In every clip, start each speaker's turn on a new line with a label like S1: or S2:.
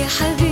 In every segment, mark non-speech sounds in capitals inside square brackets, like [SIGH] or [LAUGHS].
S1: حبيبي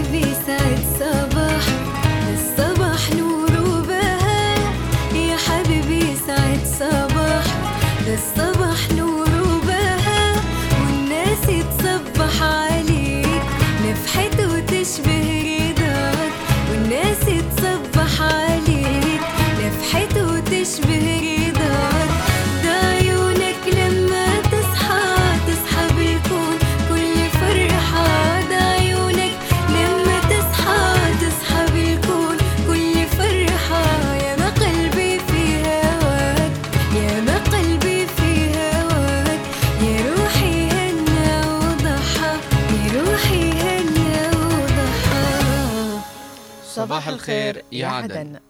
S1: صباح
S2: الخير يا عدن.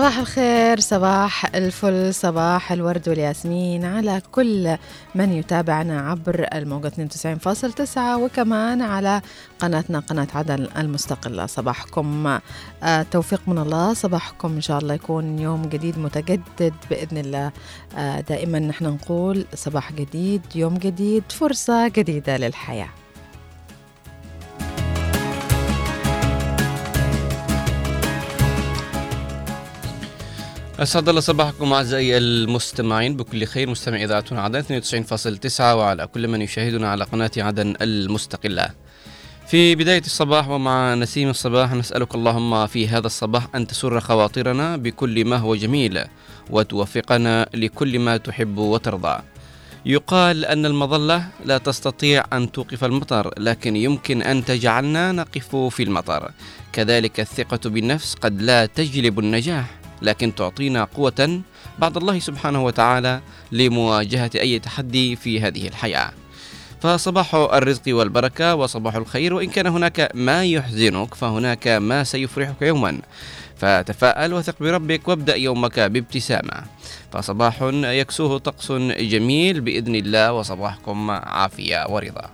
S3: صباح الخير صباح الفل صباح الورد والياسمين على كل من يتابعنا عبر الموجة 92.9 وكمان على قناتنا قناة عدن المستقلة. صباحكم آه، توفيق من الله. صباحكم إن شاء الله يكون يوم جديد متجدد بإذن الله. آه، دائما نحن نقول صباح جديد يوم جديد فرصة جديدة للحياة.
S2: أسعد الله صباحكم أعزائي المستمعين. بكل خير مستمع إذاعة عدن 92.9 وعلى كل من يشاهدنا على قناة عدن المستقلة. في بداية الصباح ومع نسيم الصباح نسألك اللهم في هذا الصباح أن تسر خواطرنا بكل ما هو جميل وتوفقنا لكل ما تحب وترضى. يقال أن المظلة لا تستطيع أن توقف المطر لكن يمكن أن تجعلنا نقف في المطر. كذلك الثقة بالنفس قد لا تجلب النجاح. لكن تعطينا قوة بعد الله سبحانه وتعالى لمواجهة أي تحدي في هذه الحياة. فصباح الرزق والبركة وصباح الخير وإن كان هناك ما يحزنك فهناك ما سيفرحك يوما. فتفاءل وثق بربك وابدأ يومك بابتسامة. فصباح يكسوه طقس جميل بإذن الله وصباحكم عافية ورضا.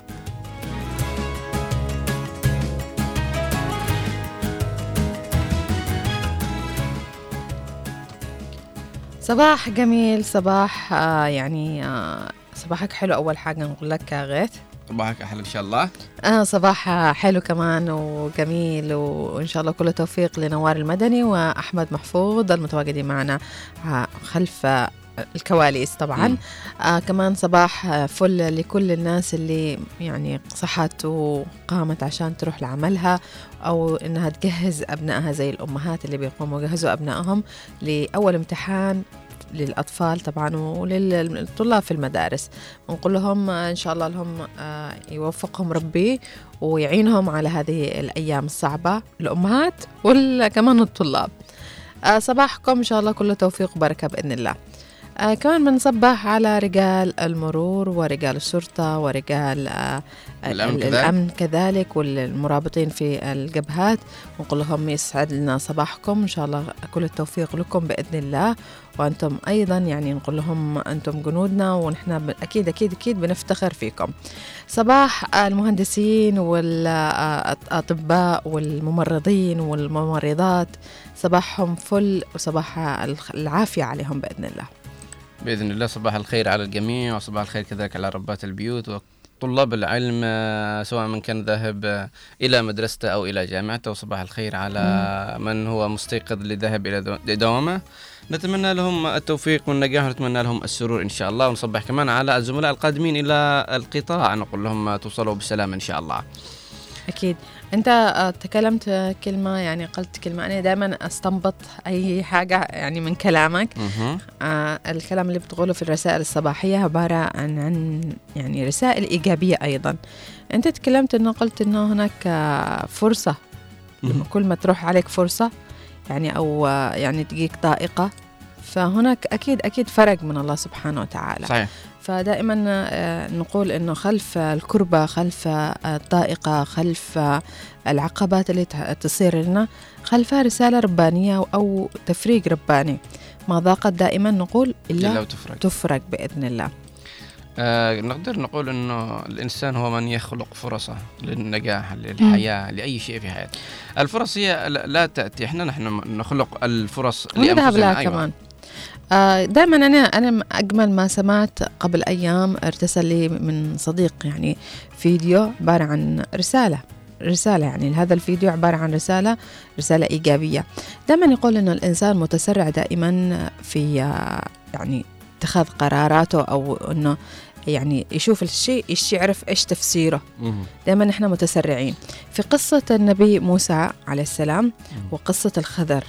S3: صباح جميل صباح آه يعني آه صباحك حلو أول حاجة نقول لك يا غيث.
S2: صباحك أحلى إن شاء الله.
S3: آه صباح حلو كمان وجميل وإن شاء الله كل توفيق لنوار المدني وأحمد محفوظ المتواجدين معنا آه، خلف الكواليس طبعا.
S2: مم.
S3: آه كمان صباح آه، فل لكل الناس اللي يعني صحت وقامت عشان تروح لعملها أو إنها تجهز أبنائها زي الأمهات اللي بيقوموا يجهزوا أبنائهم لأول امتحان للأطفال طبعا وللطلاب في المدارس. ونقول لهم آه، إن شاء الله لهم آه، يوفقهم ربي ويعينهم على هذه الأيام الصعبة الأمهات وكمان الطلاب. صباحكم إن شاء الله كله توفيق وبركة بإذن الله. آه كمان بنصبح على رجال المرور ورجال الشرطة ورجال آه
S2: الأمن
S3: ال-
S2: كذلك.
S3: الأمن كذلك والمرابطين في الجبهات. ونقول لهم يسعد لنا صباحكم. إن شاء الله كل التوفيق لكم بإذن الله. وأنتم أيضا يعني نقول لهم أنتم جنودنا ونحن أكيد أكيد أكيد بنفتخر فيكم. صباح المهندسين والأطباء والممرضين والممرضات. صباحهم فل وصباح العافية عليهم بإذن الله.
S2: بإذن الله صباح الخير على الجميع وصباح الخير كذلك على ربات البيوت وطلاب العلم آه، سواء من كان ذاهب آه، إلى مدرسته أو إلى جامعته. وصباح الخير على من هو مستيقظ للذهاب دو- دوامه نتمنى لهم التوفيق والنجاح ونتمنى لهم السرور إن شاء الله. ونصبح كمان على الزملاء القادمين إلى القطاع. نقول لهم توصلوا بسلام إن شاء الله.
S3: أكيد. أنت آه، تكلمت كلمة يعني قلت كلمة أنا دائما أستنبط أي حاجة يعني من كلامك. آه الكلام اللي بتقوله في الرسائل الصباحية عبارة عن عن يعني رسائل إيجابية أيضا. أنت تكلمت أنه قلت أنه هناك آه، فرصة. لما
S2: مهم.
S3: كل ما تروح عليك فرصة يعني أو آه، يعني تجيك طائقة. فهناك أكيد أكيد فرق من الله سبحانه وتعالى.
S2: صحيح.
S3: فدائما آه، نقول إنه خلف الكربة خلف الطائقة خلف العقبات اللي تصير لنا خلفها رسالة ربانية أو تفريق رباني. ما ضاقت دائما نقول
S2: إلا
S3: إلا
S2: وتفرق.
S3: تفرق بإذن الله.
S2: آه نقدر نقول إنه الإنسان هو من يخلق فرصة للنجاح للحياة لأي شيء في حياته. الفرص هي لا تأتي. إحنا نحن نخلق الفرص
S3: ونذهب
S2: لأنفسنا.
S3: لها
S2: أيوة.
S3: كمان. دائما أنا أنا أجمل ما سمعت قبل أيام ارتسل لي من صديق يعني فيديو عبارة عن رسالة رسالة يعني هذا الفيديو عبارة عن رسالة رسالة إيجابية دائما يقول أنه الإنسان متسرع دائما في آه، يعني اتخاذ قراراته أو أنه يعني يشوف الشيء إيش يعرف إيش تفسيره. دائما نحن متسرعين في قصة النبي موسى عليه السلام. وقصة الخضر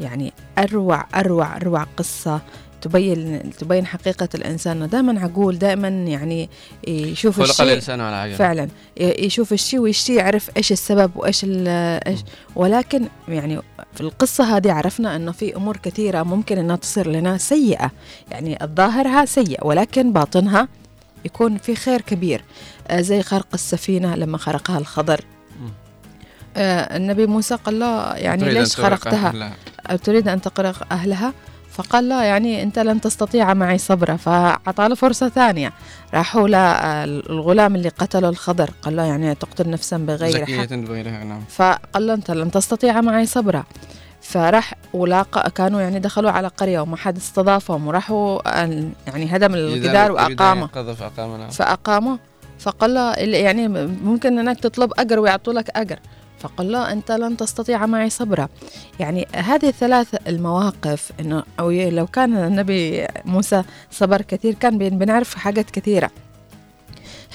S3: يعني أروع أروع أروع قصة تبين تبين حقيقة الإنسان. دائما عقول دائما يعني يشوف
S2: خلق
S3: الشيء.
S2: الإنسان على عجل
S3: فعلا. يشوف الشيء ويشتي يعرف إيش السبب وإيش ال- إيش. ولكن يعني في القصة هذه عرفنا إنه في أمور كثيرة ممكن إنها تصير لنا سيئة. يعني الظاهرها سيء ولكن باطنها يكون في خير كبير. آه زي خرق السفينة لما خرقها الخضر. آه النبي موسى قال له يعني ليش خرقتها؟ تريد أن تقرق أهلها؟ فقال لا يعني أنت لن تستطيع معي صبرا فأعطى له فرصة ثانية. راحوا للغلام اللي قتله الخضر. قال له يعني تقتل نفسا بغير
S2: زكية
S3: حق
S2: بغيرها نعم.
S3: فقال له أنت لن تستطيع معي صبرا. فراح ولاقى كانوا يعني دخلوا على قرية وما حد استضافهم. وراحوا آه، يعني هدم الجدار وأقامه.
S2: نعم.
S3: فأقامه. فقال له يعني ممكن أنك تطلب أجر ويعطوا لك أجر. فقال له أنت لن تستطيع معي صبرا يعني هذه الثلاث المواقف إنه أو لو كان النبي موسى صبر كثير كان بن- بنعرف حاجات كثيرة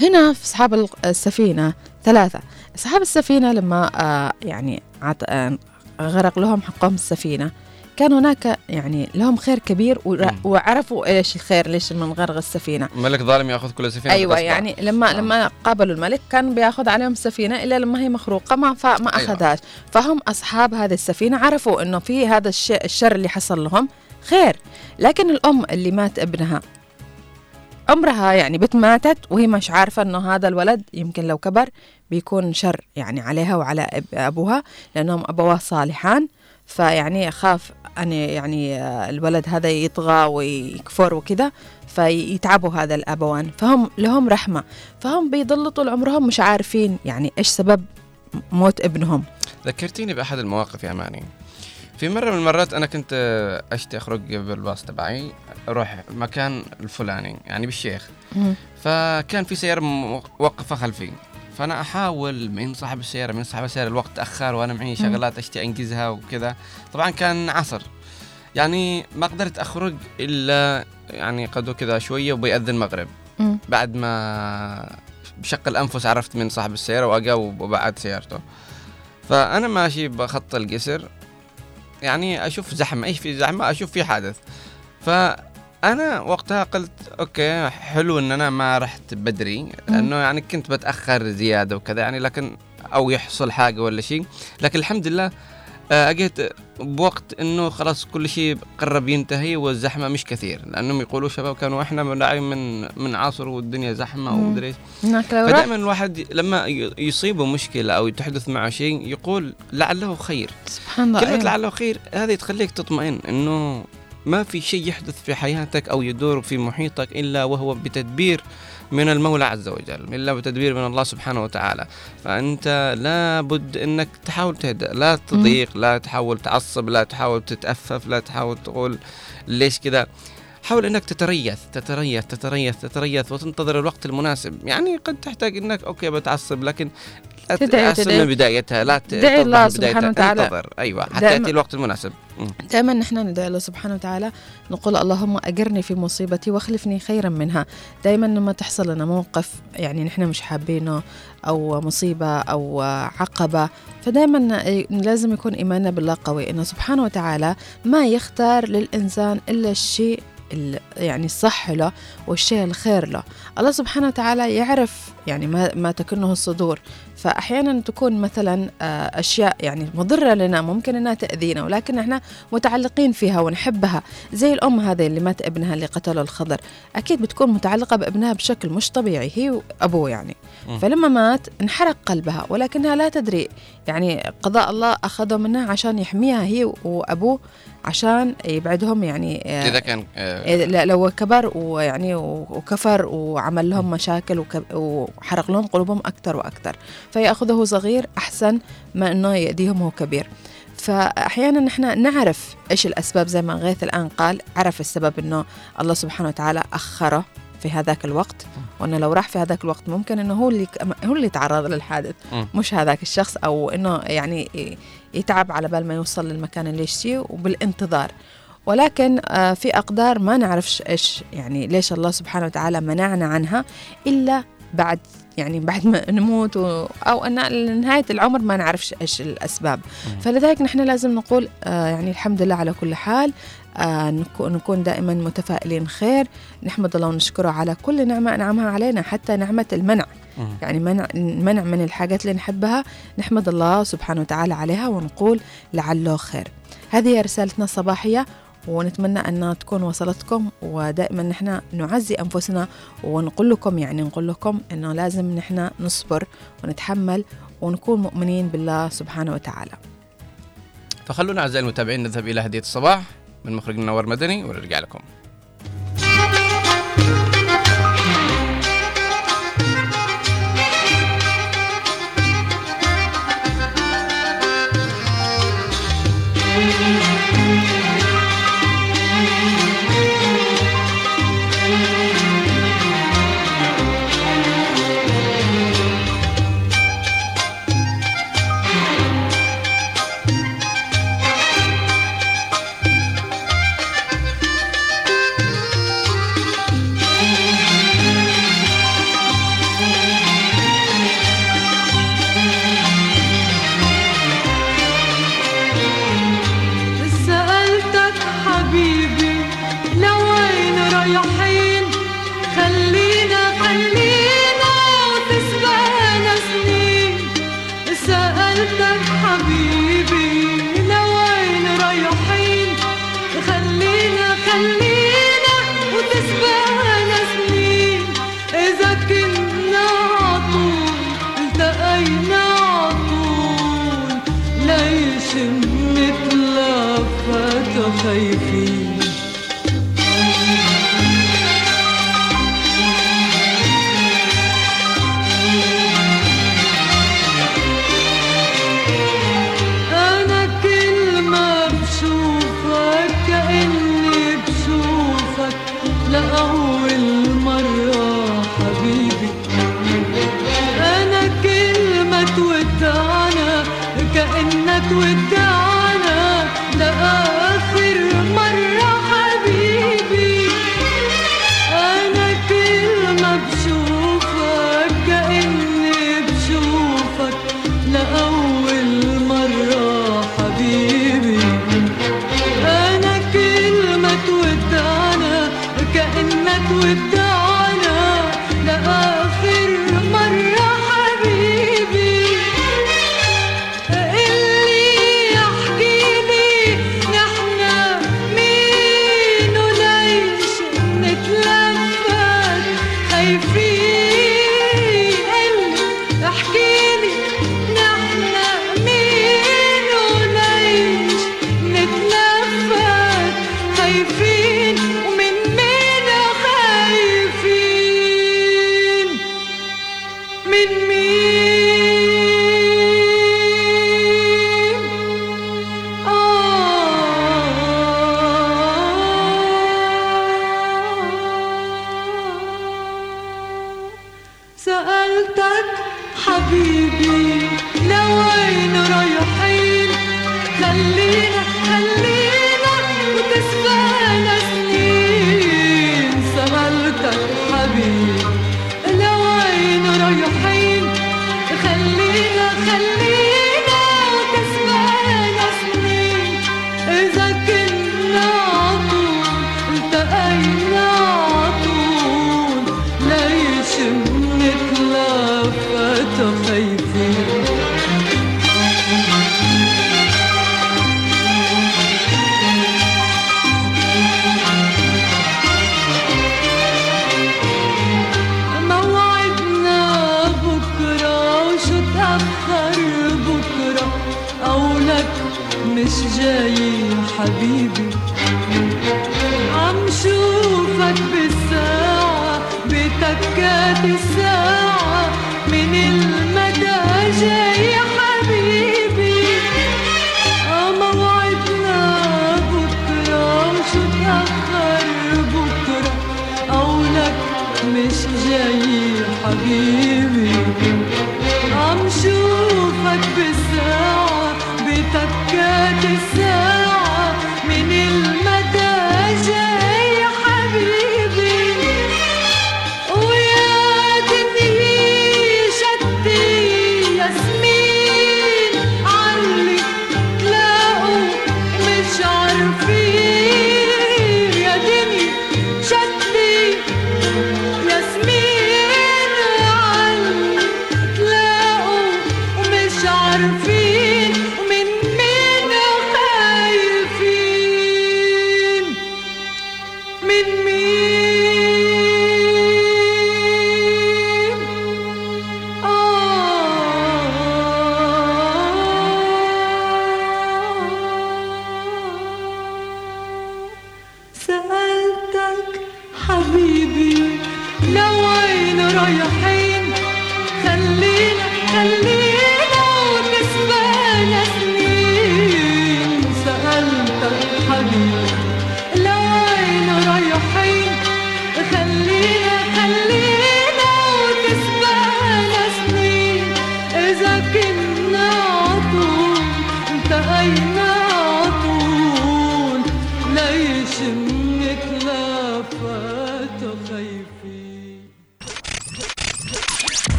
S3: هنا في أصحاب ال- السفينة ثلاثة أصحاب السفينة لما آه يعني. آه غرق لهم حقهم السفينة كان هناك يعني لهم خير كبير. وعرفوا إيش الخير ليش من غرق السفينة
S2: ملك ظالم يأخذ كل سفينة
S3: أيوه
S2: غصبا.
S3: يعني لما
S2: آه.
S3: لما قابلوا الملك كان بيأخذ عليهم السفينة إلا لما هي مخروقة ما فما
S2: أيوة.
S3: أخذهاش فهم أصحاب هذه السفينة عرفوا إنه في هذا الشيء الشر اللي حصل لهم خير لكن الأم اللي مات ابنها عمرها يعني بنت ماتت وهي مش عارفة إنه هذا الولد يمكن لو كبر بيكون شر يعني عليها وعلى أبوها لأنهم أبواه صالحان. فيعني خاف أن يعني آه، الولد هذا يطغى ويكفر وكذا فيتعبوا هذا الأبوان. فهم لهم رحمة. فهم بيضلوا طول عمرهم مش عارفين يعني إيش سبب موت ابنهم.
S2: ذكرتيني بأحد المواقف يا ماني. في مرة من المرات أنا كنت آه، اشتي أخرج بالباص تبعي أروح المكان الفلاني يعني بالشيخ. فكان في سيارة موقفة خلفي. فأنا أحاول من صاحب السيارة من صاحب السيارة الوقت تاخر وأنا معي شغلات أشتي أنجزها وكذا. طبعا كان عصر. يعني ما قدرت أخرج إلا يعني قدو كذا شوية وبيأذن المغرب. بعد ما بشق الأنفس عرفت من صاحب السيارة وأجاوب وبعد سيارته. فأنا ماشي بخط القسر يعني أشوف زحمة إيش في زحمة؟ أشوف في حادث. فأنا وقتها قلت أوكي حلو إن أنا ما رحت بدري لأنه يعني كنت بتأخر زيادة وكذا يعني لكن أو يحصل حاجة ولا شيء. لكن الحمد لله اجيت بوقت إنه خلاص كل شيء قرب ينتهي والزحمة مش كثير لأنهم يقولوا شباب كانوا إحنا من من من عصر والدنيا
S3: زحمة.
S2: ومدري
S3: إيش
S2: فدائما الواحد لما يصيبه مشكلة أو تحدث معه شيء يقول لعله خير
S3: سبحان الله
S2: كلمة
S3: أيوة.
S2: لعله خير هذه تخليك تطمئن إنه ما في شيء يحدث في حياتك أو يدور في محيطك إلا وهو بتدبير من المولى عز وجل الا بتدبير من الله سبحانه وتعالى فأنت لابد إنك تحاول تهدأ لا تضيق لا تحاول تعصب لا تحاول تتأفف لا تحاول تقول ليش كذا حاول إنك تتريث تتريث تتريث تتريث وتنتظر الوقت المناسب يعني قد تحتاج إنك okay بتعصب لكن لا
S3: تدعي-.
S2: من بدايتها لا
S3: تدعي الله. سبحانه وتعالى.
S2: انتظر أيوه حتى يأتي الوقت المناسب.
S3: دائما نحن ندعي الله سبحانه وتعالى نقول اللهم أجرني في مصيبتي واخلفني خيرا منها. دائما لما تحصل لنا موقف يعني نحن مش حابينه أو مصيبة أو عقبة فدائما لازم يكون إيماننا بالله قوي إنه سبحانه وتعالى ما يختار للإنسان إلا الشيء ال- يعني الصح له والشيء الخير له. الله سبحانه وتعالى يعرف يعني ما, ما تكنه الصدور. فأحيانا تكون مثلا آه، أشياء يعني مضرة لنا ممكن أنها تأذينا ولكن إحنا متعلقين فيها ونحبها زي الأم هذه اللي مات ابنها اللي قتله الخضر. أكيد بتكون متعلقة بابنها بشكل مش طبيعي هي وأبوه يعني. فلما مات انحرق قلبها ولكنها لا تدري يعني قضاء الله أخذه منها عشان يحميها هي وأبوه عشان يبعدهم يعني آه،
S2: إذا كان آه،
S3: لو كبر ويعني وكفر وعمل لهم مشاكل وحرق لهم قلوبهم أكثر وأكثر. فيأخذه صغير أحسن ما أنه يأذيهم وهو كبير فأحيانا نحن نعرف إيش الأسباب زي ما غيث الآن قال عرف السبب أنه الله سبحانه وتعالى أخره في هذاك الوقت وأنه لو راح في هذاك الوقت ممكن أنه هو اللي هو اللي تعرض للحادث. مش هذاك الشخص أو أنه يعني يتعب على بال ما يوصل للمكان اللي يشتيه وبالانتظار ولكن آه، في أقدار ما نعرفش إيش يعني ليش الله سبحانه وتعالى منعنا عنها إلا بعد يعني بعد ما نموت و أو أن لنهاية العمر ما نعرفش إيش الأسباب.
S2: مم.
S3: فلذلك نحن لازم نقول آه، يعني الحمد لله على كل حال آه، نكو- نكون دائما متفائلين خير. نحمد الله ونشكره على كل نعمة أنعمها علينا حتى نعمة المنع.
S2: مم.
S3: يعني منع منع من الحاجات اللي نحبها نحمد الله سبحانه وتعالى عليها ونقول لعله خير. هذه هي رسالتنا الصباحية. ونتمنى أنها تكون وصلتكم ودائما نحن نعزي أنفسنا ونقول لكم يعني نقول لكم أنه لازم نحن نصبر ونتحمل ونكون مؤمنين بالله سبحانه وتعالى.
S2: فخلونا أعزائي المتابعين نذهب إلى هدية الصباح من مخرجنا نور مدني ونرجع لكم.
S4: سألتك tu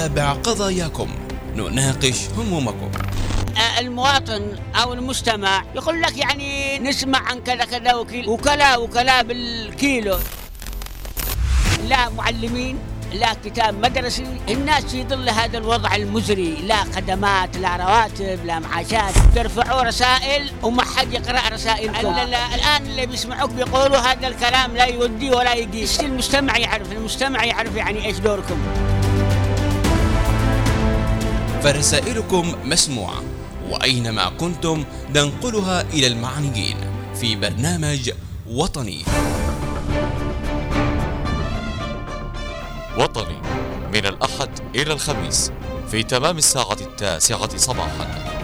S4: ونتابع قضاياكم. نناقش همومكم.
S5: المواطن أو المستمع يقول لك يعني نسمع عن كذا كذا وكيل وكلا وكلا بالكيلو. لا معلمين لا كتاب مدرسي. الناس في ظل هذا الوضع المزري لا خدمات لا رواتب لا معاشات. ترفعوا رسائل وما حد يقرأ رسائلكم. لا. لا الآن اللي بيسمعوك بيقولوا هذا الكلام لا يودي ولا يقيس المجتمع يعرف المجتمع يعرف يعني إيش دوركم.
S4: فرسائلكم مسموعة وأينما كنتم ننقلها إلى المعنيين في برنامج وطني.
S6: وطني من الأحد إلى الخميس في تمام الساعة التاسعة صباحا.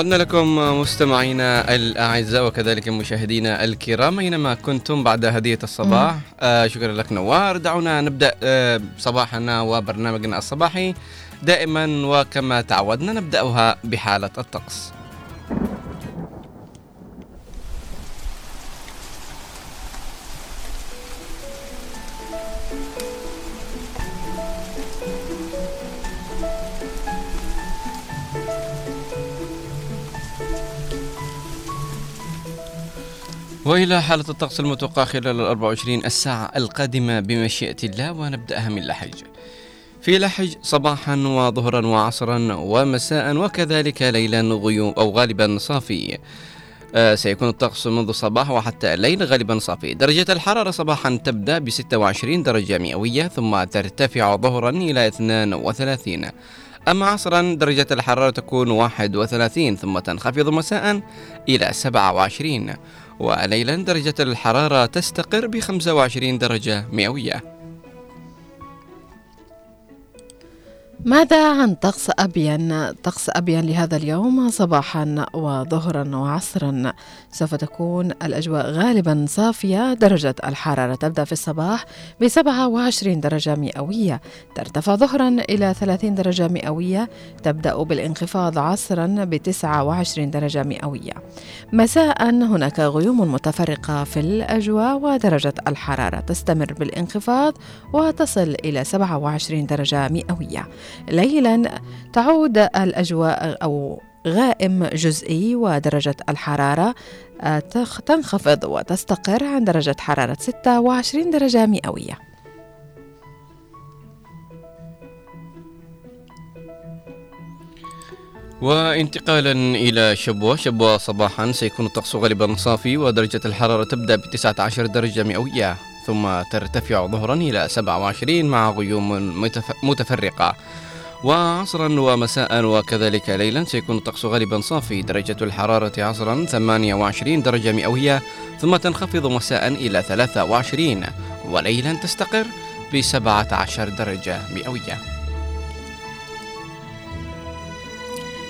S2: عدنا لكم مستمعينا الأعزاء وكذلك مشاهدينا الكرام أينما كنتم بعد هدية الصباح. آه شكرا لك نوار. دعونا نبدأ آه صباحنا وبرنامجنا الصباحي دائما وكما تعودنا نبدأها بحالة الطقس. وإلى حالة الطقس المتوقع خلال ال 24 الساعة القادمة بمشيئة الله ونبدأها من لحج. في لحج صباحا وظهرا وعصرا ومساء وكذلك ليلا غيوم أو غالبا صافي. آه، سيكون الطقس منذ الصباح وحتى الليل غالبا صافي درجة الحرارة صباحا تبدأ ب 26 درجة مئوية ثم ترتفع ظهرا إلى 32 أما عصرا درجة الحرارة تكون 31 ثم تنخفض مساء إلى 27 وليلا درجة الحرارة تستقر ب 25 درجة مئوية.
S3: ماذا عن طقس أبين؟ طقس أبين لهذا اليوم صباحا وظهرا وعصرا. سوف تكون الأجواء غالبا صافية درجة الحرارة تبدأ في الصباح ب 27 درجة مئوية. ترتفع ظهرا إلى 30 درجة مئوية. تبدأ بالانخفاض عصرا ب 29 درجة مئوية. مساء. هناك غيوم متفرقة في الأجواء ودرجة الحرارة تستمر بالانخفاض وتصل إلى 27 درجة مئوية. ليلا تعود الأجواء أو غائم جزئي ودرجة الحرارة آه، تنخفض وتستقر عند درجة حرارة 26 درجة مئوية.
S2: وانتقالا إلى شبوة شبوة صباحا سيكون الطقس غالبا صافي ودرجة الحرارة تبدأ ب 19 درجة مئوية ثم ترتفع ظهرا إلى 27 مع غيوم متف- متفرقة. وعصرا ومساء وكذلك ليلا سيكون الطقس غالبا صافي. درجة الحرارة عصرا 28 درجة مئوية ثم تنخفض مساء إلى 23 وليلا تستقر ب 17 درجة مئوية.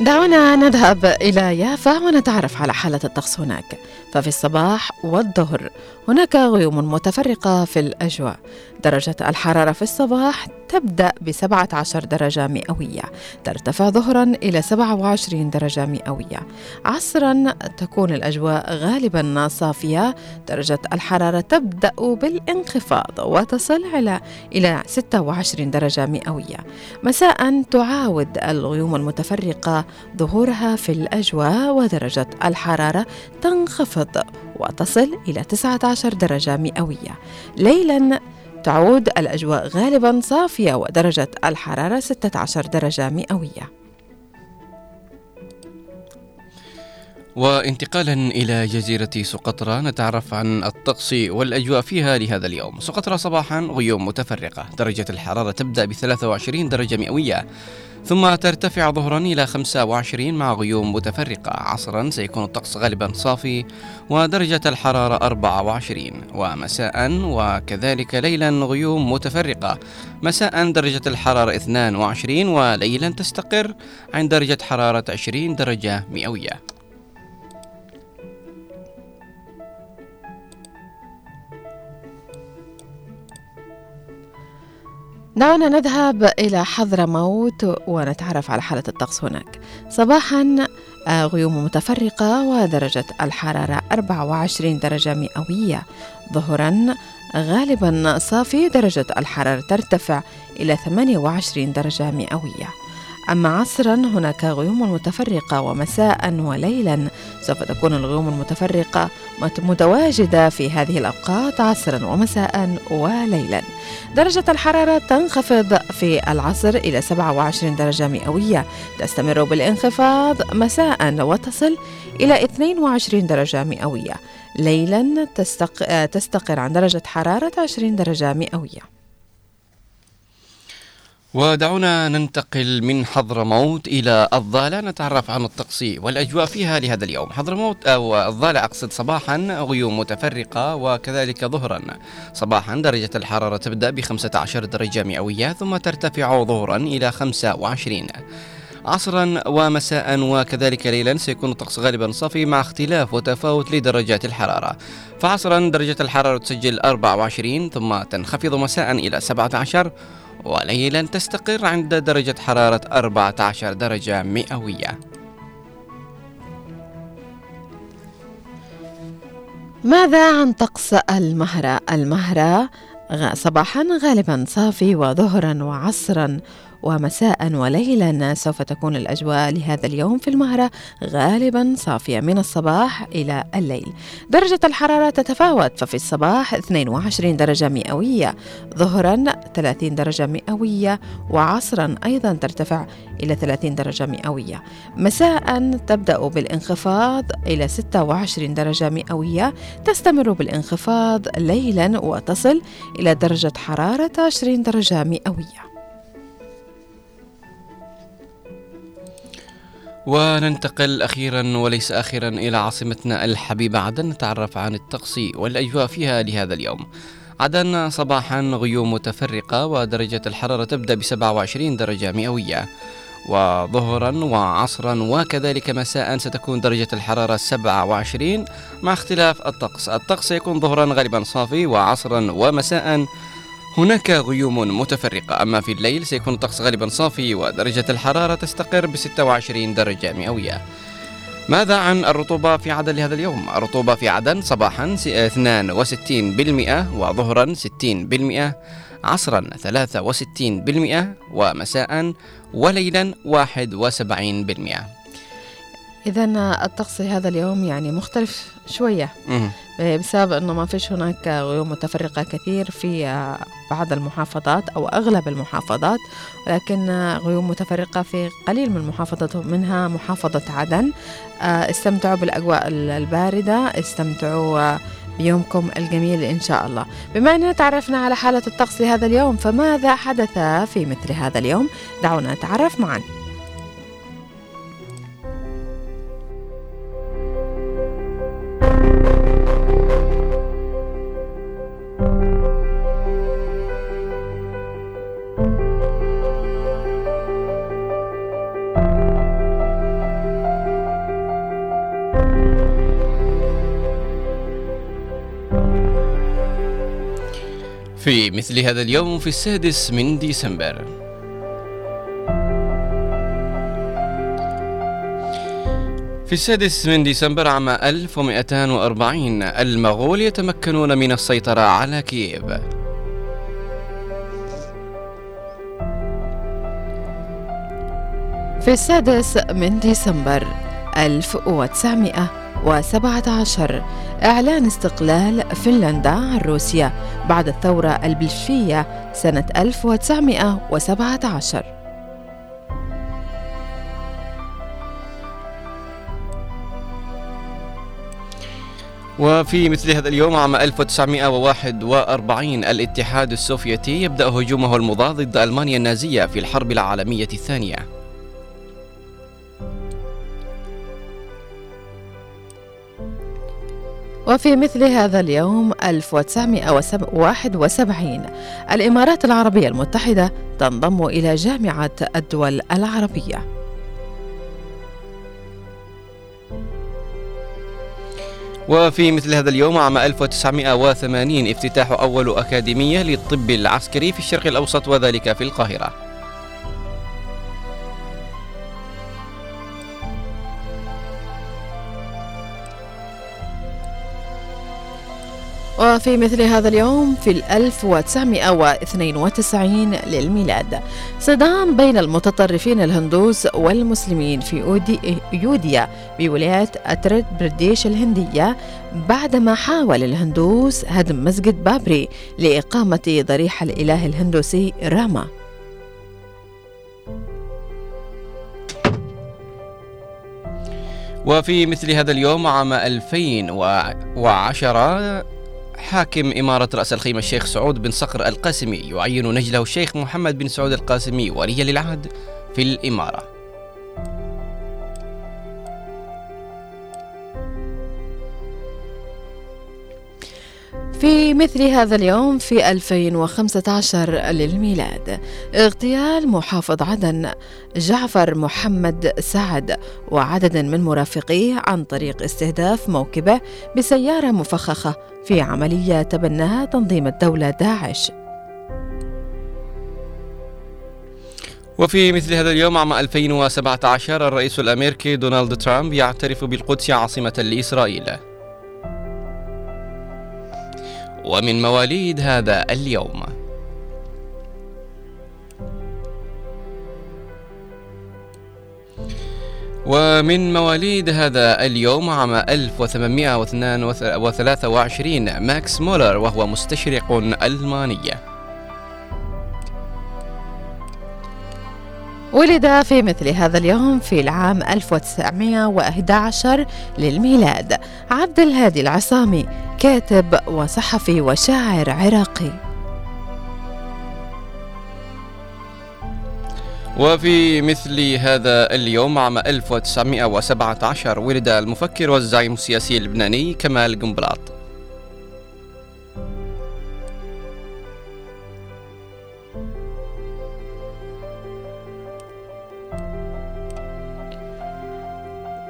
S3: دعونا نذهب إلى يافا ونتعرف على حالة الطقس هناك. ففي الصباح والظهر هناك غيوم متفرقة في الأجواء. درجة الحرارة في الصباح تبدأ ب 17 درجة مئوية. ترتفع ظهرا إلى 27 درجة مئوية. عصرا تكون الأجواء غالبا صافية. درجة الحرارة تبدأ بالانخفاض وتصل إلى إلى 26 درجة مئوية. مساء تعاود الغيوم المتفرقة ظهورها في الأجواء ودرجة الحرارة تنخفض وتصل إلى 19 درجة مئوية. ليلا تعود الأجواء غالبا صافية ودرجة الحرارة 16 درجة مئوية.
S2: وانتقالا إلى جزيرة سقطرى نتعرف عن الطقس والأجواء فيها لهذا اليوم. سقطرى صباحا غيوم متفرقة درجة الحرارة تبدأ ب 23 درجة مئوية. ثم ترتفع ظهرا إلى 25 مع غيوم متفرقة. عصرا سيكون الطقس غالبا صافي ودرجة الحرارة 24 ومساء وكذلك ليلا غيوم متفرقة. مساء درجة الحرارة 22 وليلا تستقر عند درجة حرارة 20 درجة مئوية.
S3: دعونا نذهب إلى حضرموت ونتعرف على حالة الطقس هناك. صباحا آه، غيوم متفرقة ودرجة الحرارة 24 درجة مئوية. ظهرا غالبا صافي درجة الحرارة ترتفع إلى 28 درجة مئوية. أما عصرا هناك غيوم متفرقة ومساء وليلا. سوف تكون الغيوم المتفرقة مت- متواجدة في هذه الأوقات عصرا ومساء وليلا. درجة الحرارة تنخفض في العصر إلى 27 درجة مئوية. تستمر بالانخفاض مساء وتصل إلى 22 درجة مئوية. ليلا تستق... تستقر عن درجة حرارة 20 درجة مئوية.
S2: ودعونا ننتقل من حضرموت إلى الضالة نتعرف عن الطقس والأجواء فيها لهذا اليوم. حضرموت أو الضالة أقصد صباحا غيوم متفرقة وكذلك ظهرا. صباحا درجة الحرارة تبدأ ب 15 درجة مئوية ثم ترتفع ظهرا إلى 25 عصرا ومساء وكذلك ليلا سيكون الطقس غالبا صافي مع اختلاف وتفاوت لدرجات الحرارة. فعصرا درجة الحرارة تسجل 24 ثم تنخفض مساء إلى 17 وليلا تستقر عند درجة حرارة 14 درجة مئوية
S3: ماذا عن طقس المهرة؟ المهرة صباحا غالبا صافي وظهرا وعصرا ومساء وليلا سوف تكون الأجواء لهذا اليوم في المهرة غالبا صافية من الصباح إلى الليل. درجة الحرارة تتفاوت ففي الصباح 22 درجة مئوية ظهرا 30 درجة مئوية وعصرا أيضا ترتفع إلى 30 درجة مئوية. مساء تبدأ بالانخفاض إلى 26 درجة مئوية تستمر بالانخفاض ليلا وتصل إلى درجة حرارة 20 درجة مئوية.
S2: وننتقل أخيرا وليس آخرا إلى عاصمتنا الحبيبة. عدن نتعرف عن الطقس والأجواء فيها لهذا اليوم. عدن صباحا غيوم متفرقة ودرجة الحرارة تبدأ ب 27 درجة مئوية. وظهرا وعصرا وكذلك مساء ستكون درجة الحرارة 27 مع اختلاف الطقس. الطقس سيكون ظهرا غالبا صافي وعصرا ومساء هناك غيوم متفرقة أما في الليل سيكون الطقس غالبا صافي ودرجة الحرارة تستقر ب 26 درجة مئوية ماذا عن الرطوبة في عدن لهذا اليوم؟ الرطوبة في عدن صباحا س- 62% وظهرا 60% عصرا 63% ومساء وليلا 71%
S3: إذا الطقس هذا اليوم يعني مختلف شوية.
S2: مهم.
S3: بسبب أنه ما فيش هناك غيوم متفرقة كثير في آه، بعض المحافظات أو أغلب المحافظات ولكن آه، غيوم متفرقة في قليل من المحافظات منها محافظة عدن. آه، استمتعوا بالأجواء ال- الباردة استمتعوا آه، بيومكم الجميل إن شاء الله. بما أننا تعرفنا على حالة الطقس لهذا اليوم فماذا حدث في مثل هذا اليوم؟ دعونا نتعرف معا.
S2: في مثل هذا اليوم في السادس من ديسمبر. في السادس من ديسمبر عام 1240 المغول يتمكنون من السيطرة على كييف.
S3: في السادس من ديسمبر 1917 إعلان استقلال فنلندا عن روسيا بعد الثورة البلشفية سنة 1917
S2: وفي مثل هذا اليوم عام 1941 الاتحاد السوفيتي يبدأ هجومه المضاد ضد ألمانيا النازية في الحرب العالمية الثانية.
S3: وفي مثل هذا اليوم 1971 الإمارات العربية المتحدة تنضم إلى جامعة الدول العربية.
S2: وفي مثل هذا اليوم عام 1980 افتتاح أول أكاديمية للطب العسكري في الشرق الأوسط وذلك في القاهرة.
S3: وفي مثل هذا اليوم في ال 1992 للميلاد. صدام بين المتطرفين الهندوس والمسلمين في أودي يوديا بولاية أترد برديش الهندية بعدما حاول الهندوس هدم مسجد بابري لإقامة ضريح الإله الهندوسي راما.
S2: وفي مثل هذا اليوم عام 2010 حاكم إمارة رأس الخيمة الشيخ سعود بن صقر القاسمي يعين نجله الشيخ محمد بن سعود القاسمي وليا للعهد في الإمارة.
S3: في مثل هذا اليوم في 2015 للميلاد اغتيال محافظ عدن جعفر محمد سعد وعدد من مرافقيه عن طريق استهداف موكبه بسيارة مفخخة في عملية تبناها تنظيم الدولة داعش.
S2: وفي مثل هذا اليوم عام 2017 الرئيس الأمريكي دونالد ترامب يعترف بالقدس عاصمة لإسرائيل. ومن مواليد هذا اليوم. ومن مواليد هذا اليوم عام 1823 ماكس مولر وهو مستشرق ألماني.
S3: ولد في مثل هذا اليوم في العام 1911 للميلاد عبد الهادي العصامي كاتب وصحفي وشاعر عراقي.
S2: وفي مثل هذا اليوم عام 1917 ولد المفكر والزعيم السياسي اللبناني كمال جنبلاط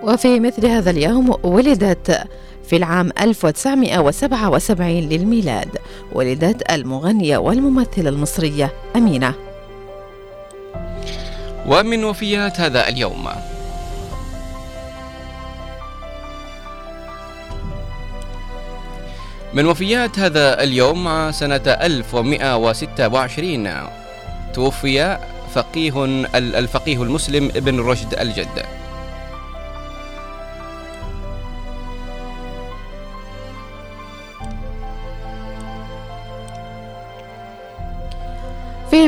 S3: وفي مثل هذا اليوم ولدت في العام 1977 للميلاد ولدت المغنية والممثلة المصرية أمينة.
S2: ومن وفيات هذا اليوم. من وفيات هذا اليوم سنة 1126 توفي فقيه الفقيه المسلم ابن رشد الجد.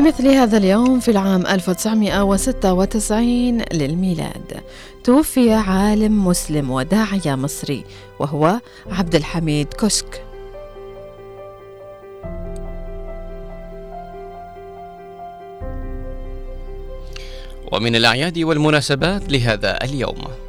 S3: مثل هذا اليوم في العام 1996 للميلاد. توفي عالم مسلم وداعية مصري وهو عبد الحميد كشك.
S2: ومن الأعياد والمناسبات لهذا اليوم.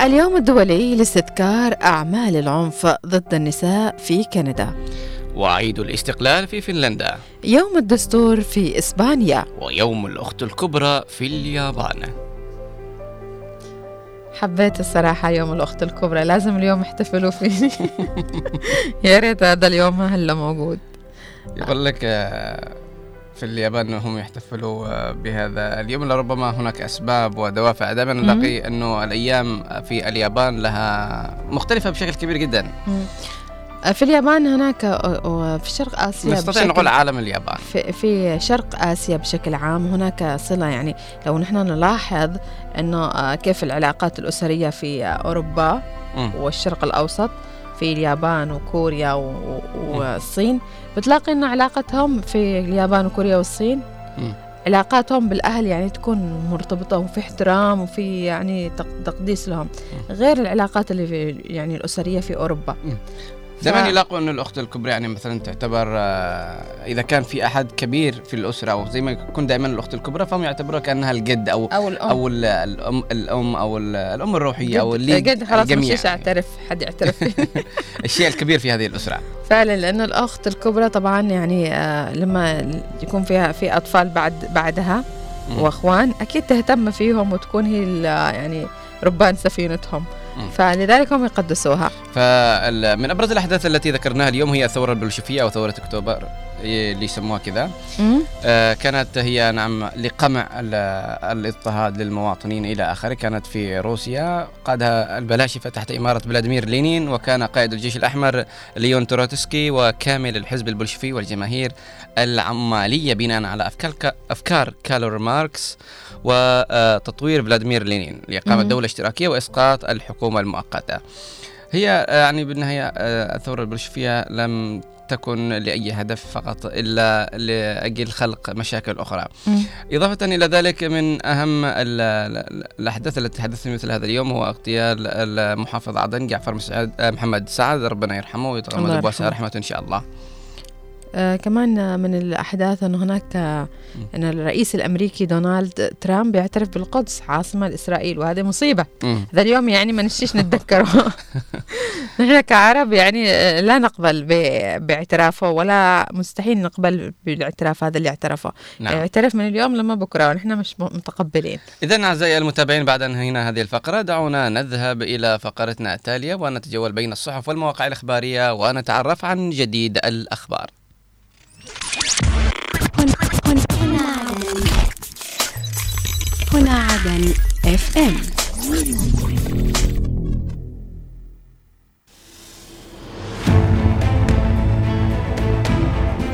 S3: اليوم الدولي لاستذكار أعمال العنف ضد النساء في كندا.
S2: وعيد الاستقلال في فنلندا.
S3: يوم الدستور في إسبانيا.
S2: ويوم الأخت الكبرى في اليابان.
S3: حبيت الصراحة يوم الأخت الكبرى لازم اليوم يحتفلوا فيه. [LAUGHS] يا ريت هذا اليوم هلا موجود.
S2: يقول لك آه، في اليابان هم يحتفلوا آه، بهذا اليوم. لربما هناك أسباب ودوافع. دائما نلاقي أنه الأيام في اليابان لها مختلفة بشكل كبير جدا.
S3: في اليابان هناك وفي شرق آسيا
S2: نستطيع نقول عالم اليابان.
S3: في, في شرق آسيا بشكل عام هناك صلة. يعني لو نحن نلاحظ أنه آه، كيف العلاقات الأسرية في أوروبا
S2: مم.
S3: والشرق الأوسط في اليابان وكوريا و- والصين. بتلاقي أن علاقتهم في اليابان وكوريا والصين. علاقاتهم بالأهل يعني تكون مرتبطة وفي احترام وفي يعني تق- تقديس لهم. غير العلاقات اللي في يعني الأسرية في أوروبا.
S2: دائما يلاقوا إنه الأخت الكبرى يعني مثلا تعتبر آه، إذا كان في أحد كبير في الأسرة أو زي ما يكون دائما الأخت الكبرى فهم يعتبروها كأنها الجد أو
S3: أو الأم.
S2: أو ال- الأم الأم أو ال- الأم الروحية أو اللي
S3: قد خلاص مش أعترف؟ حد يعترف [LAUGHS]
S2: الشيء الكبير في هذه الأسرة.
S3: فعلا لأن الأخت الكبرى طبعا يعني آه لما يكون فيها في أطفال بعد بعدها
S2: مم.
S3: وأخوان أكيد تهتم فيهم وتكون هي يعني ربان سفينتهم. فلذلك هم يقدسوها.
S2: فمن أبرز الأحداث التي ذكرناها اليوم هي الثوره البلشفيه أو ثوره أكتوبر. إيه اللي يسموها كذا. آه، كانت هي نعم لقمع ال- الاضطهاد للمواطنين إلى آخره كانت في روسيا قادها البلاشفه تحت إمارة فلاديمير لينين وكان قائد الجيش الأحمر ليون تروتسكي وكامل الحزب البلشفي والجماهير العمالية بناء على أفكار أفكار كارل ماركس وتطوير فلاديمير لينين
S3: لإقامة.
S2: دولة اشتراكية وإسقاط الحكومة المؤقتة. هي آه، يعني بالنهاية آه، الثورة البلشفيه لم تكن لأي هدف فقط إلا لأجل خلق مشاكل أخرى.
S3: مم.
S2: إضافة إلى ذلك من أهم ال- ال- الأحداث التي حدثت مثل هذا اليوم هو اغتيال المحافظ عدن جعفر مسعد آه، محمد سعد ربنا يرحمه ويتغمد. بواسع رحمته إن شاء الله.
S3: آه كمان من الأحداث أنه هناك آه، أن الرئيس الأمريكي دونالد ترامب يعترف بالقدس عاصمة لإسرائيل وهذه مصيبة. هذا اليوم يعني ما نشيش نتذكره [LAUGHS] نحن كعرب يعني آه، لا نقبل باعترافه ولا مستحيل نقبل بالاعتراف هذا اللي اعترفه
S2: نعم.
S3: اعترف من اليوم لما بكرة ونحن مش متقبلين
S2: إذا أعزائي المتابعين بعد أن انهينا هذه الفقرة دعونا نذهب إلى فقرتنا التالية ونتجول بين الصحف والمواقع الإخبارية ونتعرف عن جديد الأخبار.
S7: هنا هنا هنا عدن هنا عدن اف ام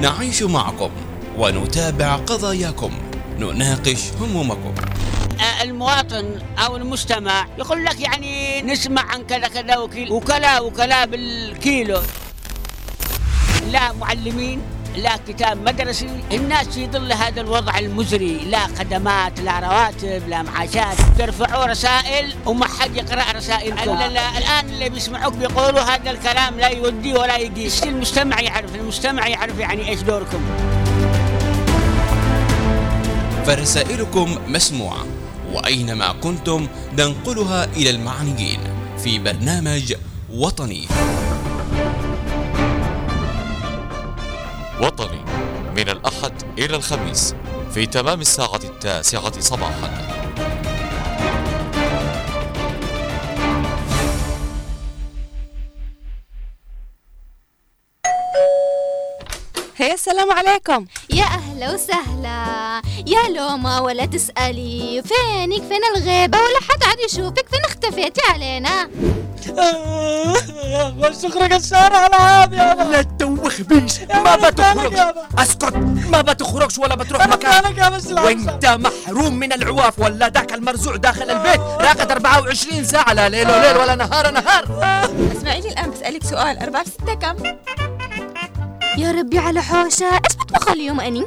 S8: نعيش معكم ونتابع قضاياكم. نناقش همومكم.
S5: المواطن أو المستمع يقول لك يعني نسمع عن كذا كذا وكلا وكلا بالكيلو. لا معلمين. لا كتاب مدرسي الناس في ظل هذا الوضع المزري. لا خدمات لا رواتب لا معاشات. ترفعوا رسائل وما حد يقرأ رسائلكم. ال- ال- الآن اللي بيسمعوك بيقولوا هذا الكلام لا يودي ولا يقيس المجتمع يعرف المجتمع يعرف يعني إيش دوركم.
S8: فرسائلكم مسموعة وأينما كنتم ننقلها إلى المعنيين في برنامج وطني.
S6: وطني من الأحد إلى الخميس في تمام الساعة التاسعة صباحا.
S9: هي السلام عليكم.
S10: يا أهلا وسهلا. يا لوما ولا تسألي. فينك؟ فين الغيبة؟ ولا حد عاد يشوفك. فين اختفيتي علينا؟
S4: تخرج الشارع العاب يا
S11: لا تدوخ بيش ما بتخرج أسكت. ما بتخرجش ولا بتروح مكان. وانت محروم من العواف. ولا ذاك المرزوع داخل البيت. راقد 24 ساعة. لا ليل ولا نهار نهار.
S9: أسمعيني الآن بسألك سؤال. أربعة في ستة كم؟
S10: يا ربي على حوشة إيش بطبخ اليوم أني. [LAUGHS]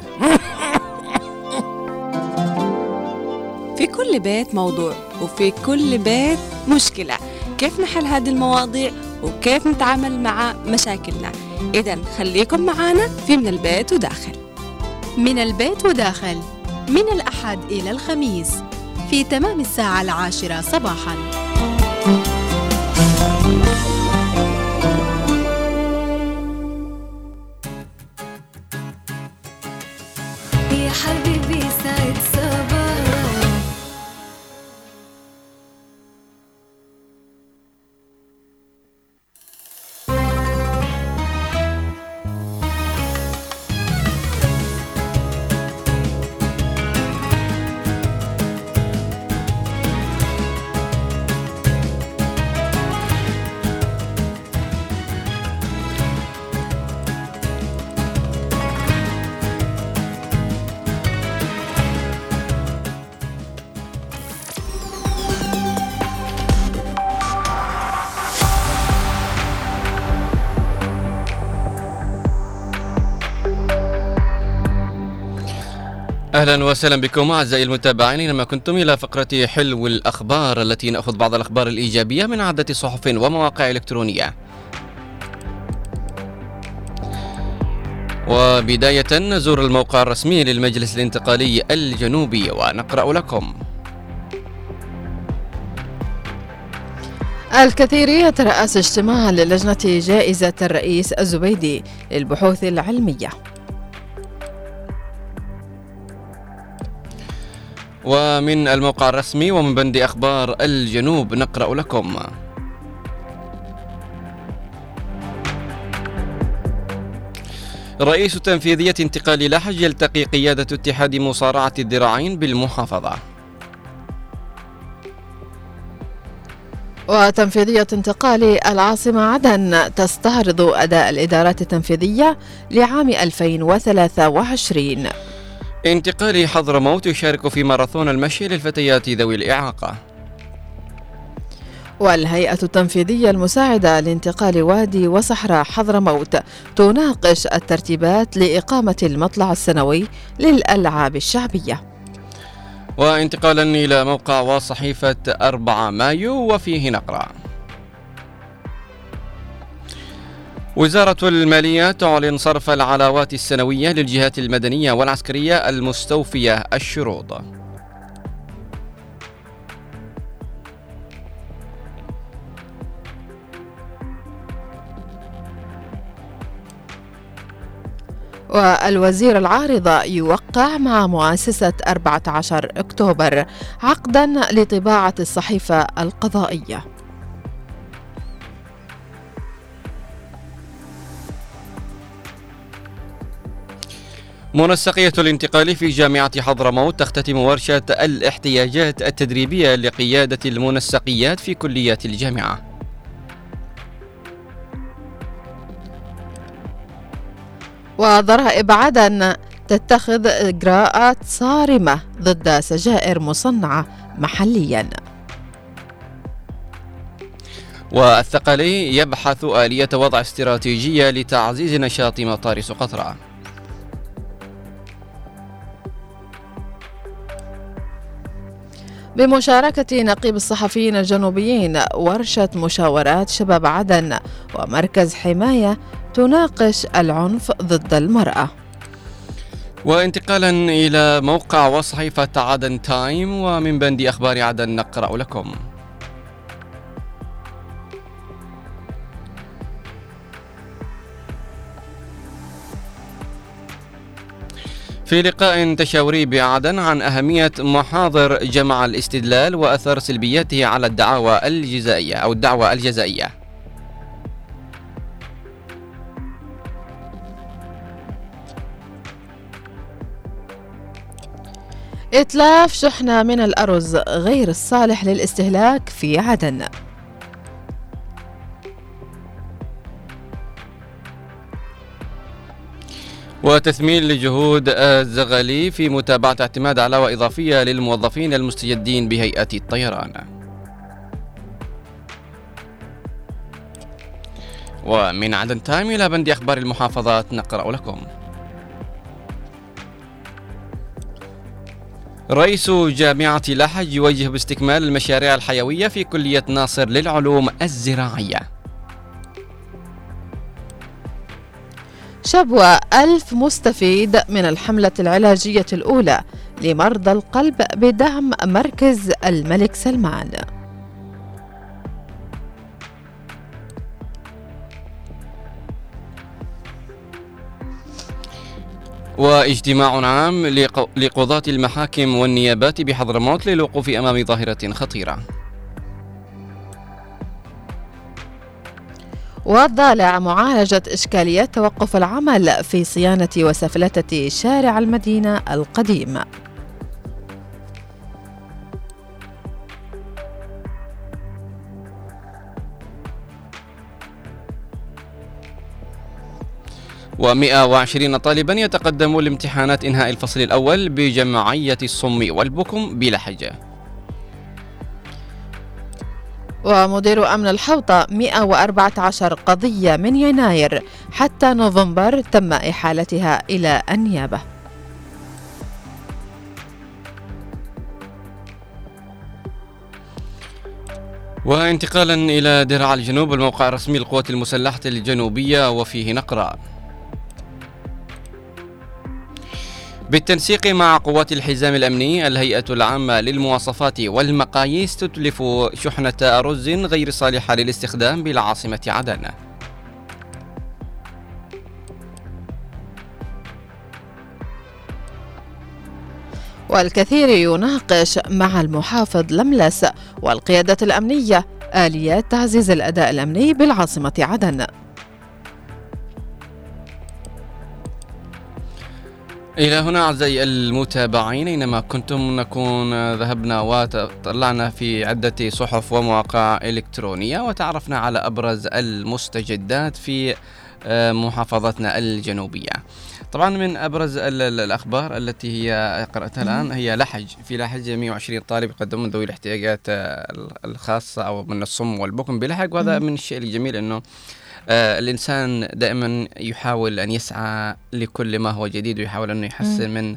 S9: في كل بيت موضوع وفي كل بيت مشكلة. كيف نحل هذه المواضيع؟ وكيف نتعامل مع مشاكلنا؟ إذا خليكم معنا في من البيت وداخل.
S7: من البيت وداخل. من الأحد إلى الخميس. في تمام الساعة العاشرة صباحاً.
S2: أهلا وسهلا بكم أعزائي المتابعين اينما كنتم إلى فقرة حلو الأخبار التي نأخذ بعض الأخبار الإيجابية من عدة صحف ومواقع إلكترونية. وبداية نزور الموقع الرسمي للمجلس الانتقالي الجنوبي ونقرأ لكم.
S3: الكثير يترأس اجتماعا للجنة جائزة الرئيس الزبيدي للبحوث العلمية
S2: ومن الموقع الرسمي ومن بند أخبار الجنوب نقرأ لكم. رئيس تنفيذية انتقال لحج يلتقي قيادة اتحاد مصارعة الذراعين بالمحافظة.
S3: وتنفيذية انتقال العاصمة عدن تستعرض أداء الإدارات التنفيذية لعام 2023
S2: انتقال حضرموت يشارك في ماراثون المشي للفتيات ذوي الإعاقة.
S3: والهيئة التنفيذية المساعدة لانتقال وادي وصحراء حضرموت تناقش الترتيبات لإقامة المطلع السنوي للألعاب الشعبية
S2: وانتقالا إلى موقع وصحيفة 4 مايو وفيه نقرأ وزارة المالية تعلن صرف العلاوات السنوية للجهات المدنية والعسكرية المستوفية الشروط.
S3: والوزير العارضة يوقع مع مؤسسة 14 أكتوبر عقدا لطباعة الصحيفة القضائية.
S2: منسقية الانتقال في جامعة حضرموت تختتم ورشة الاحتياجات التدريبية لقيادة المنسقيات في كليات الجامعة.
S3: وضرائب عدن تتخذ إجراءات صارمة ضد سجائر مصنعة محلياً.
S2: والثقلي يبحث آلية وضع استراتيجية لتعزيز نشاط مطار سقطرى
S3: بمشاركة نقيب الصحفيين الجنوبيين ورشة مشاورات شباب عدن ومركز حماية تناقش العنف ضد المرأة.
S2: وانتقالا إلى موقع وصحيفة عدن تايم ومن بند أخبار عدن نقرأ لكم. في لقاء تشاوري بعدن عن أهمية محاضر جمع الاستدلال وأثر سلبياته على الدعاوى الجزائية أو الدعوة الجزائية.
S3: إتلاف شحنة من الأرز غير الصالح للاستهلاك في عدن.
S2: وتثمين لجهود الزغالي في متابعة اعتماد علاوة إضافية للموظفين المستجدين بهيئة الطيران. ومن عدن تايم إلى بند أخبار المحافظات نقرأ لكم. رئيس جامعة لحج يوجه باستكمال المشاريع الحيوية في كلية ناصر للعلوم الزراعية.
S3: شبوة ألف مستفيد من الحملة العلاجية الأولى لمرضى القلب بدعم مركز الملك سلمان.
S2: واجتماع عام لق- لقضاة المحاكم والنيابات بحضرموت للوقوف أمام ظاهرة خطيرة.
S3: والضالع معالجة إشكالية توقف العمل في صيانة وسفلتة شارع المدينة القديم.
S2: و120 طالبا يتقدمون لامتحانات إنهاء الفصل الأول بجمعية الصم والبكم بلحج
S3: ومدير أمن الحوطة 114 قضية من يناير حتى نوفمبر تم إحالتها إلى النيابة.
S2: وانتقالا إلى درع الجنوب الموقع الرسمي للقوات المسلحة الجنوبية وفيه نقرأ. بالتنسيق مع قوات الحزام الأمني الهيئة العامة للمواصفات والمقاييس تتلف شحنة أرز غير صالحة للاستخدام بالعاصمة عدن.
S3: والكثير يناقش مع المحافظ لملس والقيادة الأمنية آليات تعزيز الأداء الأمني بالعاصمة عدن.
S2: إلى هنا أعزائي المتابعين أينما كنتم نكون ذهبنا وطلعنا في عدة صحف ومواقع إلكترونية وتعرفنا على أبرز المستجدات في آه، محافظتنا الجنوبية. طبعا من أبرز ال- ال- الأخبار التي هي قرأتها الآن هي لحج. في لحج 120 طالب يقدمون ذوي الاحتياجات آه، الخاصة أو من الصم والبكم بلحج وهذا. من الشيء الجميل أنه آه، الإنسان دائما يحاول أن يسعى لكل ما هو جديد ويحاول أنه يحسن. من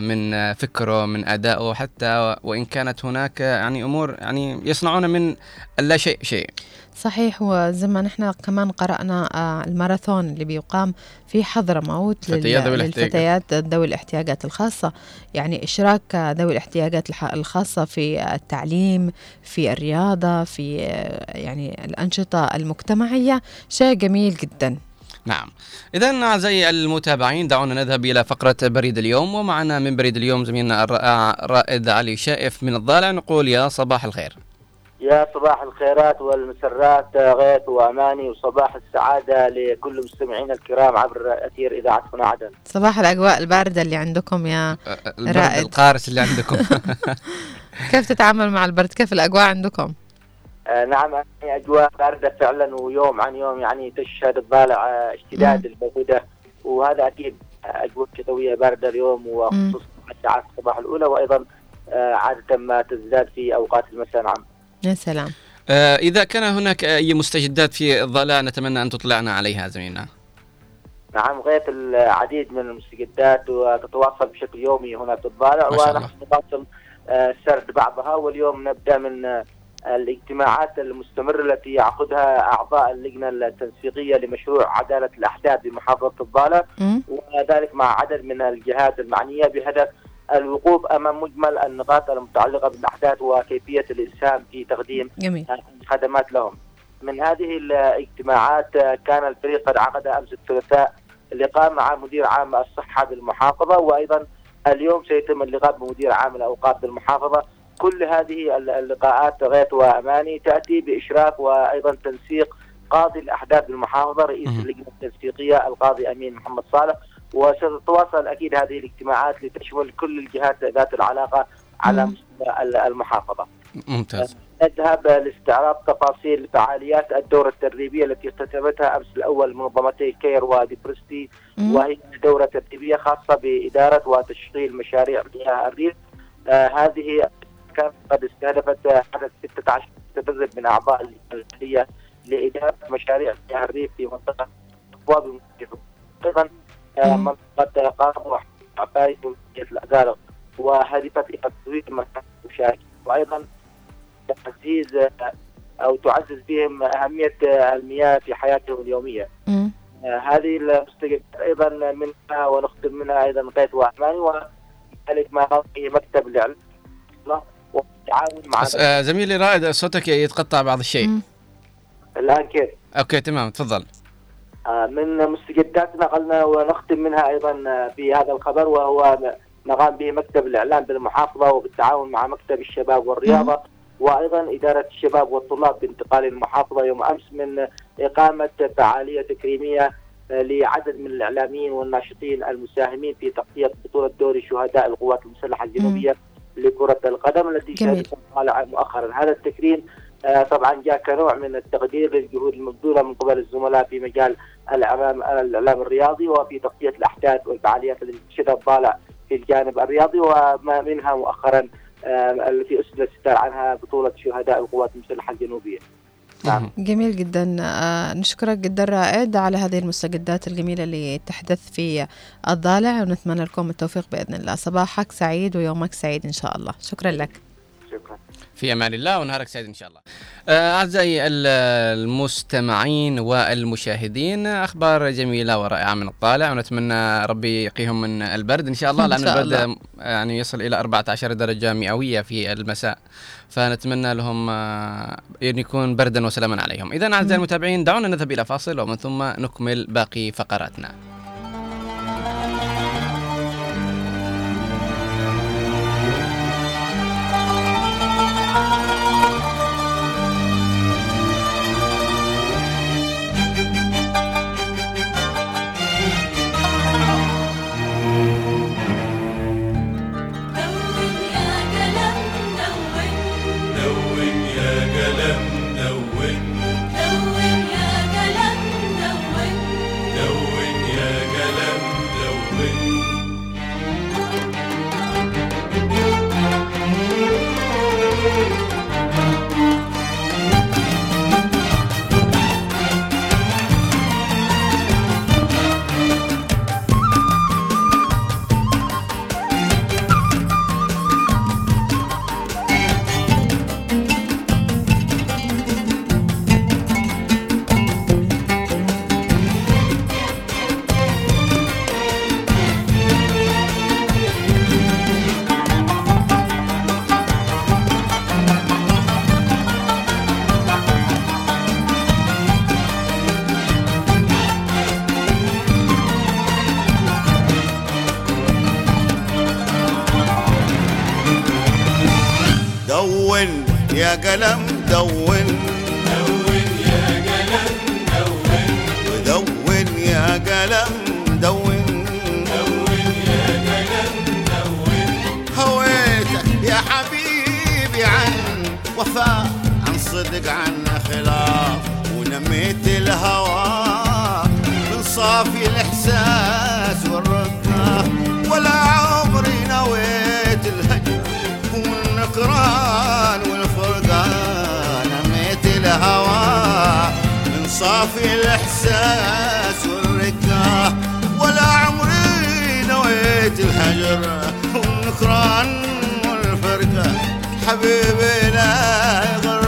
S2: من آه، فكره من أدائه حتى وإن كانت هناك يعني أمور يعني يصنعون من اللا شيء شيء.
S3: صحيح. وزي ما نحن كمان قرأنا آه، الماراثون اللي بيقام في حضرموت. للفتيات ذوي الاحتياجات الخاصة. يعني إشراك ذوي الاحتياجات الخاصة في التعليم في الرياضة في آه، يعني الأنشطة المجتمعية شيء جميل جدا.
S2: نعم. إذا أعزائي المتابعين دعونا نذهب إلى فقرة بريد اليوم ومعنا من بريد اليوم زميلنا الرائع رائد علي شائف من الضالع. نقول يا صباح الخير.
S12: يا صباح الخيرات والمسرات غيث وأماني وصباح السعادة لكل مستمعينا الكرام عبر أثير اذاعه هنا عدن.
S3: صباح الأجواء الباردة اللي عندكم يا
S2: البرد
S3: رائد.
S2: القارس اللي عندكم. [LAUGHS]
S3: كيف تتعامل مع البرد؟ كيف الأجواء عندكم؟
S12: نعم يعني أجواء باردة فعلا ويوم عن يوم يعني تشهد الضالع آه، اشتداد البروده وهذا أكيد آه، أجواء شتويه باردة اليوم وخصوصا في الساعات الصباح الأولى وأيضا آه، عادة ما تزداد في أوقات المساء. نعم.
S3: يا سلام.
S2: آه، إذا كان هناك أي مستجدات في الضالع نتمنى أن تطلعنا عليها زميلنا.
S12: نعم غاية العديد من المستجدات وتتواصل بشكل يومي هنا في الضالع. ونحن نواصل آه، سرد بعضها. واليوم نبدأ من آه، الاجتماعات المستمرة التي يعقدها أعضاء اللجنة التنسيقية لمشروع عدالة الأحداث بمحافظة الضالع وذلك مع عدد من الجهات المعنية بهدف الوقوف أمام مجمل النقاط المتعلقة بالأحداث وكيفية الإسهام في تقديم
S3: جميل.
S12: خدمات لهم. من هذه الاجتماعات آه، كان الفريق قد عقد أمس الثلاثاء لقاء مع مدير عام الصحة بالمحافظة وأيضا اليوم سيتم اللقاء بمدير عام الأوقاف بالمحافظة. كل هذه اللقاءات غيث وأماني تأتي بإشراف وأيضا تنسيق قاضي الأحداث بالمحافظة رئيس اللجنة التنسيقية القاضي أمين محمد صالح. وستتواصل أكيد هذه الاجتماعات لتشمل كل الجهات ذات العلاقة على مستوى المحافظة.
S2: ممتاز.
S12: نذهب لاستعراض تفاصيل فعاليات الدورة التدريبية التي اختتمتها أمس الأول منظمتي كير وديبرستي وهي دورة تدريبية خاصة بإدارة وتشغيل مشاريع مياه الريف. آه هذه كانت قد استهدفت عدد 16 متدرب من أعضاء اللجنة لإدارة مشاريع مياه الريف في منطقة أبواب أيضا آه منطقة قارب وعباية ومدينة الأزارق وهدفت إلى تطوير مكان المشاركين وأيضا تعزيز أو تعزز بهم أهمية المياه في حياتهم اليومية.
S3: مم.
S12: آه، هذه المستجدات أيضا منها ونختم منها أيضا قيد وأحماني وذلك ما نلقي مكتب الإعلام والتعاون مع
S2: آه زميلي رائد صوتك يتقطع بعض الشيء.
S12: الان كيف؟
S2: أوكي تمام تفضل.
S12: آه، من مستجدات نقلنا ونختم منها أيضا آه، في هذا الخبر وهو نقام به مكتب الإعلام بالمحافظة وبالتعاون مع مكتب الشباب والرياضة وأيضا إدارة الشباب والطلاب بانتقال المحافظة يوم أمس من إقامة فعالية تكريمية آه، لعدد من الإعلاميين والناشطين المساهمين في تغطية بطولة دوري شهداء القوات المسلحة الجنوبية. لكرة القدم التي. شهدت مؤخرا هذا التكريم آه، طبعا جاء كنوع من التقدير للجهود المبذولة من قبل الزملاء في مجال الاعلام الاعلام الرياضي وفي تغطية الأحداث والفعاليات التي شهدت طالع في الجانب الرياضي وما منها مؤخرا آه، التي الستار عنها بطولة شهداء القوات المسلحة الجنوبية. نعم.
S3: جميل جدا. آه، نشكرك جدا رائد على هذه المستجدات الجميلة اللي تحدث في الضالع ونتمنى لكم التوفيق بإذن الله. صباحك سعيد ويومك سعيد إن شاء الله. شكرا لك.
S12: شكرا.
S2: في أمان الله ونهارك سعيد إن شاء الله. آه، أعزائي ال- المستمعين والمشاهدين أخبار جميلة ورائعة من الطالع ونتمنى ربي يقيهم من البرد إن شاء الله لأن
S3: شاء
S2: البرد
S3: الله.
S2: يعني يصل إلى 14 درجة مئوية في المساء فنتمنى لهم آه، أن يكون بردا وسلاما عليهم. اذا أعزائي المتابعين دعونا نذهب إلى فاصل ومن ثم نكمل باقي فقراتنا.
S13: قلم دون. دون يا قلم دون.
S14: ودون يا قلم دون
S13: دون يا قلم دون
S14: هويتك يا حبيبي عن وفاء عن صدق عن خلاف. ونميت الهوى من صافي الإحساس والرقه ولا عمري الهوى من صافي الإحساس والرقه ولا عمري نويت الهجر والنكران والفرقة. حبيبي لا يغرونك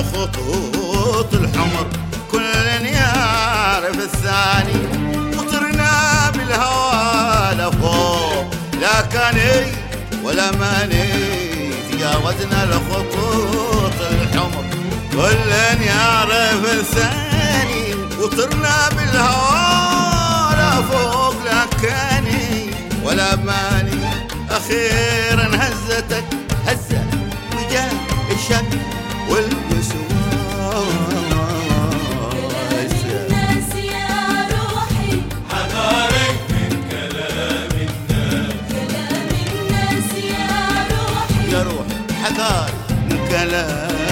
S14: الخطوط الحمر. كل يعرف الثاني. وطرنا بالهوى لفوق. لا كاني ولا ماني. تجاوزنا الخطوط الحمر. كل يعرف الثاني. وطرنا بالهوى لفوق. لا كاني ولا ماني. أخي سلام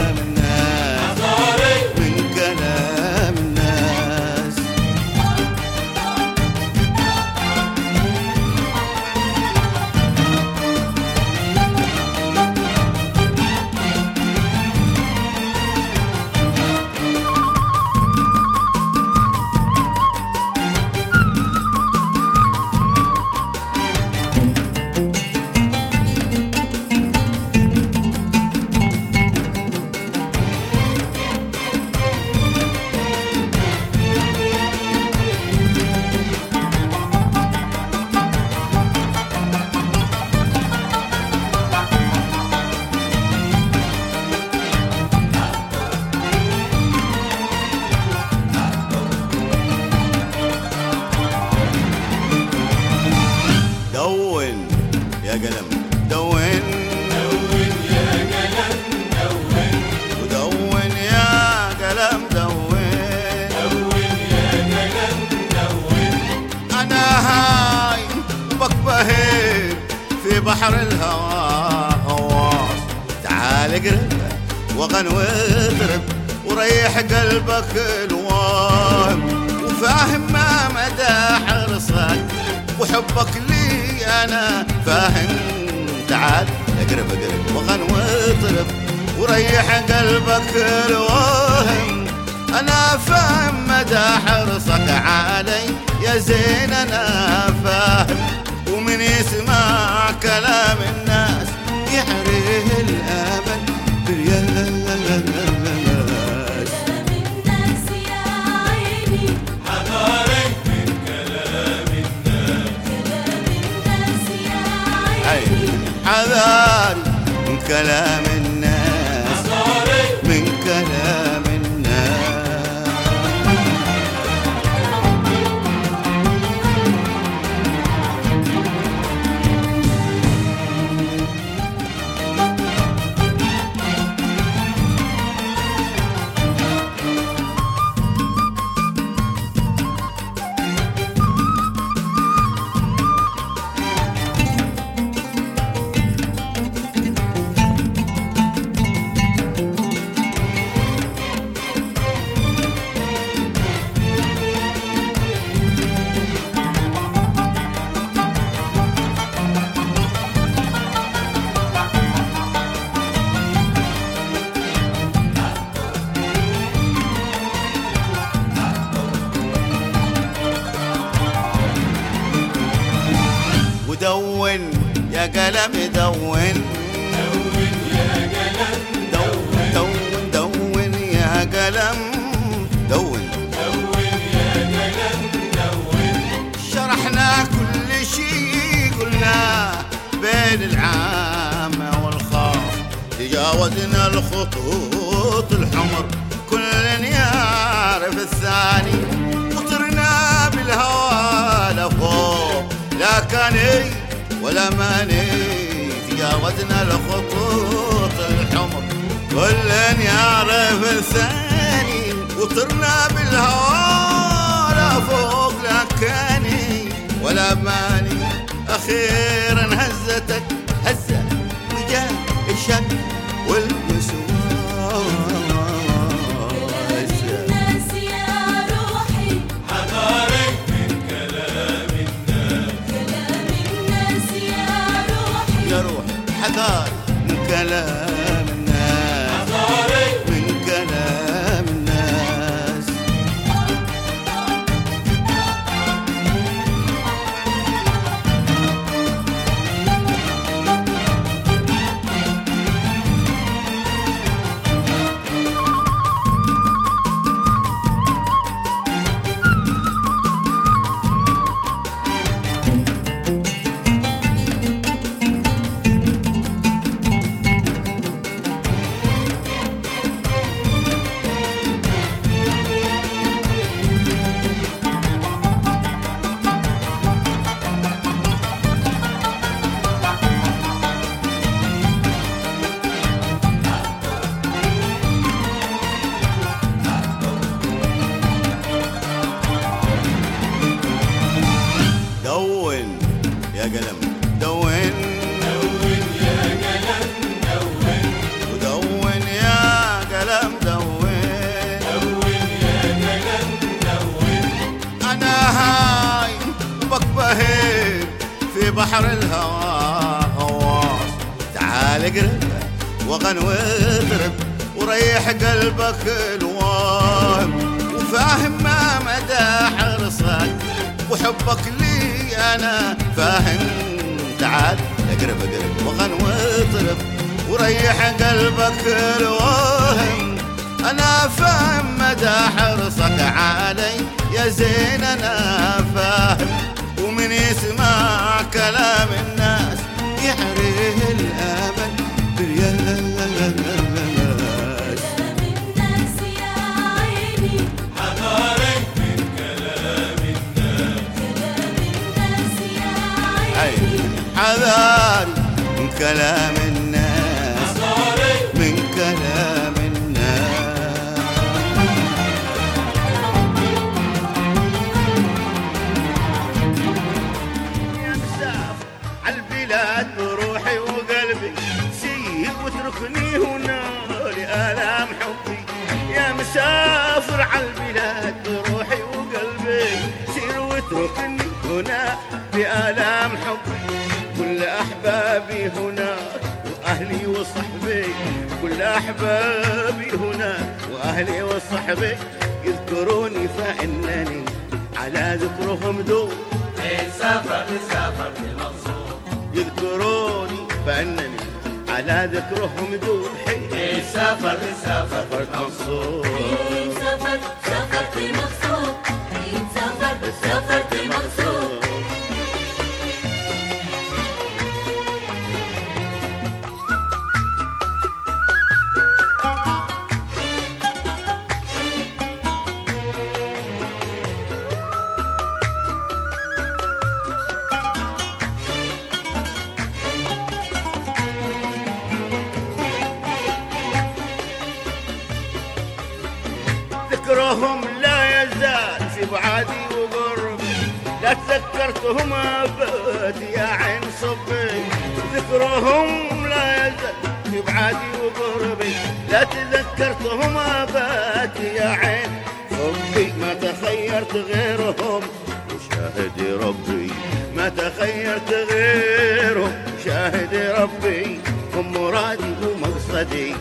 S14: ربي هم مرادي ومقصدي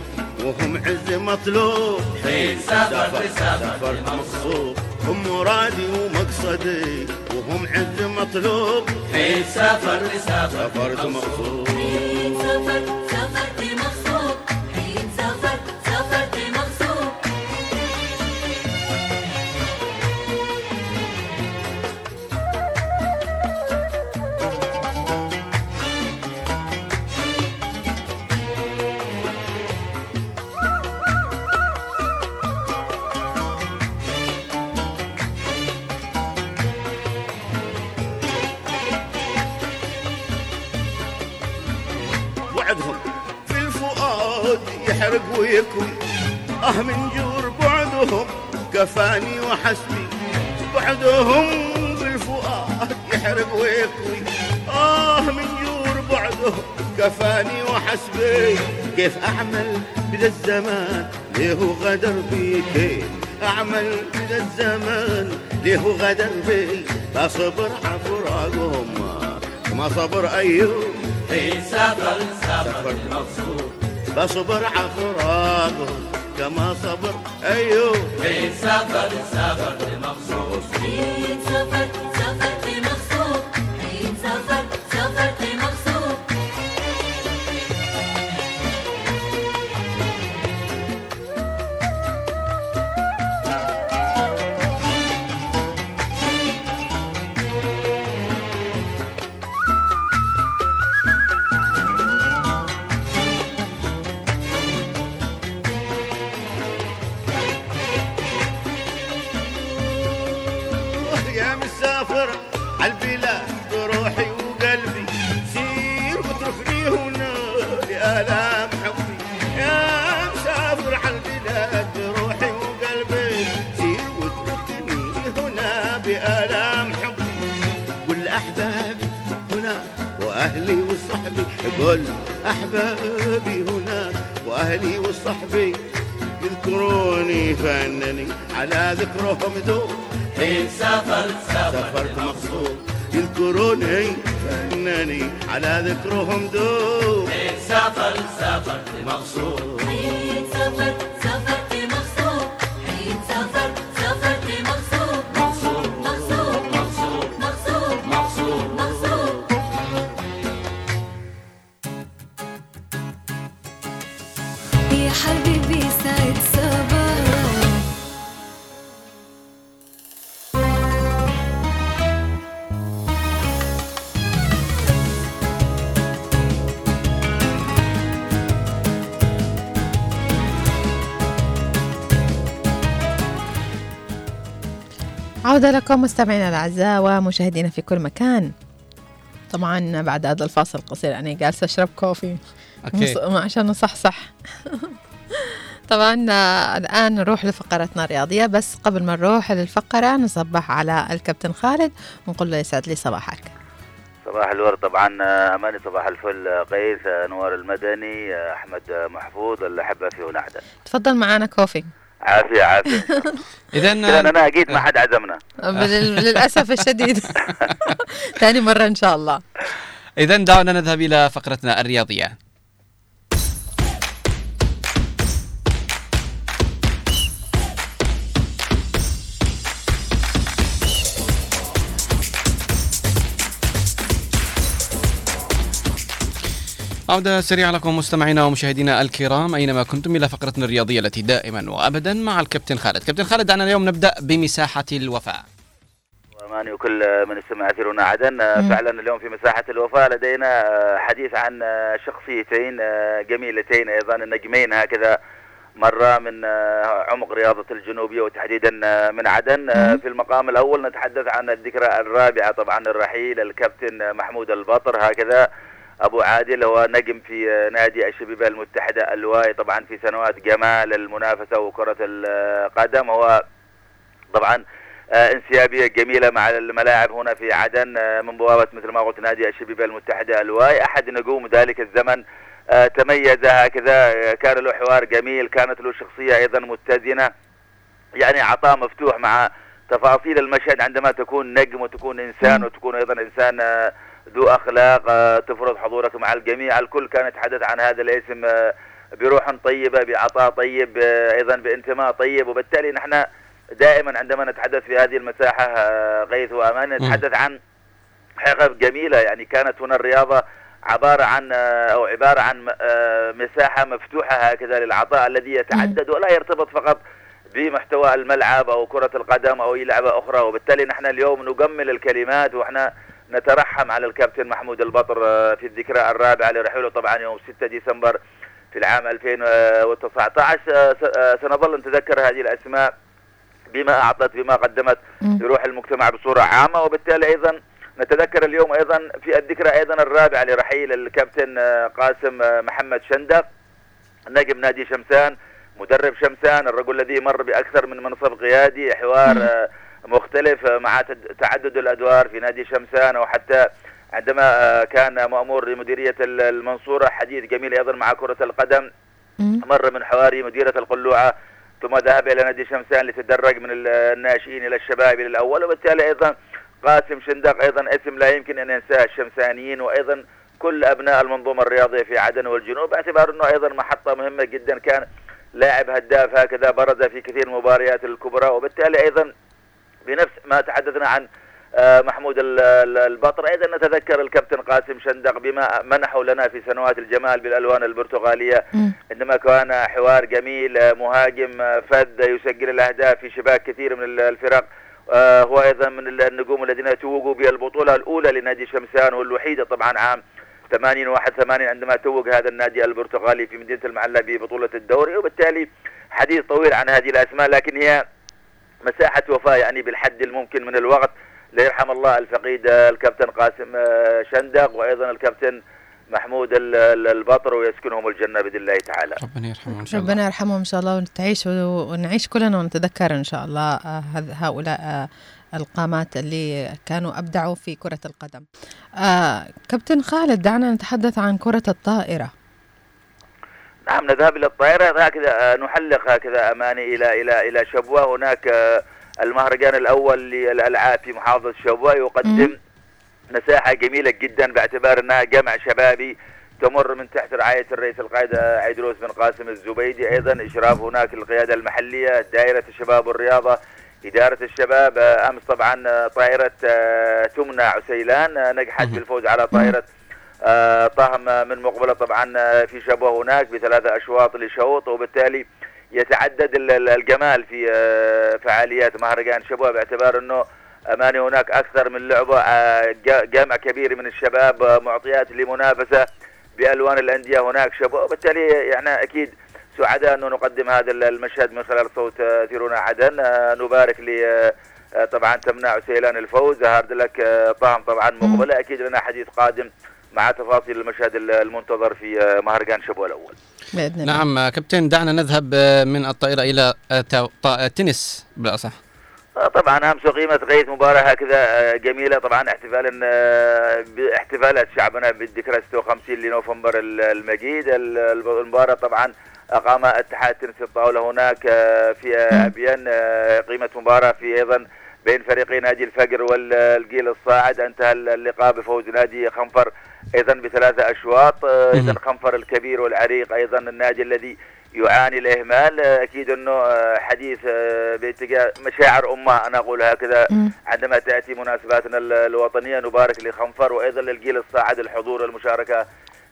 S14: وهم عز مطلوب.
S13: حين سافر
S14: سافر مغصوب هم مرادي ومقصدي وهم عز مطلوب.
S13: حين سافر سافر
S14: مغصوب كفاني وحسبي بعدهم بالفؤاد يحرق ويكوي آه من جور بعدهم كفاني وحسبي. كيف أعمل بدا الزمان؟ ليه غدر بي كيف أعمل بدا الزمان؟ ليه غدر بي أصبر عفراقهم ما صبر أيوب.
S15: في سفر سفر المقصود
S1: بصبر عفراقهم كما صبر أيوب
S15: إيه سافر سافرت مبسوط
S14: عيد سافر
S1: على ذكرهم
S3: لكم مستمعينا الأعزاء ومشاهدينا في كل مكان. طبعا بعد هذا الفاصل القصير أنا جالسة أشرب
S2: coffee.
S3: Okay. عشان نصحصح. [LAUGHS] طبعا آه، الآن نروح لفقرتنا الرياضية. بس قبل ما نروح للفقرة نصبح على الكابتن خالد ونقول له يسعد لي صباحك.
S16: صباح الورد طبعا آه، اماني صباح الفل آه، قيس آه، نوار المدني أحمد آه، محفوظ الاحبه في ونعدة.
S3: تفضل معنا coffee.
S16: عافية عافية. [LAUGHS]
S2: إذا
S16: أنا أكيد ما حد عزمنا.
S3: بل- للأسف الشديد. [LAUGHS] ثاني مرة إن شاء الله.
S2: إذا دعونا نذهب إلى فقرتنا الرياضية. عودة سريعة لكم مستمعينا ومشاهدينا الكرام. أينما كنتم إلى فقرتنا الرياضية التي دائما وأبدا مع الكابتن خالد. كابتن خالد دعنا اليوم نبدأ بمساحة الوفاء.
S16: اماني وكل من استمع أثيرنا عدن. فعلا اليوم في مساحة الوفاء لدينا حديث عن شخصيتين جميلتين أيضا نجمين هكذا مرة من عمق رياضة الجنوبية وتحديدا من عدن. في المقام الأول نتحدث عن الذكرى الرابعة طبعا الرحيل الكابتن محمود البطر هكذا. أبو عادل هو نجم في نادي الشبيبة المتحدة الواي طبعا في سنوات جمال المنافسة وكرة القدم. هو طبعا آه، انسيابية جميلة مع الملاعب هنا في عدن آه، من بوابة مثل ما قلت نادي الشبيبه المتحدة الواي أحد نجوم ذلك الزمن آه، تميز هكذا كان له حوار جميل كانت له شخصية أيضا متزنة. يعني عطاء مفتوح مع تفاصيل المشهد عندما تكون نجم وتكون إنسان وتكون أيضا إنسان آه، ذو أخلاق آه، تفرض حضورك مع الجميع. الكل كان يتحدث عن هذا الاسم آه، بروح طيبة بعطاء طيب آه، أيضا بانتماء طيب. وبالتالي نحن دائما عندما نتحدث في هذه المساحة آه، غيث وأمان نتحدث عن حقب جميلة. يعني كانت هنا الرياضة عبارة عن أو عبارة عن مساحة مفتوحة هكذا للعطاء الذي يتعدد ولا يرتبط فقط بمحتوى الملعب أو كرة القدم أو أي لعبة أخرى. وبالتالي نحن اليوم نجمل الكلمات وإحنا نترحم على الكابتن محمود البطر آه، في الذكرى الرابعة لرحيله طبعا يوم 6 ديسمبر في العام 2019 آه، آه، سنظل نتذكر هذه الأسماء بما أعطت بما قدمت لروح المجتمع بصورة عامة. وبالتالي أيضا نتذكر اليوم أيضا في الذكرى أيضا الرابعة لرحيل الكابتن قاسم محمد شندق نجم نادي شمسان مدرب شمسان الرجل الذي مر بأكثر من منصب قيادي حوار مختلف آه، مع تعدد الأدوار في نادي شمسان وحتى عندما آه، كان مأمور لمديرية ال- المنصورة حديث جميل أيضا مع كرة القدم مر من حواري مديرة القلوعة ثم ذهب إلى نادي شمسان لتدرج من ال- الناشئين إلى الشباب إلى الأول وبالتالي أيضا قاسم شندق أيضا اسم لا يمكن أن ينساه الشمسانيين وأيضا كل أبناء المنظومة الرياضية في عدن والجنوب باعتبار إنه أيضا محطة مهمة جدا كان لاعب هداف هكذا برز في كثير المباريات الكبرى وبالتالي أيضا بنفس ما تحدثنا عن آه، محمود ال- ال- البطر. أيضا نتذكر الكابتن قاسم شندق بما منحوا لنا في سنوات الجمال بالألوان البرتغالية. عندما كان حوار جميل آه، مهاجم آه، فذ يسجل الأهداف في شباك كثير من ال- الفرق. هو أيضا من ال- النجوم الذين توجوا بالبطولة الأولى لنادي شمسان والوحيدة طبعا عام 80 81 عندما توج هذا النادي البرتغالي في مدينة المعلة ببطولة الدوري. وبالتالي حديث طويل عن هذه الأسماء لكن هي مساحة وفاه يعني بالحد الممكن من الوقت ليرحم الله الفقيد الكابتن قاسم آه، شندق وأيضا الكابتن محمود ال- ال- البطر ويسكنهم الجنة بإذن الله تعالى.
S2: ربنا يرحمه إن شاء الله
S3: ربنا يرحمهم إن شاء الله ونتعيش ونعيش كلنا ونتذكر إن شاء الله آه، هؤلاء آه، القامات اللي كانوا أبدعوا في كرة القدم. آه، كابتن خالد دعنا نتحدث عن كرة الطائرة.
S16: نعم نذهب إلى الطائرة. هكذا آه، نحلق هكذا أماني إلى إلى إلى شبوة. هناك آه، المهرجان الأول للألعاب في محافظة شبوة. يقدم مساحة جميلة جدا باعتبار أنها جمع شبابي تمر من تحت رعاية الرئيس القائد آه، عيدروس بن قاسم الزبيدي. أيضا إشراف هناك القياده المحلية دائرة الشباب والرياضة إدارة الشباب. أمس طبعا طائرة تمنى عسيلان نجحت بالفوز على طائرة طهم آه، من مقبلة طبعا آه، في شبوة هناك بثلاثة أشواط لشوط وبالتالي يتعدد ال- ال- الجمال في آه، فعاليات مهرجان شبوة باعتبار أنه أماني هناك أكثر من لعبة جا- جامع كبير من الشباب معطيات لمنافسة بألوان الأندية هناك شبوة وبالتالي يعني أكيد سعداء أنه نقدم هذا ال- المشهد من خلال صوت ثيرونا عدن نبارك ل طبعا تمنع سيلان الفوز هارد لك طهم طبعا مقبلة أكيد لنا حديث قادم مع تفاصيل المشهد ال- المنتظر في آه، مهرجان شبوة الأول.
S3: بإذن الله.
S2: نعم آه، كابتن دعنا نذهب آه، من الطائرة إلى تا- طا- التنس بالأصح.
S16: آه، طبعا أمس أقيمت غايه مباراه هكذا جميلة. طبعا احتفالا باحتفالات شعبنا بالذكرى 56 لنوفمبر ال- المجيد. ال- المباراة طبعا أقام اتحاد تنس الطاولة هناك في ابيان قيمة مباراة في أيضا بين فريقي نادي الفجر والجيل الصاعد. انتهى اللقاء بفوز نادي خنفر أيضا بثلاثة أشواط آه، أيضا خنفر الكبير والعريق أيضا النادي الذي يعاني الإهمال. آه، أكيد إنه آه، حديث آه، باتجاه مشاعر أمة أنا أقول هكذا. عندما تأتي مناسباتنا ال- الوطنية نبارك لخنفر وأيضا للجيل الصاعد الحضور والمشاركه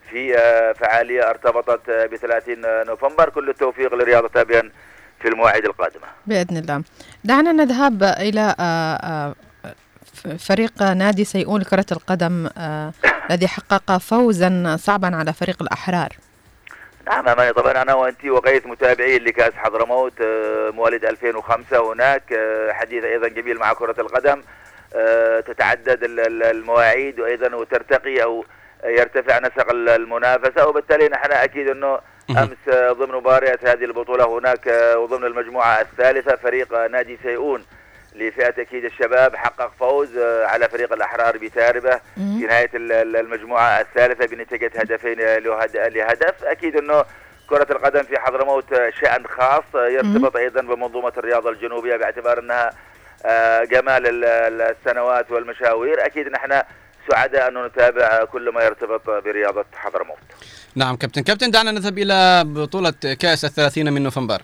S16: في آه، فعالية ارتبطت آه، ب 30 نوفمبر. كل التوفيق لرياضه ابيان في المواعيد القادمة.
S3: بإذن الله. دعنا نذهب إلى آه، آه، فريق نادي سيئون لكرة القدم آه، الذي حقق فوزا صعبا على فريق الأحرار.
S16: نعم أماني طبعا أنا وأنت وغيث متابعين لكأس حضرموت آه، مواليد 2005 هناك آه، حديث أيضا جميل مع كرة القدم تتعدد ال- ال- المواعيد وأيضا وترتقي أو يرتفع نسق ال- المنافسة وبالتالي نحن أكيد أنه أمس ضمن مباريات هذه البطولة هناك وضمن المجموعة الثالثة فريق نادي سيئون. لفئة أكيد الشباب حقق فوز آه، على فريق الأحرار بتاربة. في نهاية ال- ال- المجموعة الثالثة بنتيجة هدفين لهد- لهدف. أكيد أنه كرة القدم في حضرموت آه، شأن خاص آه، يرتبط أيضا بمنظومة الرياضة الجنوبية باعتبار أنها جمال ال- ال- السنوات والمشاوير. أكيد نحن سعداء أن نتابع كل ما يرتبط برياضة حضرموت
S2: نعم كابتن. كابتن دعنا نذهب إلى بطولة كأس الثلاثين من نوفمبر.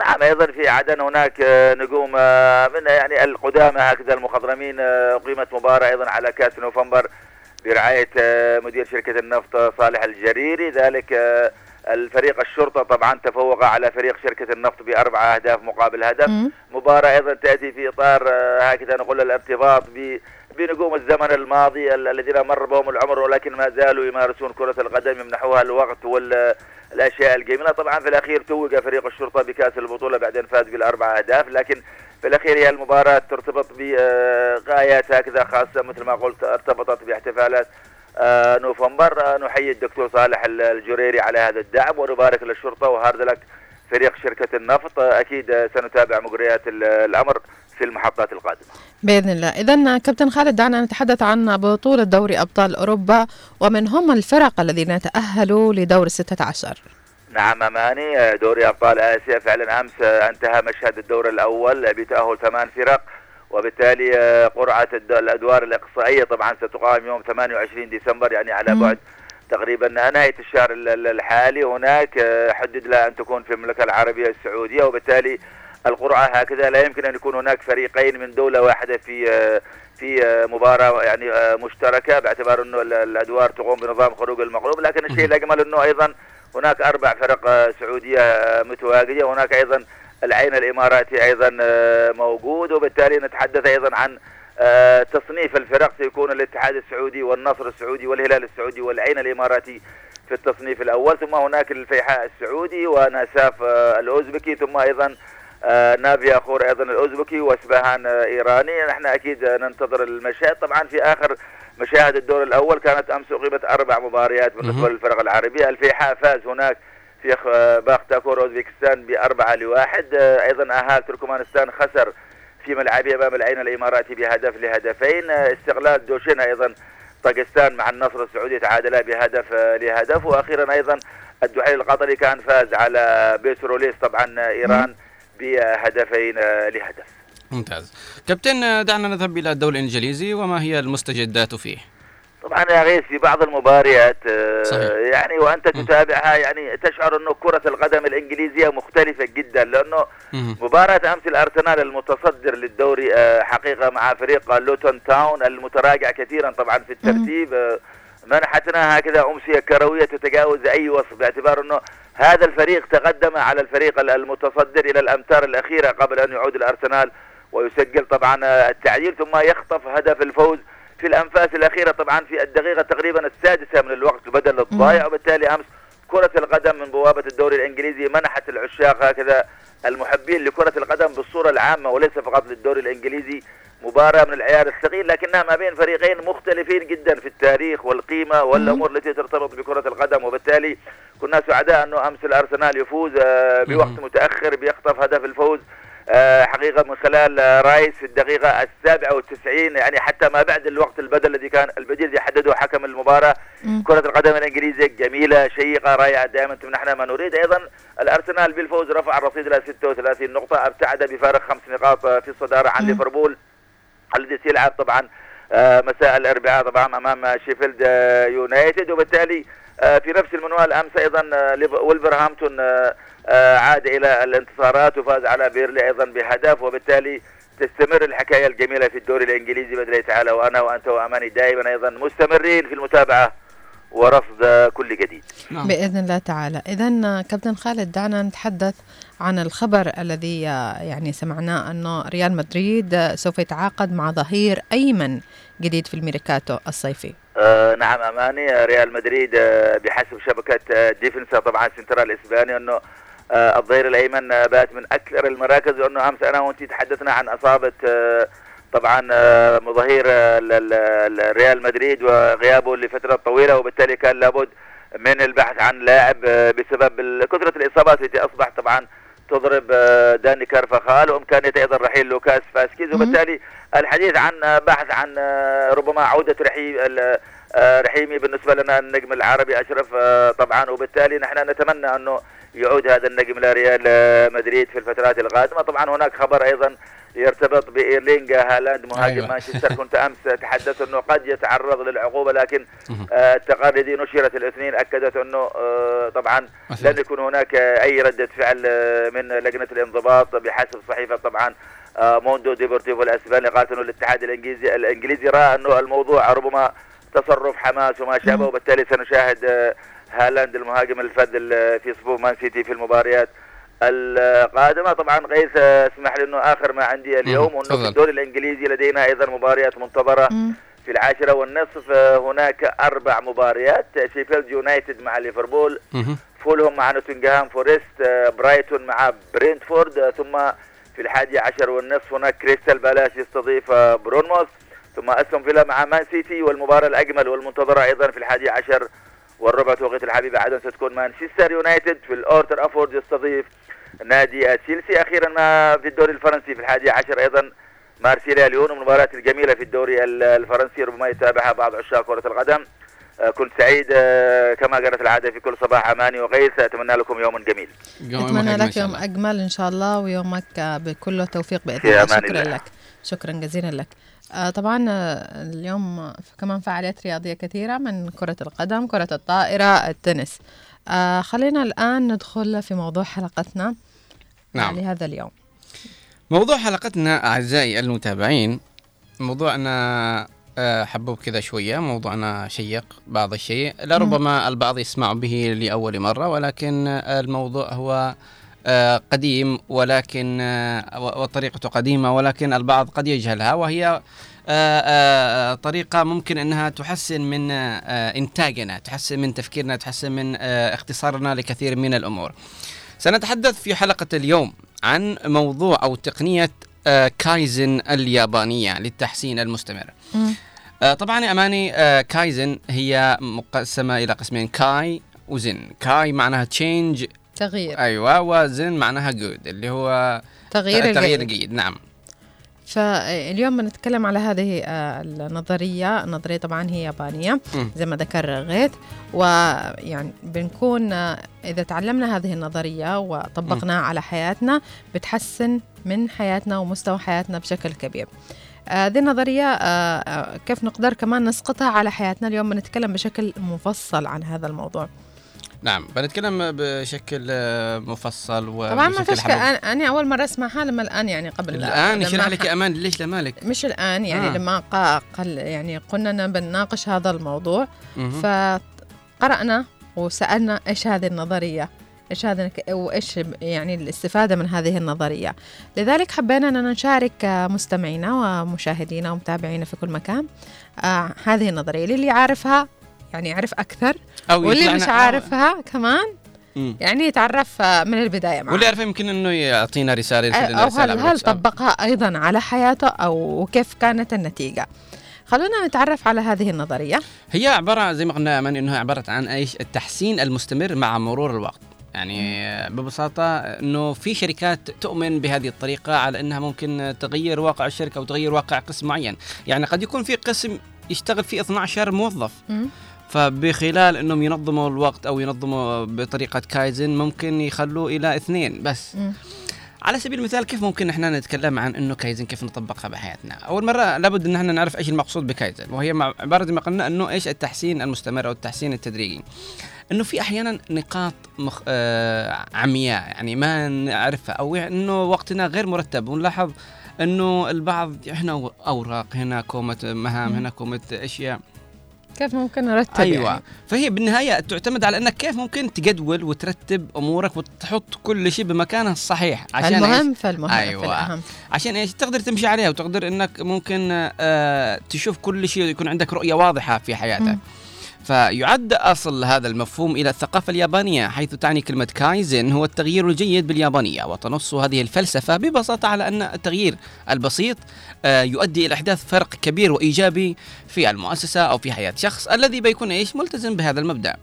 S16: نعم أيضا في عدن هناك آه، نجوم آه، من يعني القدامى هكذا المخضرمين آه، أقيمت مباراة أيضا على كأس نوفمبر برعاية آه، مدير شركة النفط آه، صالح الجريري. ذلك آه، الفريق الشرطة طبعا تفوق على فريق شركة النفط بأربع أهداف مقابل هدف. مباراة أيضا تأتي في إطار آه، هكذا نقول الارتباط ب بنجوم الزمن الماضي ال- الذين مر بهم العمر ولكن ما زالوا يمارسون كرة القدم يمنحوها الوقت والأشياء الجميلة. طبعا في الأخير توج فريق الشرطة بكأس البطولة بعدين فاز بالأربع أهداف. لكن في الأخير هي المباراة ترتبط بغايات هكذا خاصة مثل ما قلت ارتبطت باحتفالات آه، نوفمبر. آه، نحيي الدكتور صالح ال- الجريري على هذا الدعم ونبارك للشرطة وهارد لك فريق شركة النفط. آه، أكيد سنتابع مجريات ال- الأمر. في المحطات القادمة.
S3: بإذن الله. إذا كابتن خالد دعنا نتحدث عن بطولة دوري أبطال أوروبا ومن هم الفرق الذين تأهلوا لدور الستة عشر؟
S16: نعم أماني دوري أبطال آسيا فعلا أمس انتهى مشهد الدور الأول بتأهل ثمان فرق وبالتالي آه، قرعة الأدوار الإقصائية طبعا ستقام يوم 28 ديسمبر يعني على بعد تقريبا نهاية الشهر ال- ال- الحالي. هناك آه، حدد لها أن تكون في المملكة العربية السعودية وبالتالي القرعة هكذا. لا يمكن أن يكون هناك فريقين من دولة واحدة في في مباراة يعني مشتركة باعتبار أنه ال- الأدوار تقوم بنظام خروج المغلوب لكن الشيء الأجمل أنه أيضا هناك أربع فرق آه، سعودية آه، متواجدة. وهناك أيضا العين الإماراتي أيضا آه، موجود. وبالتالي نتحدث أيضا عن تصنيف الفرق. سيكون الاتحاد السعودي والنصر السعودي والهلال السعودي والعين الإماراتي في التصنيف الأول. ثم هناك الفيحاء السعودي وناساف آه، الأوزبكي. ثم أيضا آه، نافيا خور أيضا الأوزبكي واسبهان آه، إيراني. نحن أكيد آه، ننتظر المشاهد. طبعا في آخر مشاهد الدور الأول كانت أمس اقيمت أربع مباريات
S2: بالنسبة.
S16: للفرق العربية. الفيحاء فاز هناك في باختاكور أوزبكستان بأربعة لواحد. أيضا آهال تركمانستان خسر في ملعبه أمام العين الإماراتي بهدف لهدفين. استغلال دوشين أيضا طاقستان مع النصر السعودي تعادلا بهدف لهدف. وأخيرا أيضا الدحيل القطري كان فاز على برسبوليس طبعا إيران بهدفين آه، لهدف.
S2: ممتاز. كابتن آه، دعنا نذهب إلى الدوري الإنجليزي وما هي المستجدات فيه؟
S16: طبعا يا غيث في بعض المباريات آه،
S2: صحيح.
S16: يعني وأنت تتابعها يعني تشعر انه كرة القدم الإنجليزية مختلفة جدا لأنه
S2: مهم.
S16: مباراة أمس الأرسنال المتصدر للدوري حقيقة مع فريق لوتون تاون المتراجع كثيرا طبعا في الترتيب منحتنا هكذا أمسية كروية تتجاوز أي وصف باعتبار أنه هذا الفريق تقدم على الفريق المتصدر إلى الأمتار الأخيرة قبل أن يعود الأرسنال ويسجل طبعا التعديل ثم يخطف هدف الفوز في الأنفاس الأخيرة طبعا في الدقيقة تقريبا السادسة من الوقت بدل الضايع وبالتالي أمس كرة القدم من بوابة الدوري الإنجليزي منحت العشاق هكذا المحبين لكرة القدم بالصورة العامة وليس فقط للدوري الإنجليزي. مباراة من العيار الثقيل لكنها ما بين فريقين مختلفين جدا في التاريخ والقيمة والأمور التي ترتبط بكرة القدم. وبالتالي كنا سعداء أنه أمس الأرسنال يفوز آه، بوقت متأخر بيخطف هدف الفوز. حقيقة من خلال آه، رايس في الدقيقة السابعة والتسعين يعني حتى ما بعد الوقت البدل الذي كان البديل الذي حدده حكم المباراة كرة القدم الإنجليزية جميلة شيقة رائعة دائما نحن ما نريد. أيضا الأرسنال بالفوز رفع الرصيد إلى 36 نقطة ابتعد بفارق خمس نقاط آه، في الصدارة عن ليفربول الذي سيلعب طبعا آه، مساء الأربعاء طبعا أمام شيفيلد آه، يونايتد. وبالتالي آه، في نفس المنوال أمس أيضا آه، ليف- ولفرهامبتون آه، آه، عاد إلى الانتصارات وفاز على بيرنلي أيضا بهدف وبالتالي تستمر الحكاية الجميلة في الدوري الإنجليزي. باذن الله تعالى وأنا وأنت وأماني دائما أيضا مستمرين في المتابعة ورصد آه، كل جديد.
S3: بإذن الله تعالى. اذا كابتن خالد دعنا نتحدث عن الخبر الذي آه، يعني سمعناه انه ريال مدريد آه، سوف يتعاقد مع ظهير أيمن جديد في الميركاتو الصيفي.
S16: آه نعم أماني آه، ريال مدريد آه بحسب شبكة آه ديفينسا طبعا سنترال الاسباني أنه آه الظهير الأيمن آه بات من أكثر المراكز وانه أمس أنا وأنت تحدثنا عن إصابة آه طبعا آه ظهير آه ال- ال- ال- ريال مدريد وغيابه لفترة طويلة وبالتالي كان لابد من البحث عن لاعب آه بسبب كثرة الإصابات التي اصبح طبعا تضرب آه، داني كارفاخال وامكانيه أيضا رحيل لوكاس فاسكيز وبالتالي الحديث عن آه، بحث عن آه، ربما عودة آه، رحيمي بالنسبة لنا النجم العربي أشرف آه، طبعا وبالتالي نحن نتمنى أنه يعود هذا النجم لريال مدريد في الفترات القادمة. طبعا هناك خبر أيضا يرتبط بإيرلينغ هالاند مهاجم
S2: أيوة.
S16: مانشستر. كنت أمس [LAUGHS] تحدثت أنه قد يتعرض للعقوبة لكن آه، التقارير التي نشرت الاثنين أكدت أنه آه، طبعا لن يكون هناك أي ردة فعل آه، من لجنة الانضباط بحسب صحيفة طبعا موندو ديبورتيفو الأسباني قالت انه الاتحاد الإنجليزي الإنجليزي رأى أنه الموضوع ربما تصرف حماس وما شابه وبالتالي سنشاهد هالاند المهاجم الفذ ال- في صفوف مان سيتي في المباريات القادمة. طبعا غيث آه، اسمح لي إنه آخر ما عندي اليوم وإنه في. الدوري الإنجليزي لدينا أيضا مباريات منتظرة في العاشرة والنصف. آه، هناك أربع مباريات شيفيلد يونايتد مع ليفربول فولهم مع نوتنغهام فورست آه، برايتون مع برينتفورد آه، ثم في الحادي عشر والنصف هناك كريستال بالاس يستضيف آه، بورنموث ثم أستون فيلا مع مان سيتي والمباراة الأجمل والمنتظرة أيضا في الحادي عشر والربع توقيت الحبيبة عدن ستكون مانشستر يونايتد في الأولد ترافورد يستضيف نادي تشيلسي. أخيرا ما في الدوري الفرنسي في الحادي عشر أيضا مارسيليا ليون المباريات الجميلة في الدوري ال- الفرنسي ربما يتابعها بعض عشاق كرة القدم. آه، كنت سعيد آه، كما جرت العادة في كل صباح أماني وغيث. أتمنى لكم يوما جميل.
S3: أتمنى لك يوم أجمل إن شاء الله ويومك آه، بكل توفيق بإذن
S16: في
S3: الله. شكرا. لك. شكرا جزيلا لك. طبعا آه، اليوم كمان فعاليات رياضية كثيرة من كرة القدم كرة الطائرة التنس. آه، خلينا الآن ندخل في موضوع حلقتنا
S2: نعم.
S3: لهذا اليوم.
S2: موضوع حلقتنا أعزائي المتابعين موضوعنا آه، حبوب كذا شوية موضوعنا شيق بعض الشيء لربما البعض يسمع به لأول مرة ولكن آه، الموضوع هو آه، قديم ولكن آه، وطريقته قديمة ولكن البعض قد يجهلها وهي آه، آه، طريقة ممكن أنها تحسن من آه، إنتاجنا تحسن من تفكيرنا تحسن من آه، اختصارنا لكثير من الأمور. سنتحدث في حلقة اليوم عن موضوع أو تقنية آه، كايزن اليابانية للتحسين المستمر. آه، طبعا يا أماني آه، كايزن هي مقسمة إلى قسمين كاي وزن. كاي معناها change
S3: تغيير.
S2: أيوة وزن معناها good اللي هو
S3: تغيير الجيد.
S2: الجيد نعم.
S3: فاليوم بنتكلم على هذه آه، النظرية النظرية طبعا هي يابانية. زي ما ذكر غيث ويعني بنكون آه، إذا تعلمنا هذه النظرية وطبقناها على حياتنا بتحسن من حياتنا ومستوى حياتنا بشكل كبير. آه، هذه النظرية آه، كيف نقدر كمان نسقطها على حياتنا؟ اليوم بنتكلم بشكل مفصل عن هذا الموضوع.
S2: نعم بنتكلم بشكل آه، مفصل وبشكل
S3: طبعا ما فيش أنا أول مرة أسمعها لما الآن يعني قبل
S2: الآن
S3: لما
S2: نشرح لك أمان ليش لا مالك؟
S3: مش الآن يعني
S2: آه.
S3: لما قا قل يعني قلنا بنناقش هذا الموضوع
S2: مهم.
S3: فقرأنا وسألنا إيش هذه النظرية؟ إيش هذا وإيش يعني الاستفادة من هذه النظرية؟ لذلك حبينا أن نشارك آه، مستمعينا ومشاهدينا ومتابعينا في كل مكان آه هذه النظرية. للي عارفها يعني يعرف أكثر.
S2: أو
S3: واللي مش عارفها كمان
S2: مم.
S3: يعني يتعرف من البداية معنا
S2: واللي يعرف يمكن إنه يعطينا رسالة يرسل
S3: أو
S2: رسالة
S3: هل, هل. طبقها أيضا على حياته أو كيف كانت النتيجة؟ خلونا نتعرف على هذه النظرية.
S2: هي عبارة زي ما قلنا مان إنها عبارة عن إيش؟ التحسين المستمر مع مرور الوقت. يعني ببساطة أنه في شركات تؤمن بهذه الطريقة على أنها ممكن تغير واقع الشركة أو تغير واقع قسم معين. يعني قد يكون في قسم يشتغل فيه 12 موظف. فبخلال أنهم ينظموا الوقت أو ينظموا بطريقة كايزن ممكن يخلوه إلى اثنين بس على سبيل المثال كيف ممكن إحنا نتكلم عن إنه كايزن كيف نطبقها بحياتنا؟ أول مرة لابد إن إحنا نعرف إيش المقصود بكايزن وهي عبارة زي ما قلنا إنه إيش التحسين المستمر أو التحسين التدريجي. إنه في أحيانا نقاط مخ... آه عمياء يعني ما نعرفها أو إنه وقتنا غير مرتب ونلاحظ إنه البعض هنا أوراق هنا كومة مهام. هنا كومة أشياء
S3: كيف ممكن نرتب
S2: أيوه
S3: يعني؟
S2: فهي بالنهاية تعتمد على إنك كيف ممكن تجدول وترتب أمورك وتحط كل شيء بمكانه الصحيح عشان
S3: المهم
S2: إيش؟
S3: فالمهم
S2: أيوه
S3: فالأهم.
S2: عشان إيش تقدر تمشي عليها وتقدر إنك ممكن آه تشوف كل شيء ويكون عندك رؤية واضحة في حياتك
S3: مم.
S2: فيعد أصل هذا المفهوم إلى الثقافة اليابانية حيث تعني كلمة كايزن هو التغيير الجيد باليابانية وتنص هذه الفلسفة ببساطة على أن التغيير البسيط آه، يؤدي إلى أحداث فرق كبير وإيجابي في المؤسسة أو في حياة شخص الذي بيكون إيش؟ ملتزم بهذا المبدأ.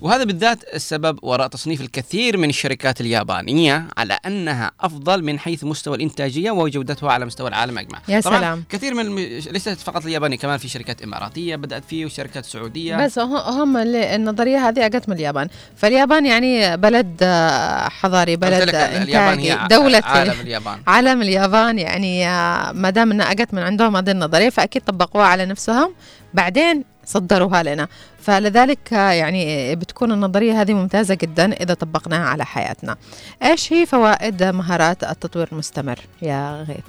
S2: وهذا بالذات السبب وراء تصنيف الكثير من الشركات اليابانية على أنها أفضل من حيث مستوى الإنتاجية وجودتها على مستوى العالم أجمع.
S3: يا
S2: طبعاً
S3: سلام.
S2: كثير من الم... ليست فقط الياباني كمان في شركات إماراتية بدأت فيه وشركات سعودية.
S3: بس هم النظرية هذه اجت من اليابان. فاليابان يعني بلد آه، حضاري بلد
S2: إنتاجي.
S3: دولة
S2: عالم اليابان.
S3: عالم اليابان يعني آه، ما دام إنها اجت من عندهم هذه النظرية فأكيد طبقوها على نفسهم. بعدين صدروها لنا. فلذلك يعني بتكون النظرية هذه ممتازة جدا إذا طبقناها على حياتنا. إيش هي فوائد مهارات التطوير المستمر يا غيث؟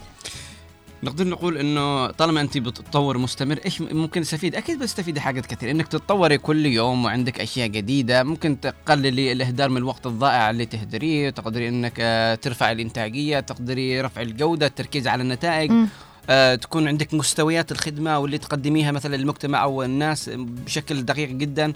S2: نقدر نقول إنه طالما أنت بتطور مستمر إيش ممكن تستفيد؟ أكيد بتستفيدي حاجات كثير. إنك تتطوري كل يوم وعندك أشياء جديدة ممكن تقللي الإهدار من الوقت الضائع اللي تهدريه تقدري إنك آه، ترفع الإنتاجية تقدري رفع الجودة التركيز على النتائج. تكون عندك مستويات الخدمة واللي تقدميها مثلا للمجتمع أو الناس بشكل دقيق جدا.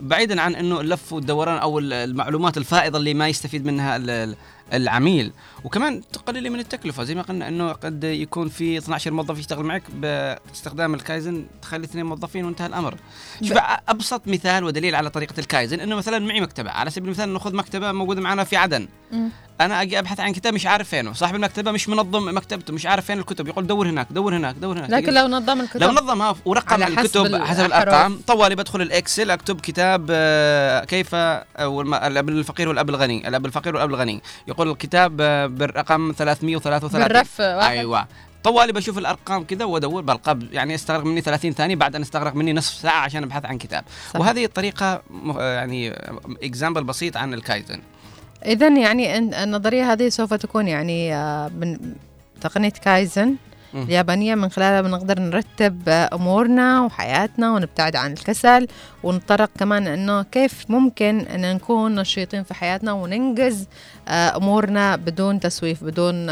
S2: بعيدا عن إنه اللف والدوران أو ال- المعلومات الفائضة اللي ما يستفيد منها ال- ال- العميل وكمان تقللي من التكلفة زي ما قلنا إنه قد يكون في 12 موظف يشتغل معك باستخدام الكايزن تخلي اثنين موظفين وانتهى الأمر شوف أبسط مثال ودليل على طريقة الكايزن إنه مثلا معي مكتبة على سبيل المثال نأخذ مكتبة موجودة معنا في عدن. أنا أجي أبحث عن كتاب مش عارف فينه. صاحب المكتبة مش منظم مكتبته مش عارف فين الكتب. يقول دور هناك دور هناك دور هناك.
S3: لكن لو نظم الكتب.
S2: لو نظمها ورقم
S3: حسب
S2: الكتب حسب
S3: الأحرف.
S2: الأرقام. طوالي بدخل ال Excel أكتب كتاب آه، كيف الم- الأب الفقير والأب الغني. الأب الفقير والأب الغني. يقول الكتاب آه، بالرقم 333
S3: بالرف واحد.
S2: أيوه. طوالي بشوف الأرقام كذا وأدور بالقاب يعني أستغرق مني 30 ثانية بعد أن أستغرق مني نصف ساعة عشان أبحث عن كتاب.
S3: صح.
S2: وهذه الطريقة يعني example بسيط عن الكايزن.
S3: إذا يعني النظرية هذه سوف تكون يعني آه، من تقنية كايزن
S2: مم.
S3: اليابانية من خلالها بنقدر نرتب آه، أمورنا وحياتنا ونبتعد عن الكسل ونتطرق كمان إنه كيف ممكن إن نكون نشيطين في حياتنا وننجز آه، أمورنا بدون تسويف بدون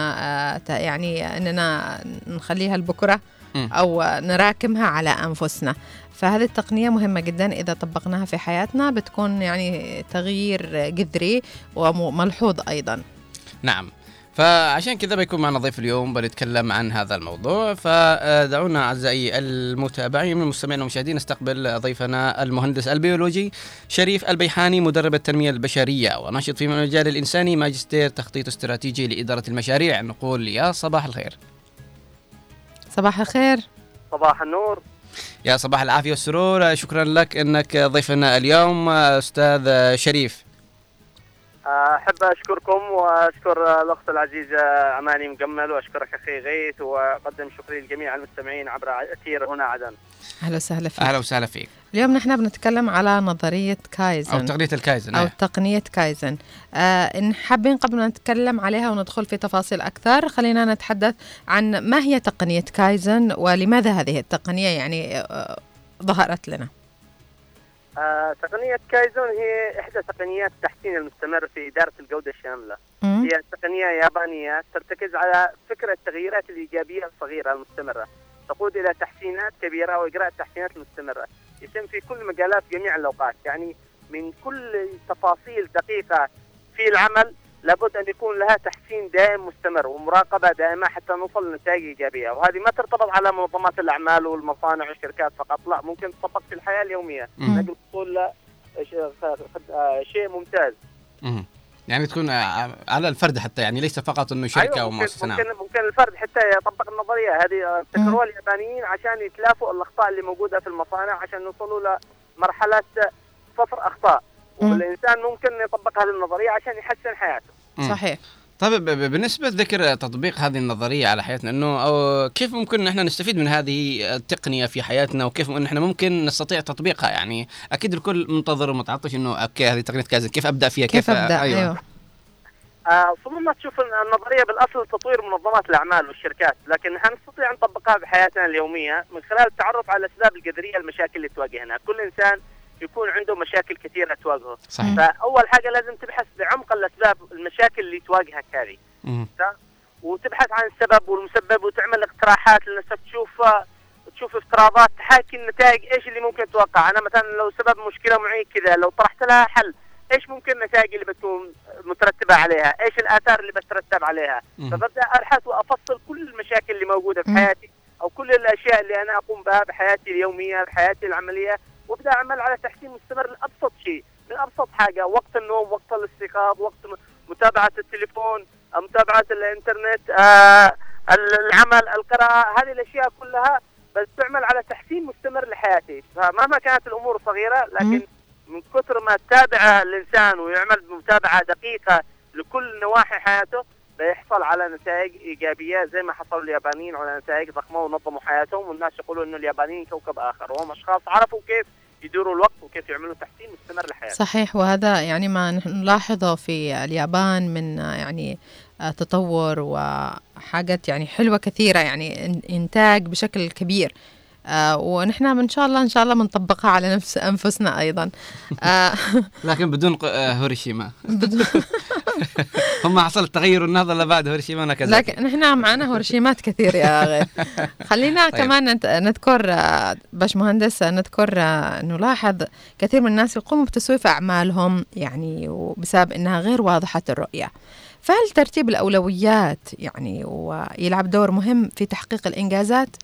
S3: يعني إننا نخليها لبكرة
S2: مم.
S3: أو نراكمها على أنفسنا. فهذه التقنية مهمة جدا إذا طبقناها في حياتنا بتكون يعني تغيير جذري وملحوظ أيضا.
S2: نعم. فعشان كذا بيكون معنا ضيف اليوم بنتكلم عن هذا الموضوع. فدعونا أعزائي المتابعين من المستمعين والمشاهدين نستقبل ضيفنا المهندس البيولوجي شريف البيحاني مدرب التنمية البشرية وناشط في المجال الإنساني ماجستير تخطيط استراتيجي لإدارة المشاريع. نقول يا صباح الخير.
S3: صباح الخير.
S17: صباح النور.
S2: يا صباح العافية والسرور. شكرا لك إنك ضيفنا اليوم أستاذ شريف.
S17: أحب أشكركم وأشكر الأخت العزيزة أماني مجمل وأشكرك أخي غيث وأقدم شكري لجميع المستمعين عبر أثير هنا عدن.
S3: أهلا وسهلا فيك.
S2: أهلا وسهلا فيك.
S3: اليوم نحن بنتكلم على نظرية كايزن.
S2: أو تقنية الكايزن
S3: أو
S2: أو
S3: تقنية كايزن. آه إن حابين قبل ما نتكلم عليها وندخل في تفاصيل أكثر خلينا نتحدث عن ما هي تقنية كايزن ولماذا هذه التقنية يعني آه ظهرت لنا.
S17: آه، تقنية كايزن هي إحدى تقنيات التحسين المستمر في إدارة الجودة الشاملة
S3: مم.
S17: هي تقنية يابانية ترتكز على فكرة التغييرات الإيجابية الصغيرة المستمرة تقود إلى تحسينات كبيرة وإجراء التحسينات المستمرة يتم في كل مجالات جميع الأوقات يعني من كل تفاصيل دقيقة في العمل لابد أن يكون لها تحسين دائم مستمر ومراقبة دائمة حتى نوصل لنتائج إيجابية. وهذه ما ترتبط على منظمات الأعمال والمصانع والشركات فقط. لا ممكن تطبق في تقول لا ش- آه، شيء ممتاز.
S2: مم. يعني تكون على الفرد حتى يعني ليس فقط إنه شركة
S17: أيوة أو
S2: مؤسسة. نعم.
S17: ممكن ممكن الفرد حتى يطبق النظرية. هذه ابتكروها اليابانيين عشان يتلافوا الأخطاء اللي موجودة في المصانع عشان يوصلوا لمرحلة صفر
S3: أخطاء.
S17: والإنسان ممكن يطبق هذه النظرية عشان يحسن حياته.
S3: صحيح.
S2: طيب ب- ب- بالنسبة لذكر تطبيق هذه النظرية على حياتنا إنه أو كيف ممكن نحن نستفيد من هذه التقنية في حياتنا وكيف إن إحنا ممكن نستطيع تطبيقها؟ يعني أكيد الكل منتظر ومتعطش إنه أوكي هذه تقنية كايزن كيف أبدأ فيها؟
S3: كيف أبدأ؟
S2: أيوه,
S3: أيوه.
S17: آه صممنا تشوف النظرية بالأصل تطوير منظمات الأعمال والشركات لكن نحن نستطيع أن نطبقها بحياتنا اليومية من خلال التعرف على الاسباب الجذرية المشاكل اللي تواجهنا. كل إنسان يكون عنده مشاكل كثيرة تواجهه
S2: صحيح.
S17: فأول حاجة لازم تبحث بعمق الأسباب المشاكل اللي تواجهك هذه. وتبحث عن السبب والمسبب وتعمل اقتراحات لنفسك تشوف تشوف افتراضات تحاكي النتائج إيش اللي ممكن تتوقع أنا مثلا لو سبب مشكلة معي كذا لو طرحت لها حل إيش ممكن النتائج اللي بتكون مترتبة عليها إيش الآثار اللي بترتب عليها
S2: مم.
S17: فببدأ أبحث وأفصل كل المشاكل اللي موجودة في. حياتي أو كل الأشياء اللي أنا أقوم بها بحياتي اليومية بحياتي العملية وابدا اعمل على تحسين مستمر لأبسط شيء من ابسط حاجة وقت النوم وقت الاستيقاظ وقت متابعة التليفون متابعة الإنترنت آه العمل القراءة هذه الأشياء كلها بس تعمل على تحسين مستمر لحياتي. فمهما كانت الأمور صغيرة لكن من كثر ما تتابع الإنسان ويعمل بمتابعه دقيقة لكل نواحي حياته بيحصل على نتائج إيجابية زي ما حصل اليابانيين على نتائج ضخمة ونظموا حياتهم والناس يقولوا إنه اليابانيين كوكب آخر. وهم أشخاص عرفوا كيف يديروا الوقت وكيف يعملوا تحسين مستمر لحياتهم.
S3: صحيح وهذا يعني ما نلاحظه في اليابان من يعني آه، تطور وحاجات يعني حلوة كثيرة يعني إنتاج بشكل كبير. آه ونحن إن شاء الله إن شاء الله بنطبقها على نفس أنفسنا أيضا. آه [LAUGHS]
S2: لكن بدون آه، هوريشيما [LAUGHS] هم حصل التغير النهضة الا بعد هوريشيما وناكازاكي
S3: لكن نحن معنا هورشيمات كثير يا غير. [LAUGHS] خلينا
S2: طيب.
S3: كمان نذكر باشمهندس نذكر نلاحظ كثير من الناس يقوموا بتسويف أعمالهم يعني وبسبب إنها غير واضحة الرؤية. فهل ترتيب الأولويات يعني ويلعب دور مهم في تحقيق الإنجازات؟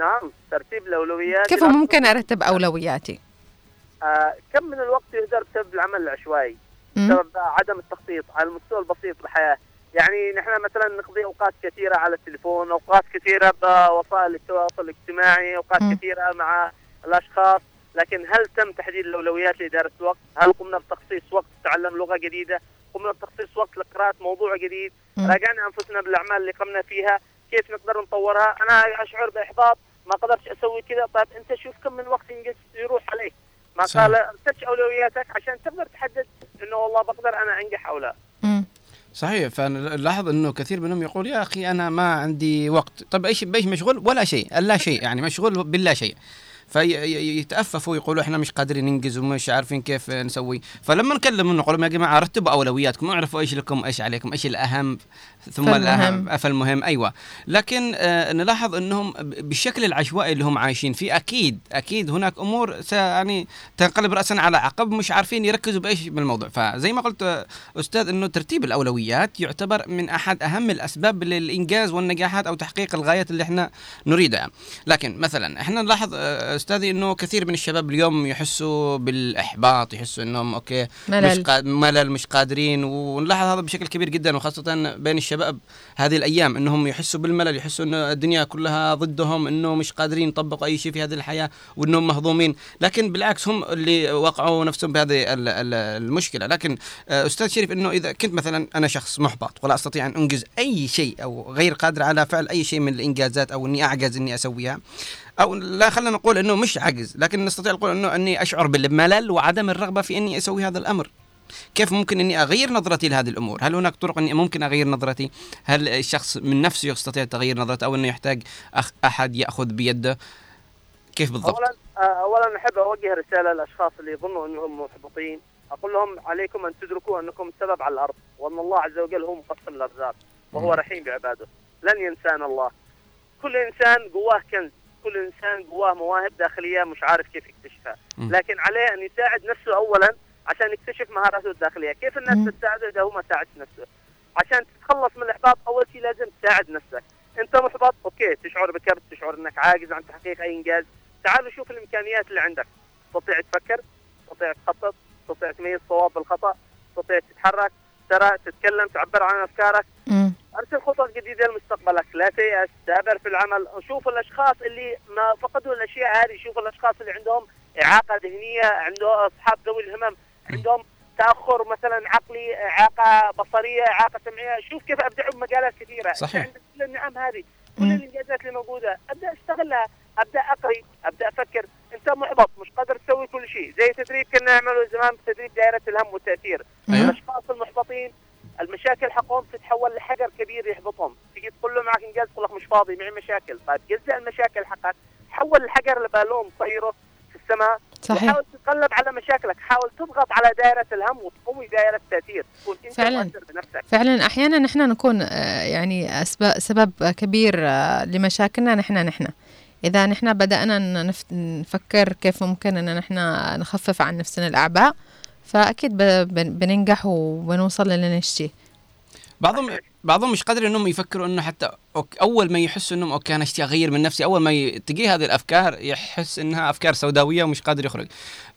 S17: نعم ترتيب الأولويات
S3: كيف ممكن أرتب أولوياتي
S17: آه كم من الوقت يهدر بسبب العمل العشوائي. بسبب عدم التخطيط على المستوى البسيط بالحياة يعني نحن مثلا نقضي أوقات كثيرة على التليفون أوقات كثيرة بوسائل التواصل الاجتماعي أوقات
S3: مم.
S17: كثيرة مع الأشخاص لكن هل تم تحديد الأولويات لإدارة الوقت؟ هل قمنا بتخصيص وقت لتعلم لغة جديدة؟ قمنا بتخصيص وقت لقراءة موضوع جديد؟ راجعنا أنفسنا بالأعمال اللي قمنا فيها كيف نقدر نطورها أنا أشعر بإحباط ما قدرتش أسوي كذا. طيب أنت شوف كم من وقت ينقص يروح عليك. ما
S2: صح.
S17: قال ارتج أولوياتك عشان تقدر تحدد إنه والله بقدر أنا أنجح أو لا.
S2: صحيح فنلاحظ إنه كثير منهم يقول يا أخي أنا ما عندي وقت. طب إيش بايش مشغول؟ ولا شيء لا شيء يعني مشغول باللا شيء. فيتأففوا يقولوا إحنا مش قادرين ننجز ومش عارفين كيف نسوي. فلما نكلم نقول يا جماعة رتبوا أولوياتكم اعرفوا إيش لكم إيش عليكم إيش الأهم. ثم
S3: فالمهم.
S2: الاهم فالمهم. أيوه. لكن آه نلاحظ إنهم بالشكل العشوائي اللي هم عايشين فيه أكيد أكيد هناك أمور يعني تنقلب راسا على عقب مش عارفين يركزوا بإيش بالموضوع. فزي ما قلت آه، أستاذ إنه ترتيب الأولويات يعتبر من أحد أهم الأسباب للإنجاز والنجاحات أو تحقيق الغايات اللي إحنا نريدها. لكن مثلا إحنا نلاحظ آه، أستاذي إنه كثير من الشباب اليوم يحسوا بالإحباط يحسوا إنهم أوكي
S3: ملل.
S2: مش ملل مش قادرين. ونلاحظ هذا بشكل كبير جدا وخاصة بين الشباب هذه الأيام أنهم يحسوا بالملل يحسوا أن الدنيا كلها ضدهم أنه مش قادرين يطبقوا أي شيء في هذه الحياة وأنهم مهضومين. لكن بالعكس هم اللي وقعوا نفسهم بهذه ال- ال- المشكلة. لكن آه، أستاذ شريف أنه إذا كنت مثلا أنا شخص محبط ولا أستطيع أن أنجز أي شيء أو غير قادر على فعل أي شيء من الإنجازات أو أني أعجز أني أسويها أو لا خلينا نقول إنه مش عجز لكن نستطيع نقول إنه أني أشعر بالملل وعدم الرغبة في إني أسوي هذا الأمر. كيف ممكن إني أغير نظرتي لهذه الأمور؟ هل هناك طرق إني ممكن أغير نظرتي؟ هل الشخص من نفسه يستطيع تغيير نظرته أو إنه يحتاج أخ أحد يأخذ بيده؟ كيف بالضبط؟
S17: اولا آه، اولا أحب أوجه رسالة للاشخاص اللي يظنوا إنهم محبطين أقول لهم عليكم أن تدركوا أنكم السبب على الأرض وأن الله عز وجل هو مقسم الأرزاق وهو رحيم بعباده لن ينسانا الله كل إنسان جواه كنز كل إنسان جواه مواهب داخلية مش عارف كيف يكتشفها. لكن عليه أن يساعد نفسه اولا عشان يكتشف مهاراته الداخلية. كيف الناس تساعده إذا هو ما ساعدش نفسه؟ عشان تتخلص من الإحباط أول شيء لازم تساعد نفسك. أنت محبط؟ أوكي تشعر بكبت تشعر إنك عاجز عن تحقيق أي إنجاز. تعال شوف الإمكانيات اللي عندك. تستطيع تفكر تستطيع تخطط تستطيع تميز الصواب بالخطأ تستطيع تتحرك ترى تتكلم تعبر عن أفكارك. أرسل خطط جديدة لمستقبلك. لا تيأس تابر في العمل. شوف الأشخاص اللي ما فقدوا الأشياء هذه. شوف الأشخاص اللي عندهم إعاقة ذهنية عندهم أصحاب ذوي الهمم. عندهم تأخر مثلا عقلي إعاقة بصرية إعاقة سمعية. شوف كيف ابدعوا بمجالات كثيرة.
S2: صحيح.
S17: أنت عندك كل النعم هذه. كل الإنجازات اللي موجودة. أبدأ استغلها أبدأ أقري. أبدأ أفكر. أنت محبط. مش قادر تسوي كل شيء. زي تدريب كنا نعمله زمان تدريب دائرة الهم والتأثير.
S2: أيوة.
S17: الأشخاص المحبطين المشاكل حقهم تتحول لحجر كبير يحبطهم. تيجي تقول له معك إنجاز يقول لك مش فاضي معي مشاكل. طيب جزء المشاكل حقك. حول الحجر لبالون طيره في السماء.
S3: صحيح.
S17: وحاول تتغلب على مشاكلك. حاول تضغط على دائرة الهم وتقوي دائره التأثير. تكون أنت
S3: فعلاً.
S17: مؤثر بنفسك.
S3: فعلا. أحيانا نحن نكون آه، يعني أسباب سبب كبير آه، لمشاكلنا. نحن نحن. إذا نحن نف- نفكر كيف ممكن أن نحن نخفف عن نفسنا الأعباء فأكيد ب- بن- بننجح وبنوصل للي نشتي.
S2: بعضهم بعضهم مش قادر إنهم يفكروا إنه حتى أوك أول ما يحسوا إنهم أوكي أنا اشتي أغير من نفسي؟ أول ما تجي هذه الأفكار يحس إنها أفكار سوداوية ومش قادر يخرج.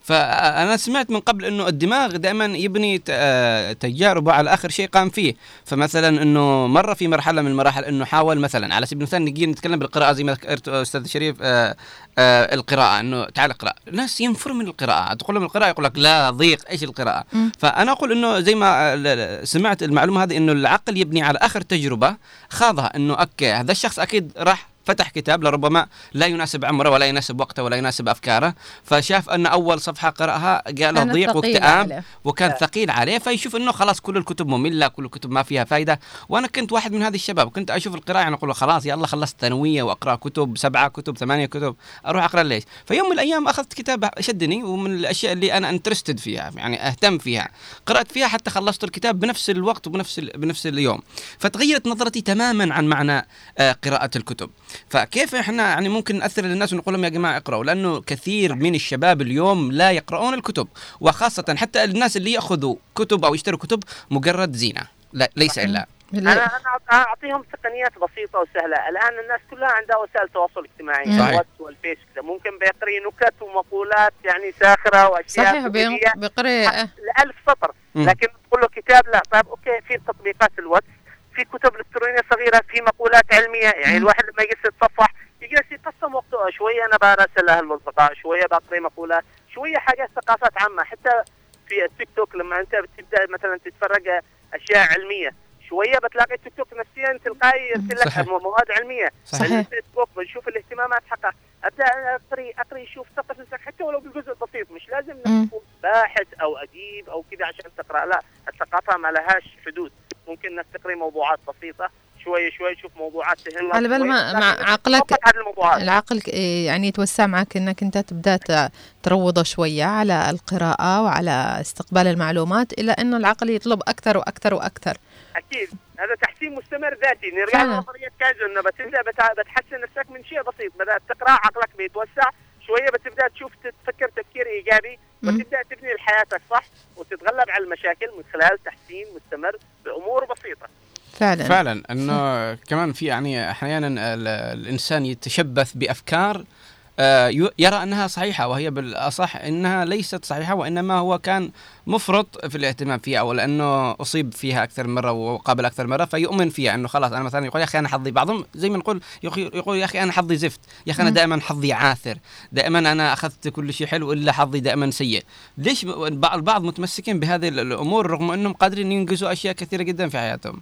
S2: فانا سمعت من قبل إنه الدماغ دائما يبني آه، تجاربه على اخر شيء قام فيه. فمثلا إنه مره في مرحلة من المراحل إنه حاول مثلا على سبيل المثال نجي نتكلم بالقراءة زي ما ذكرت أستاذ شريف آه، آه، القراءة إنه تعال اقرأ. الناس ينفروا من القراءة. تقول لهم القراءة يقول لك لا ضيق إيش
S3: القراءة.
S2: فانا أقول إنه زي ما سمعت المعلومة هذه إنه العقل يبني على آخر تجربة خاضها إنه أوكي هذا الشخص أكيد راح فتح كتاب لربما لا يناسب عمره ولا يناسب وقته ولا يناسب أفكاره. فشاف أن أول صفحة قرأها قال ضيق واكتئاب. وكان ثقيل عليه فيشوف إنه خلاص كل الكتب مملة كل الكتب ما فيها فائده وأنا كنت واحد من هذه الشباب كنت أشوف القراءة يعني أقول خلاص يلا خلصت ثانوية وأقرأ كتب سبعة كتب ثمانية كتب أروح أقرأ ليش؟ فيوم من الأيام أخذت كتاب شدني ومن الأشياء اللي أنا interested فيها يعني أهتم فيها. قرأت فيها حتى خلصت الكتاب بنفس الوقت وبنفس ال- بنفس اليوم. فتغيرت نظرتي تماما عن معنى آه، قراءة الكتب. فكيف إحنا يعني ممكن نأثر للناس ونقول لهم يا جماعة اقرأوا؟ لأنه كثير من الشباب اليوم لا يقرؤون الكتب وخاصة حتى الناس اللي يأخذوا كتب أو يشتروا كتب مجرد زينة. لا ليس
S17: إلا. أنا أنا أعطيهم تقنيات بسيطة وسهلة. الآن الناس كلها عندها وسائل تواصل اجتماعي. الواتس والفيس كذا ممكن بيقري نكت ومقولات يعني ساخرة وأشياء
S3: صحيح آه،
S17: لألف سطر. لكن تقول له كتاب لا. طيب أوكي في تطبيقات الواتس. في كتب إلكترونية صغيرة في مقولات علمية يعني الواحد لما يجلس يتصفح يجلس يقسم وقته شوية أنا براسل أهل الاصدقاء شوية بقري مقولات شوية حاجات ثقافات عامة حتى في التيك توك لما أنت بتبدأ مثلا تتفرج أشياء علمية شوية بتلاقي التيك توك نفسيا تلقائي يرسل لك. مواد علمية
S2: صحيح.
S17: الفيسبوك بنشوف الاهتمامات حقها أبدأ اقري اقري شوف ثقف نفسك حتى ولو بالجزء البسيط مش لازم. تكون باحث أو أديب أو كذا عشان تقرأ لا الثقافة ما لهاش حدود ممكن انك تقري موضوعات بسيطة. شوي شوي تشوف موضوعات تهمك
S3: على بال ما مع عقلك العقل إيه يعني يتوسع معك إنك أنت تبدأ تروضه شوية على القراءة وعلى استقبال المعلومات إلى انه العقل يطلب أكثر وأكثر وأكثر.
S17: أكيد. هذا تحسين مستمر ذاتي. نرجع. لنظريه كايزو إنه بتبدأ بتحسن نفسك من شيء بسيط. بدأت تقرأ عقلك بيتوسع. شوية بتبدأ تشوف تفكر تفكير
S3: إيجابي.
S17: وتبدا تبني حياتك صح؟ وتتغلب على المشاكل من خلال تحسين مستمر بأمور بسيطة.
S3: فعلا.
S2: فعلا إنه كمان في يعني أحيانا ال- الإنسان يتشبث بأفكار آه، يرى أنها صحيحة وهي بالأصح إنها ليست صحيحة وإنما هو كان مفرط في الاهتمام فيها أو لأنه أصيب فيها أكثر مرة وقابل أكثر مرة فيؤمن فيها إنه خلاص أنا مثلا يقول يا أخي أنا حظي بعضهم زي ما نقول يقول يا أخي أنا حظي زفت يا أخي
S3: أنا.
S2: دائما حظي عاثر دائما أنا أخذت كل شيء حلو إلا حظي دائما سيء ليش البعض متمسكين بهذه ال- الأمور رغم أنهم قادرين ينجزوا أشياء كثيرة جدا في حياتهم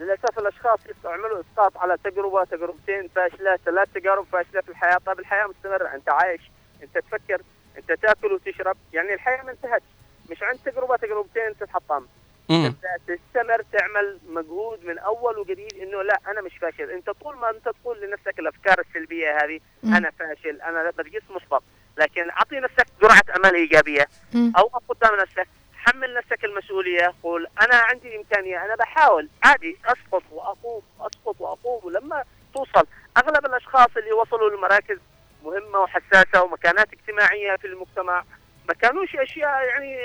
S17: للأسف الأشخاص يستعملوا إسقاط على تجربة تجربتين فاشله ثلاث تجارب فاشلة في الحياة. طيب الحياة مستمرة. أنت عايش أنت تفكر أنت تأكل وتشرب. يعني الحياة ما انتهت مش عند تجربة تجربتين تتحطم. تبدا تستمر تعمل مجهود من أول وجديد إنه لا أنا مش فاشل. أنت طول ما أنت تقول لنفسك الأفكار السلبية هذه
S3: مم.
S17: أنا فاشل أنا برجس محبط لكن أعطي نفسك جرعة أمل إيجابية.
S3: مم.
S17: أو قدام نفسك حمل نفسك المسؤولية قول أنا عندي إمكانية أنا بحاول. عادي أسقط وأقوم أسقط وأقوم. ولما توصل أغلب الأشخاص اللي وصلوا لمراكز مهمة وحساسة ومكانات اجتماعية في المجتمع ما كانوش أشياء يعني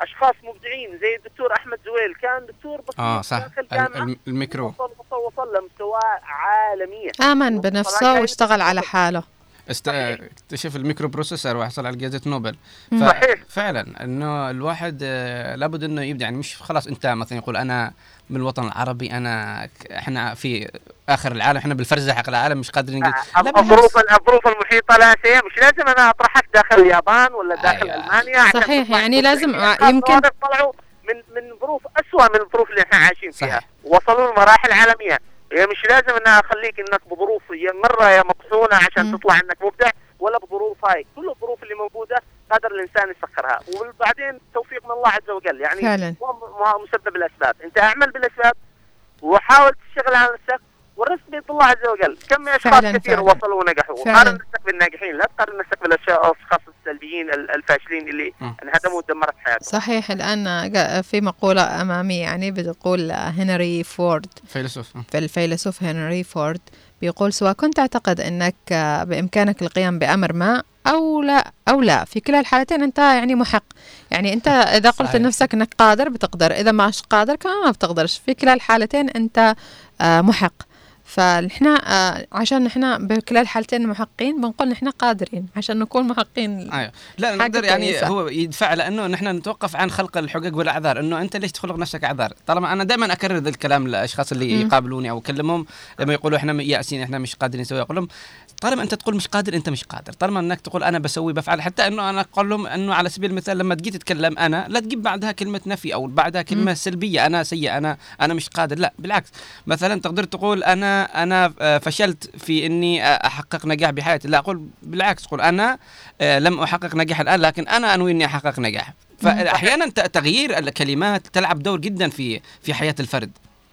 S17: أشخاص مبدعين زي الدكتور أحمد زويل. كان دكتور بسيط
S2: آه صح. الميكرو.
S17: وصل وصل وصل لمستوى عالميه
S3: آمن بنفسه واشتغل على حاله.
S2: است... اكتشف ال microprocessor وحصل على جائزة نوبل
S3: مم.
S17: صحيح.
S2: فعلا إنه الواحد آه، لابد إنه يبدأ يعني مش خلاص انت مثلا يقول أنا من الوطن العربي أنا إحنا في آخر العالم إحنا بالفرزة حق العالم مش قادرين نقول بالعكس.
S17: الظروف الظروف المحيطة لا شيء مش لازم أنا أطرحك داخل اليابان ولا داخل
S2: أيوة.
S17: المانيا
S3: صحيح يعني. لازم
S17: أشخاص
S3: يمكن
S17: طلعوا من من ظروف اسوء من الظروف اللي إحنا عايشين فيها
S2: صحيح.
S17: وصلوا لمراحل عالمية هي مش لازم ان أخليك إنك بظروف يا مرة يا مطحونة عشان
S3: مم.
S17: تطلع إنك مبدع ولا بظروف هاي كل الظروف اللي موجودة قادر الإنسان يسخرها وبعدين توفيق من الله عز وجل يعني
S3: فعلا.
S17: هو م- مسبب الأسباب أنت أعمل بالأسباب وحاول تشتغل على نفسك والرزق بيد الله عز وجل. كم من أشخاص
S3: فعلاً،
S17: كثير
S3: فعلاً.
S17: وصلوا ونجحوا. قارن نفسك بالناجحين لا تقارن نفسك بالاشخاص السلبيين ال- الفاشلين اللي
S2: مم.
S17: انهدموا ودمرت حياتهم.
S3: صحيح الآن في مقولة أمامي يعني بتقول هنري فورد.
S2: فيلسوف.
S3: في الفيلسوف هنري فورد بيقول سواء كنت تعتقد أنك بإمكانك القيام بأمر ما أو لا أو لا في كلا الحالتين أنت يعني محق. يعني أنت إذا قلت
S2: صحيح.
S3: لنفسك أنك قادر بتقدر إذا مش قادر كمان ما بتقدرش. في كلا الحالتين أنت آه، محق. فنحن آه، عشان نحن بكلا الحالتين محقين بنقول نحن قادرين عشان نكون محقين
S2: أيوه لا نقدر يعني
S3: كويسة.
S2: هو يدفع لأنه نحن نتوقف عن خلق الحقوق والأعذار إنه أنت ليش تخلق نفسك أعذار طالما أنا دائما أكرر ذا الكلام للاشخاص اللي
S3: مم.
S2: يقابلوني أو اكلمهم لما يقولوا إحنا يائسين إحنا مش قادرين نسوي أقول لهم طالما أنت تقول مش قادر أنت مش قادر. طالما أنك تقول أنا بسوي بفعل. حتى إنه أنا أقول لهم إنه على سبيل المثال لما تجي تتكلم أنا لا تجيب بعدها كلمة نفي أو بعدها كلمة
S3: مم.
S2: سلبية. أنا سيء أنا أنا مش قادر. لا بالعكس. مثلا تقدر تقول أنا أنا آه، فشلت في إني آه، أحقق نجاح بحياتي. لا أقول بالعكس. قول أنا آه، لم أحقق نجاح الآن لكن أنا أنوي إني أحقق نجاح. فاحيانا تغيير الكلمات تلعب دور جدا في في حياة الفرد.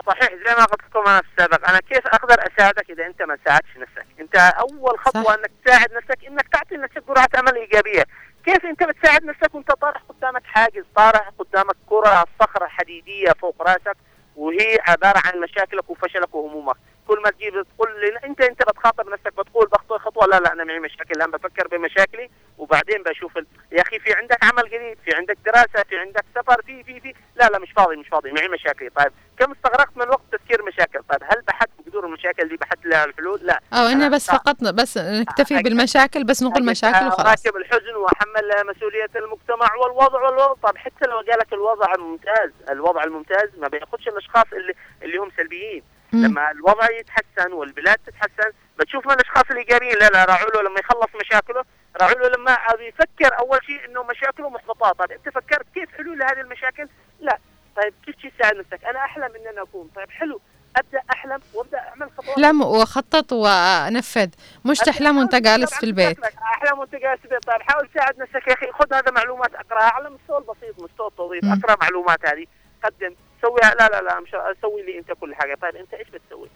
S17: صحيح زي ما قلت لكم أنا السابق أنا كيف أقدر أساعدك إذا أنت ما ساعدتش نفسك؟ أنت أول خطوة
S3: صح.
S17: إنك تساعد نفسك إنك تعطي نفسك جرعة أمل إيجابية. كيف أنت بتساعد نفسك وأنت طارح قدامك حاجز طارح قدامك كرة صخره حديديه فوق رأسك وهي عبارة عن مشاكلك وفشلك وهمومك. كل ما تجيب تقول انت أنت بتخاطب نفسك بتقول بخطو خطوة لا لا أنا معي مشاكل الان بفكر بمشاكلي وبعدين بشوف ال... يا أخي في عندك عمل جديد في عندك دراسة في عندك سفر في في في. لا لا مش فاضي مش فاضي معي مشاكل. طيب كم استغرقت من وقت تفكير مشاكل؟ طيب هل بحثت بجذور المشاكل دي بحثت لها الحلول؟ لا.
S3: أو انه
S17: أنا
S3: بس فقط بس نكتفي
S17: أجد-
S3: بالمشاكل بس نقول مشاكل وخلاص.
S17: راكب الحزن واحمل مسؤولية المجتمع والوضع والوضع. طب حتى لو قالك الوضع ممتاز الوضع الممتاز ما بياخدش الأشخاص اللي اللي هم سلبيين. لما الوضع يتحسن والبلاد تتحسن بتشوف من الاشخاص الايجابيين لا لا راعوا له لما يخلص مشاكله راعوا له لما يفكر أول شيء إنه مشاكله محبطات طيب أنت فكرت كيف حلول هذه المشاكل؟ لا. طيب كيف تساعد نفسك؟ أنا أحلم ان أنا اكون طيب حلو. أبدأ أحلم وأبدأ أعمل خطوات.
S3: احلم وخطط ونفذ مش تحلم وأنت جالس في البيت.
S17: أحلم وأنت جالس في البيت. طيب حاول تساعد نفسك يا أخي. خذ هذا معلومات. اقراها على المستوى البسيط مستوى التوظيف. أقرأ معلومات هذه. قدم. سويها لا لا لا مش سوي لي أنت كل حاجة. طيب أنت إيش بتسوي؟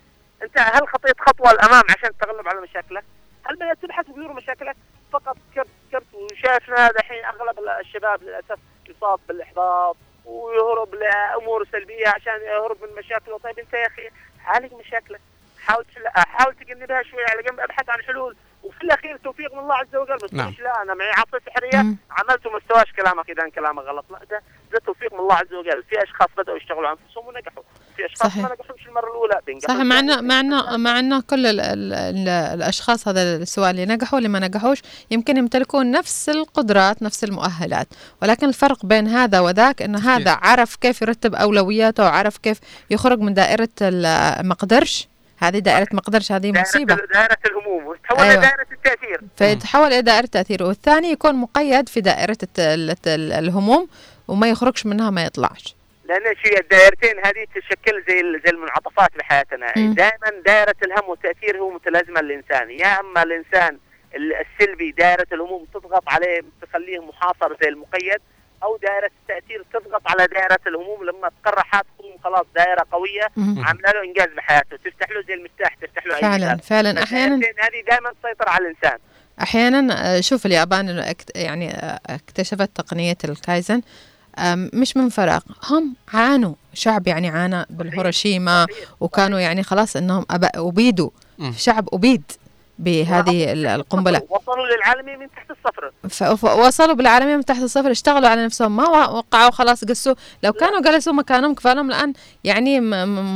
S17: انت هل خطيت خطوة الأمام عشان تتغلب على مشاكلك؟ هل بدات تبحث بذور مشاكلك؟ فقط كبت كبت وشايفنا دحين أغلب الشباب للأسف يصاب بالإحباط ويهرب لأمور سلبية عشان يهرب من مشاكله طيب أنت يا أخي عالج مشاكلك حاول حاول تجنبها شوي على جنب أبحث عن حلول وفي الأخير توفيق من الله عز وجل بس
S2: نعم.
S17: مش لا؟ أنا معي عصا سحريه عملت وما استواش كلامك إذا كلامك غلط. لا ده ده توفيق من الله عز وجل. في أشخاص بدأوا يشتغلوا على أنفسهم ونجحوا. في أشخاص
S3: صحيح.
S17: ما نجحوش المرة الأولى بينجحوا
S3: صح مع انه مع انه مع إنه كل ال ال ال الأشخاص هذا سواء اللي نجحوا اللي ما نجحوش يمكن يمتلكون نفس القدرات نفس المؤهلات. ولكن الفرق بين هذا وذاك إنه هذا عرف كيف يرتب أولوياته وعرف كيف يخرج من دائرة ما قدرش هذه دائرة ما قدرش هذه
S17: مصيبة. دائرة وتحول
S3: أيوة.
S17: لدائره التأثير
S3: فيتحول إلى دائرة تاثير والثاني يكون مقيد في ال- الهموم وما يخرجش منها ما يطلعش
S17: لأن شيء الدائرتين هذه تشكل زي زي المنعطفات بحياتنا. دائما دائرة الهم والتأثير هو متلازمة للإنسان يا أما الإنسان ال- السلبي دائرة الهموم تضغط عليه تخليه محاصر زي المقيد أو دائرة التأثير تضغط على دائرة الهموم لما تقرحها تكون خلاص دائرة
S3: قوية.
S17: عامله له إنجاز بحياته. تفتح له زي المفتاح تفتح له
S3: فعلا
S17: باب.
S3: فعلا.
S17: أحيانا هذه دائما تسيطر على الإنسان.
S3: أحيانا آه، شوف اليابان إنه أكت- يعني آه، اكتشفت تقنية الكايزن مش من فراغ. هم عانوا شعب يعني عانى بالهيروشيما وكانوا يعني خلاص إنهم أب- أبيدوا. شعب أبيد. بهذه ال- القنبلة.
S17: وصلوا للعالمية من تحت الصفر.
S3: فوصلوا بالعالمية من تحت الصفر اشتغلوا على نفسهم ما وا- وقعوا خلاص قسوا. لو كانوا جلسوا مكانهم كفالهم الآن يعني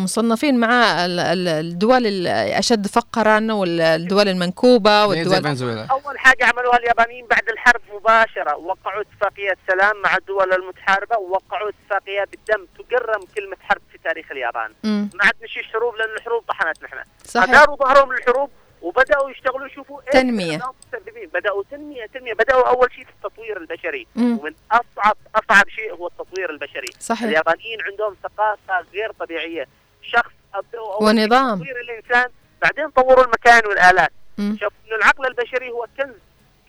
S3: مصنفين مع ال- ال- الدول الأشد فقرا والدول المنكوبة
S2: زي
S3: والدول
S17: أول حاجة عملوها اليابانيين بعد الحرب مباشرة وقعوا اتفاقيه سلام مع الدول المتحاربة ووقعوا اتفاقيه بالدم تجرم كلمة حرب في تاريخ اليابان. ما عاد نشيش حروب لأن الحروب طحنت نحن.
S3: صحيح.
S17: ظهرهم للحروب وبداوا يشتغلوا يشوفوا. الناس المسببين بداوا تنمية تنمية بداوا أول شيء في التطوير البشري
S3: مم.
S17: ومن أصعب أصعب شيء هو التطوير البشري
S3: صحيح.
S17: اليابانيين عندهم ثقافة غير طبيعية شخص أبدأوا أول شيء
S3: ونظام.
S17: تطوير الإنسان بعدين طوروا المكان
S3: والآلات.
S17: شوف إنه العقل البشري هو كنز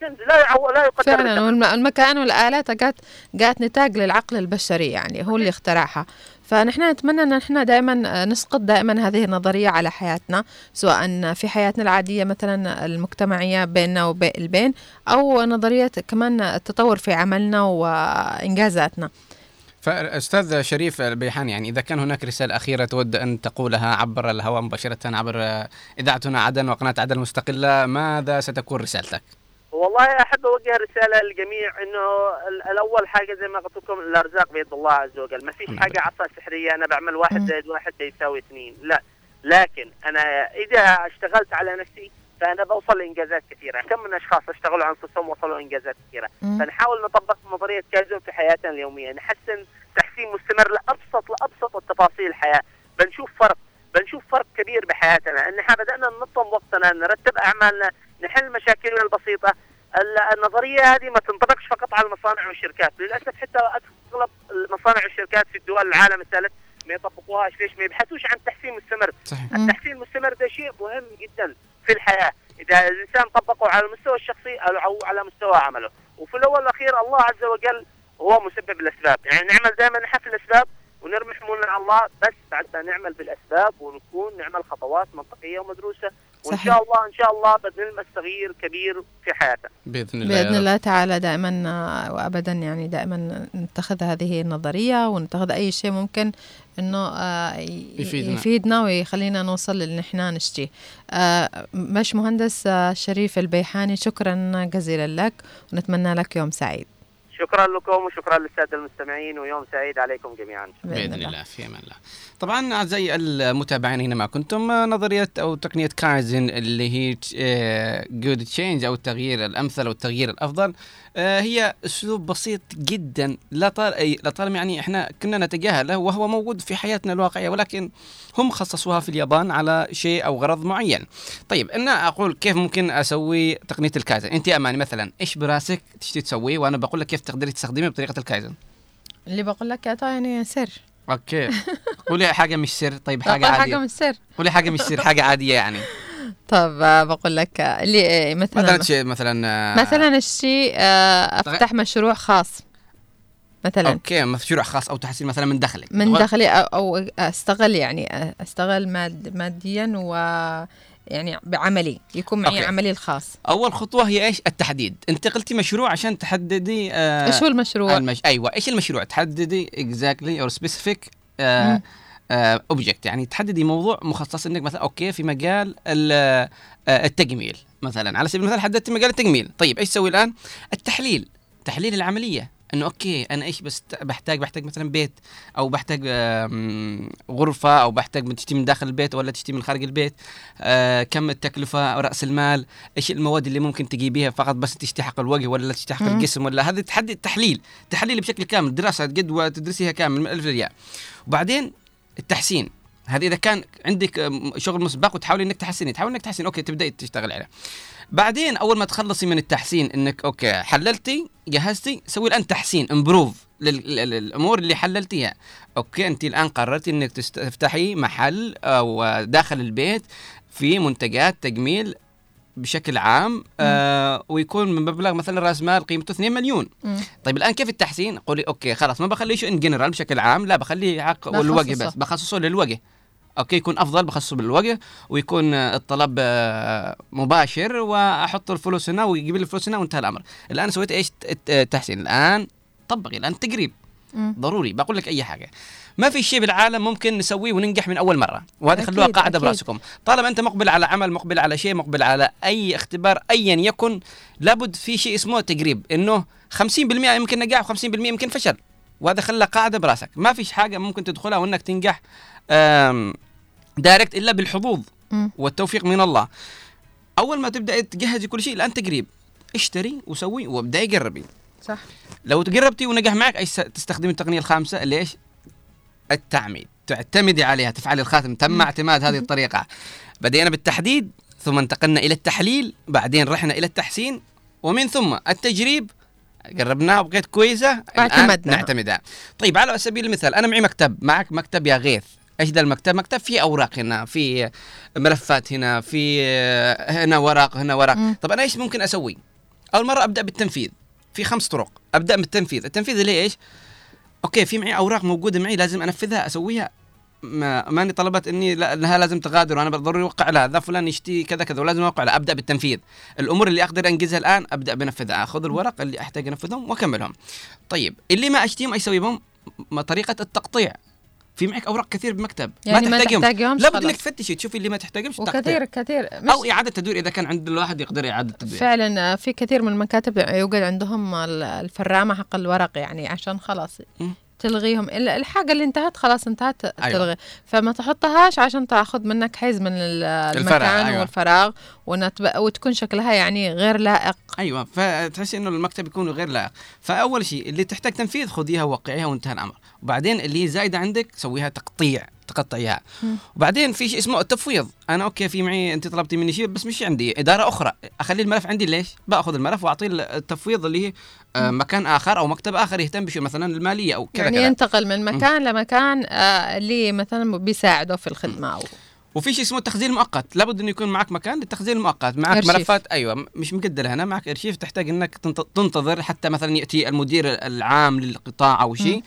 S17: كنز لا. لا يقدر
S3: فعلا
S17: بالثمن.
S3: والم- المكان والآلات جات جات نتاج للعقل البشري يعني هو اللي اخترعها فنحن نتمنى أن إحنا دائما نسقط دائما هذه النظرية على حياتنا سواء في حياتنا العادية مثلا المجتمعية بيننا وبين أو نظرية كمان التطور في عملنا وإنجازاتنا
S2: فأستاذ شريف البيحان يعني إذا كان هناك رسالة أخيرة تود أن تقولها عبر الهواء مباشرة عبر إذاعتنا عدن وقناة عدن المستقله ماذا ستكون رسالتك؟
S17: والله أحب اوجه رسالة للجميع إنه ال- الأول حاجة زي ما قلت لكم الأرزاق بيد الله عز وجل. ما فيش حاجة عصا سحرية أنا بعمل واحد زائد واحد يساوي اثنين. لا لكن أنا إذا اشتغلت على نفسي فأنا بوصل لإنجازات كثيرة. كم من أشخاص اشتغلوا على أنفسهم وصلوا انجازات
S3: كثيرة.
S17: فنحاول نطبق نظرية كايزو في حياتنا اليومية. نحسن تحسين مستمر لابسط لأبسط التفاصيل الحياة. بنشوف فرق. بنشوف فرق كبير بحياتنا. إن إحنا بدأنا ننظم وقتنا نرتب أعمالنا نحل مشاكلنا البسيطة. ال- النظرية هذه ما تنطبقش فقط على المصانع والشركات. للأسف حتى أغلب المصانع والشركات في الدول العالم الثالث ما يطبقوهاش. ليش؟ ما يبحثوش عن تحسين مستمر.
S2: صحيح.
S17: التحسين المستمر ده شيء مهم جدا في الحياة. إذا الإنسان طبقه على المستوى الشخصي أو على مستوى عمله. وفي الأول والأخير الله عز وجل هو مسبب الأسباب. يعني نعمل دائما نحن في الأسباب ونرمي حمولنا على الله بس بعد ما نعمل بالأسباب ونكون نعمل خطوات منطقية ومدروسة وإن
S3: صحيح.
S17: شاء الله إن شاء الله بنلمس تغيير كبير في حياتنا
S2: بإذن الله
S3: بإذن الله تعالى دائما آه، وابدا يعني دائما نتخذ هذه النظرية ونتخذ أي شيء ممكن إنه آه،
S2: يفيدنا.
S3: يفيدنا ويخلينا نوصل للي إحنا نشتيه آه، باش مهندس شريف البيحاني شكرا جزيلا لك ونتمنى لك يوم سعيد
S17: شكرا لكم وشكرا للسادة المستمعين ويوم سعيد عليكم جميعا.
S2: بإذن الله. في أمان الله. طبعا أعزائي المتابعين اينما كنتم آه، نظرية أو تقنية كايزن اللي هي good change أو التغيير الأمثل أو التغيير الأفضل. آه، هي أسلوب بسيط جدا. لا طال أي- لا طالما يعني إحنا كنا نتجاهله وهو موجود في حياتنا الواقعية ولكن هم خصصوها في اليابان على شيء أو غرض معين. طيب أنا أقول كيف ممكن أسوي تقنية الكايزن؟ أنت أماني مثلا إيش براسك تشتي تسويه وأنا بقول لك كيف تقدري تستخدميه بطريقة الكايزن.
S3: اللي بقول لك يا يعني سر.
S2: أوكي. قولي حاجة مش سر. طيب [LAUGHS]
S3: حاجة
S2: عادية.
S3: حاجة من السر
S2: قولي حاجة مش سر حاجة عادية يعني. [LAUGHS]
S3: طب آه، بقول لك آه، اللي آه، مثلا
S2: مثلا شيء مثلا
S3: مثلا الشيء آه، أفتح مشروع خاص مثلا.
S2: okay مشروع خاص أو تحسين مثلا من دخلك.
S3: من دخلي أو- أو استغل يعني استغل ماد ماديا و يعني بعملي يكون معي
S2: okay.
S3: عملي الخاص.
S2: أول خطوة هي إيش؟ التحديد. انت قلتي مشروع عشان تحددي آه
S3: إيش هو المشروع؟
S2: المش... أيوه إيش المشروع؟ تحددي exactly أو
S3: specific.
S2: object يعني تحددي موضوع مخصص إنك مثلا okay في مجال ال- آه، التجميل مثلا. على سبيل المثال حددت مجال التجميل. طيب إيش تسوي الآن؟ التحليل. تحليل العملية. إنه okay أنا إيش بس بحتاج بحتاج مثلا بيت أو بحتاج غرفة أو بحتاج تشتري من داخل البيت ولا تشتري من خارج البيت آه كم التكلفة رأس المال إيش المواد اللي ممكن تجيبيها فقط بس تشتري حق الوجه ولا تشتري حق. الجسم ولا هذا تحدد تحليل تحليل بشكل كامل دراسة جدوى تدرسيها كامل من الالف للياء. وبعدين التحسين. هذا إذا كان عندك شغل مسبق وتحاولي إنك تحسني تحاول إنك تحسين okay تبداي تشتغل عليه. بعدين أول ما تخلصي من التحسين إنك okay حللتي جهزتي سوي الآن تحسين improve للأمور اللي حللتيها. okay أنت الآن قررتي إنك تفتحي محل أو داخل البيت في منتجات تجميل بشكل عام آه ويكون من مبلغ مثلا رأس مال قيمته 2 مليون.
S3: مم.
S2: طيب الآن كيف التحسين؟ قولي okay خلاص ما بخليه شو in general بشكل عام لا بخليه حق الوجه. بس بخصصه للوجه. okay يكون أفضل بخصصه بالوجه ويكون آه، الطلب آه، مباشر واحط الفلوس هنا ويجيب لي الفلوس هنا وانتهى الأمر. الآن سويت إيش؟ الت- التحسين الآن طبقي الآن تقريب. ضروري بقول لك أي حاجة. ما في شيء بالعالم ممكن نسويه وننجح من أول مرة وهذه خلوها قاعدة
S3: أكيد.
S2: برأسكم. طالما أنت مقبل على عمل مقبل على شيء مقبل على أي اختبار ايا يكن لابد في شيء اسمه تقريب إنه 50% يمكن نجاح و50% يمكن فشل. وهذا خلى قاعدة برأسك. ما فيش حاجة ممكن تدخلها وإنك تنجح دايركت إلا بالحظوظ. والتوفيق من الله. أول ما تبدأ تجهزي كل شيء الآن تقريب اشتري وسوي وابداي جربي
S3: صح.
S2: لو تقربتي ونجح معك إيش تستخدمي التقنية الخامسة. إيش؟ التعميد. تعتمدي عليها تفعلي الخاتم تم اعتماد هذه الطريقة. بدينا بالتحديد ثم انتقلنا إلى التحليل بعدين رحنا إلى التحسين ومن ثم التجريب. قربناها وبقيت كويسة الآن
S3: واعتمدنا.
S2: نعتمدها. طيب على سبيل المثال أنا معي مكتب معك مكتب يا غيث. إيش ذا المكتب؟ مكتب فيه أوراق هنا في ملفات هنا في هنا ورق هنا ورق.
S3: مم.
S2: طب أنا إيش ممكن أسوي؟ أول مرة أبدأ بالتنفيذ. في خمس طرق. أبدأ بالتنفيذ. التنفيذ اللي إيش okay في معي أوراق موجودة معي لازم أنفذها أسويها. ما ماني طلبت إني لا إنها لازم تغادر وأنا ضروري أوقع لها. ذا فلان يشتي كذا كذا ولازم أوقع لها. أبدأ بالتنفيذ. الأمور اللي أقدر أنجزها الآن أبدأ بنفذها. أخذ الورق اللي أحتاج أنفذهم وأكملهم. طيب اللي ما اشتيهم أيش أسوي بهم؟ طريقة التقطيع. في معك أوراق كثير بمكتب
S3: يعني ما تحتاجهمش
S2: لابد
S3: خلاص.
S2: انك تفتشي تشوفي اللي ما تحتاجهمش.
S3: وكثير كثير
S2: أو إعادة تدوير إذا كان عند الواحد يقدر إعادة تدوير
S3: فعلا آه، في كثير من المكاتب يوجد عندهم ال- الفرامة حق الورق يعني عشان خلاص. تلغيهم. ال- الحاجة اللي انتهت خلاص انتهت
S2: أيوة.
S3: تلغي. فما تحطهاش عشان تاخذ منك حيز من المكان
S2: أيوة.
S3: والفراغ ونتب... وتكون شكلها يعني غير لائق.
S2: أيوه. فتحسي إنه المكتب يكون غير لائق. فأول شيء اللي تحتاج تنفيذ خذيها ووقعيها وانتهى الأمر. وبعدين اللي زايده عندك سويها تقطيع. تقطعيها. وبعدين في شيء اسمه التفويض. أنا أوكي في معي أنت طلبتي مني شيء بس مش عندي. إدارة أخرى. أخلي الملف عندي ليش؟ بأخذ الملف وأعطيه التفويض اللي هي آه، مكان آخر أو مكتب آخر يهتم بشيء مثلا المالية أو كذا
S3: يعني
S2: كذا.
S3: ينتقل من مكان لمكان آه اللي مثلا بيساعده في الخدمة أو
S2: وفي شيء اسمه التخزين المؤقت. لابد إنه يكون معك مكان للتخزين المؤقت. معك
S3: أرشيف.
S2: ملفات أيوه مش مقدله هنا. معك إرشيف تحتاج إنك تنت- تنتظر حتى مثلا يأتي المدير العام للقطاع أو شيء.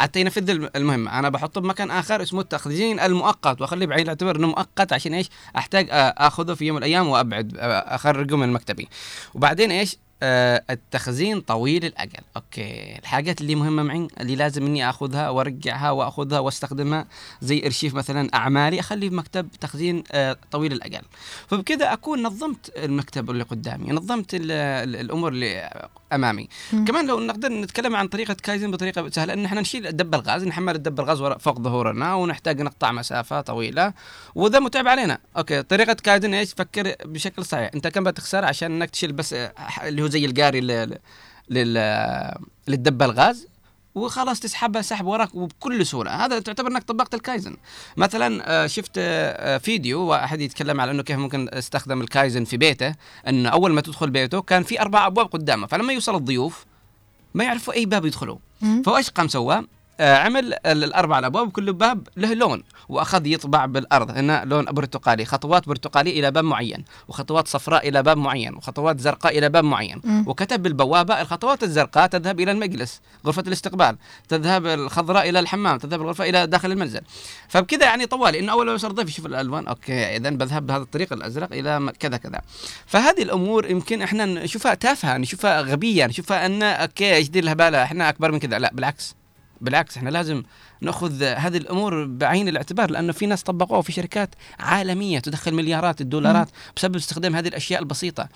S2: حتى ينفذ الم- المهمه أنا بحطه بمكان آخر اسمه التخزين المؤقت واخليه بعين الاعتبار إنه مؤقت عشان إيش؟ أحتاج آ- أخذه في يوم من الأيام وأبعد آ- أخرجه من مكتبي وبعدين إيش؟ آه التخزين طويل الأجل. أوكي. الحاجات اللي مهمة معي اللي لازم إني آخذها وأرجعها وأخذها وأستخدمها زي إرشيف مثلا أعمالي أخليه في مكتب تخزين آه طويل الأجل. فبكذا أكون نظمت المكتب اللي قدامي نظمت ال- ال- الأمور اللي أمامي.
S3: مم.
S2: كمان لو نقدر نتكلم عن طريقة كايزن بطريقة سهلة إن إحنا نشيل الدب الغاز نحمل الدب الغاز فوق ظهورنا ونحتاج نقطع مسافة طويلة وذا متعب علينا. okay. طريقة كايزن إيش؟ فكر بشكل صحيح. أنت كم بتخسر؟ عشان إنك تشيل بس آه، اللي هو زي القاري لل لل للدب الغاز وخلاص تسحبها سحب وراك وبكل سهولة هذا تعتبر إنك طبقت الكايزن مثلا آه، شفت آه، فيديو واحد يتكلم على إنه كيف ممكن استخدم الكايزن في بيته إنه أول ما تدخل بيته كان في أربع أبواب قدامه فلما يوصل الضيوف ما يعرفوا أي باب يدخلوا
S3: مم.
S2: فهو إيش قام سوى؟ آه، عمل ال- الاربع الأبواب كل باب له لون وأخذ يطبع بالأرض. هنا لون برتقالي خطوات برتقاليه إلى باب معين وخطوات صفراء إلى باب معين وخطوات زرقاء إلى باب معين.
S18: مم.
S2: وكتب بالبوابة الخطوات الزرقاء تذهب إلى المجلس غرفة الاستقبال تذهب الخضراء إلى الحمام تذهب الغرفة إلى داخل المنزل. فبكذا يعني طوالي إنه أول ما يوصل ضيف يشوف الألوان أوكي اذا بذهب بهذا الطريق الأزرق إلى م- كذا كذا. فهذه الأمور يمكن إحنا نشوفها تافهة نشوفها غبية نشوفها أن okay إيش دي الهبالة إحنا أكبر من كذا. لا بالعكس. بالعكس إحنا لازم نأخذ هذه الأمور بعين الاعتبار لأنه في ناس طبقوها في شركات عالمية تدخل مليارات الدولارات بسبب استخدام هذه الأشياء البسيطة.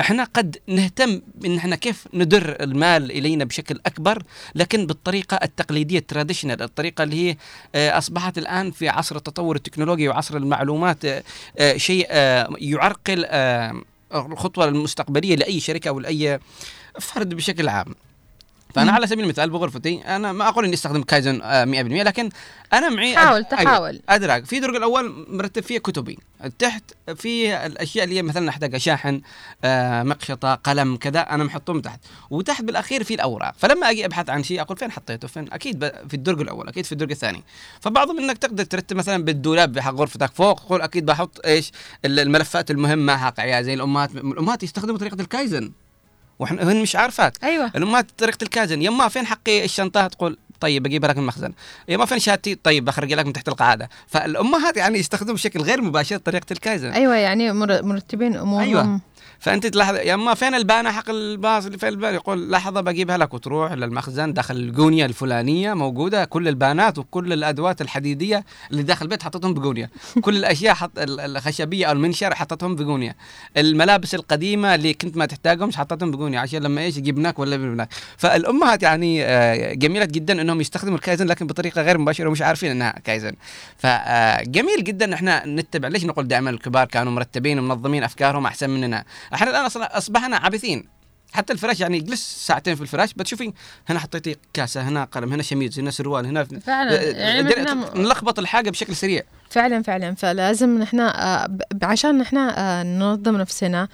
S2: إحنا قد نهتم إن إحنا كيف ندر المال إلينا بشكل أكبر لكن بالطريقة التقليدية ال traditional الطريقة اللي هي آه، أصبحت الآن في عصر التطور التكنولوجي وعصر المعلومات آه، آه، شيء يعرقل الخطوة المستقبلية لأي شركة أو لأي فرد بشكل عام.
S3: فأنا.
S2: على سبيل المثال بغرفتي أنا ما أقول إني أستخدم كايزن آه، 100% لكن أنا معي
S3: حاول،
S2: أد-
S3: تحاول.
S2: ادراك في الدرج الأول مرتب فيه كتبي. تحت في الأشياء اللي هي مثلا احتاجها شاحن آه مقشطة قلم كذا أنا محطهم تحت. وتحت بالأخير في الأوراق. فلما أجي أبحث عن شيء أقول فين حطيته؟ فين؟ أكيد في الدرج الأول أكيد في الدرج الثاني. فبعضهم إنك تقدر ترتب مثلا بالدولاب بحق غرفتك فوق تقول أكيد بحط إيش؟ ال- الملفات المهمة حق عيال زي الأمهات. الأمهات يستخدموا طريقة الكايزن. وإحنا هن مش عارفات
S3: أيوه.
S2: الامهات طريقة الكايزن يما فين حقي الشنطة تقول طيب بجيبها لك من المخزن يما فين شهادتي طيب بخرج لك من تحت القعاده فالأمهات يعني يستخدموا بشكل غير مباشر طريقة الكايزن
S3: أيوه يعني مر- مرتبين أمورهم.
S2: أيوة. فأنت تلاحظ يما فين البانة حق الباص اللي فين البانة تقول لحظة بجيبها لك وتروح للمخزن داخل الجونيه الفلانية موجودة. كل البانات وكل الأدوات الحديدية اللي داخل البيت حطيتهم بجونيه كل الأشياء حط ال- الخشبية أو المنشر حطيتهم بجونيه الملابس القديمة اللي كنت ما تحتاجهمش حطيتهم بجونيه عشان لما إيش جيناك ولا جيناك. فالأمهات يعني آه، جميلة جدا إنهم يستخدموا الكايزن لكن بطريقة غير مباشرة ومش عارفين إنها كايزن. فجميل جدا إن إحنا نتبع. ليش نقول دائما الكبار كانوا مرتبين ومنظمين أفكارهم أحسن مننا؟ إحنا الان أصلا أصبحنا عابثين. حتى الفراش يعني جلس ساعتين في الفراش بتشوفي هنا حطيتي كاسة هنا قلم هنا شميز هنا سروال هنا
S3: فعلا، يعني بدنا-
S2: نلخبط الحاجة بشكل سريع.
S3: فعلا فعلا فلازم نحن آه، عشان نحن آه، ننظم نفسنا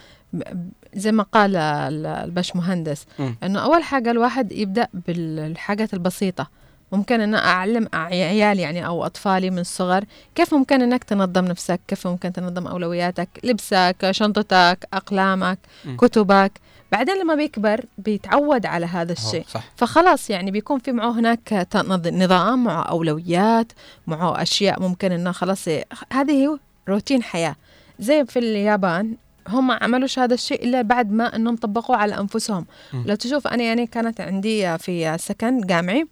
S3: زي ما قال ال- الباش مهندس. إنه أول حاجة الواحد يبدأ بالحاجات البسيطة. ممكن إن أعلم عيالي يعني أو أطفالي من الصغر كيف ممكن إنك تنظم نفسك كيف ممكن تنظم أولوياتك لبسك شنطتك أقلامك
S2: مم.
S3: كتبك بعدين لما بيكبر بيتعود على هذا الشيء
S2: صح.
S3: فخلاص يعني بيكون في معه هناك نظام معه أولويات معه أشياء ممكن إنه خلاص هذه هو روتين حياة زي في اليابان هم عملوش هذا الشيء إلا بعد ما إنهم طبقوه على أنفسهم
S2: مم.
S3: لو تشوف أنا يعني كانت عندي في سكن جامعي.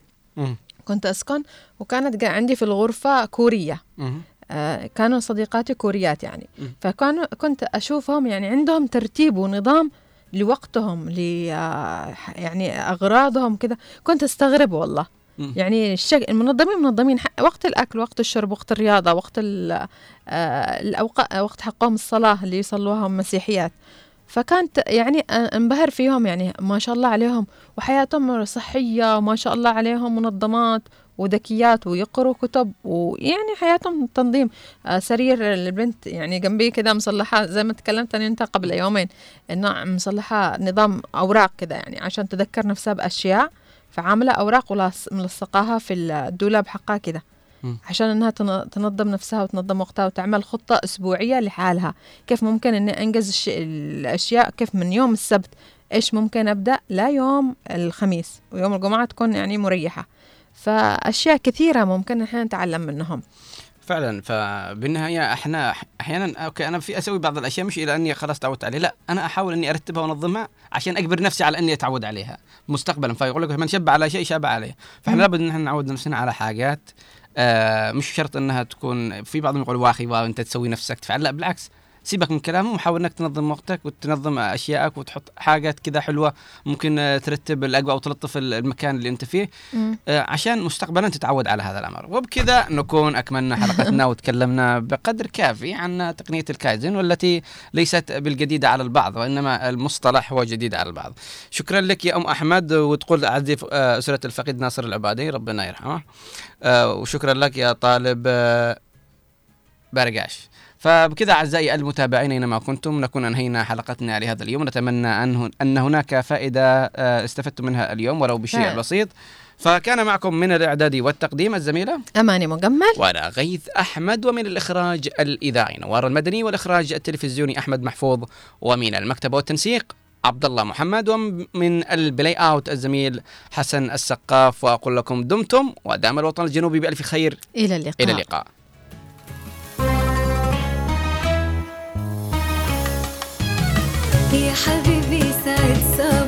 S3: كنت أسكن وكانت عندي في الغرفة كورية. آه، كانوا صديقاتي كوريات يعني. فكانوا كنت أشوفهم يعني عندهم ترتيب ونظام لوقتهم ل آه، يعني أغراضهم كذا كنت أستغرب والله. يعني الشك... المنظمين منظمين ح- وقت الأكل وقت الشرب وقت الرياضة وقت ال... آه، الاوقات وقت حقهم الصلاة اللي يصلوها هم مسيحيات فكانت يعني انبهر فيهم يعني ما شاء الله عليهم وحياتهم صحية وما شاء الله عليهم منظمات وذكيات ويقروا كتب ويعني حياتهم تنظيم سرير البنت يعني جنبي كذا مصلحة زي ما تكلمت أنا أنت قبل يومين إنه مصلحة نظام أوراق كذا يعني عشان تذكر نفسها بأشياء فعاملة أوراق ولاص- ملصقاها في الدولاب حقها كذا. عشان إنها تن- تنظم نفسها وتنظم وقتها وتعمل خطة أسبوعية لحالها. كيف ممكن إني أنجز الش... الأشياء؟ كيف من يوم السبت؟ إيش ممكن أبدأ؟ لا يوم الخميس ويوم الجمعة تكون يعني مريحة. فأشياء كثيرة ممكن إحنا نتعلم منهم.
S2: فعلا. فبالنهاية إحنا أحيانا okay أنا في أسوي بعض الأشياء مش إلى أني خلاص تعودت عليه. لا أنا أحاول إني أرتبها وأنظمها عشان أجبر نفسي على إني أتعود عليها مستقبلا. فيقول لك من شب على شيء شاب عليه.
S3: فإحنا.
S2: لابد إن إحنا نعود نفسنا على حاجات آه مش شرط إنها تكون في بعضهم يقول واخي wow أنت تسوي نفسك تفعل لا بالعكس. سيبك من كلامهم وحاول إنك تنظم وقتك وتنظم أشيائك وتحط حاجات كذا حلوة ممكن آه، ترتب الأجواء أو تلطف المكان اللي أنت فيه
S3: مم.
S2: آه، عشان مستقبلا تتعود على هذا الأمر. وبكذا نكون أكملنا حلقتنا [LAUGHS] وتكلمنا بقدر كافي عن تقنية الكايزن والتي ليست بالجديده على البعض وإنما المصطلح هو جديد على البعض. شكرا لك يا أم أحمد وتقول اعزي آه، أسرة الفقيد ناصر العبادي ربنا يرحمه. وشكرا لك يا طالب بارقاش. فبكذا أعزائي المتابعين أينما كنتم نكون أنهينا حلقتنا لهذا اليوم. نتمنى أن أن هناك فائدة آه، استفدتم منها اليوم ولو بشيء
S3: فعلا.
S2: بسيط. فكان معكم من الإعداد والتقديم الزميلة
S3: أماني مجمل.
S2: وأنا غيث أحمد ومن الإخراج الإذاعي نوار المدني والإخراج التلفزيوني أحمد محفوظ ومن المكتب والتنسيق عبد الله محمد ومن البلاي أوت الزميل حسن السقاف. وأقول لكم دمتم ودام الوطن الجنوبي بألف خير.
S3: إلى اللقاء.
S2: إلى اللقاء.
S1: يا حبيبي سعد صباح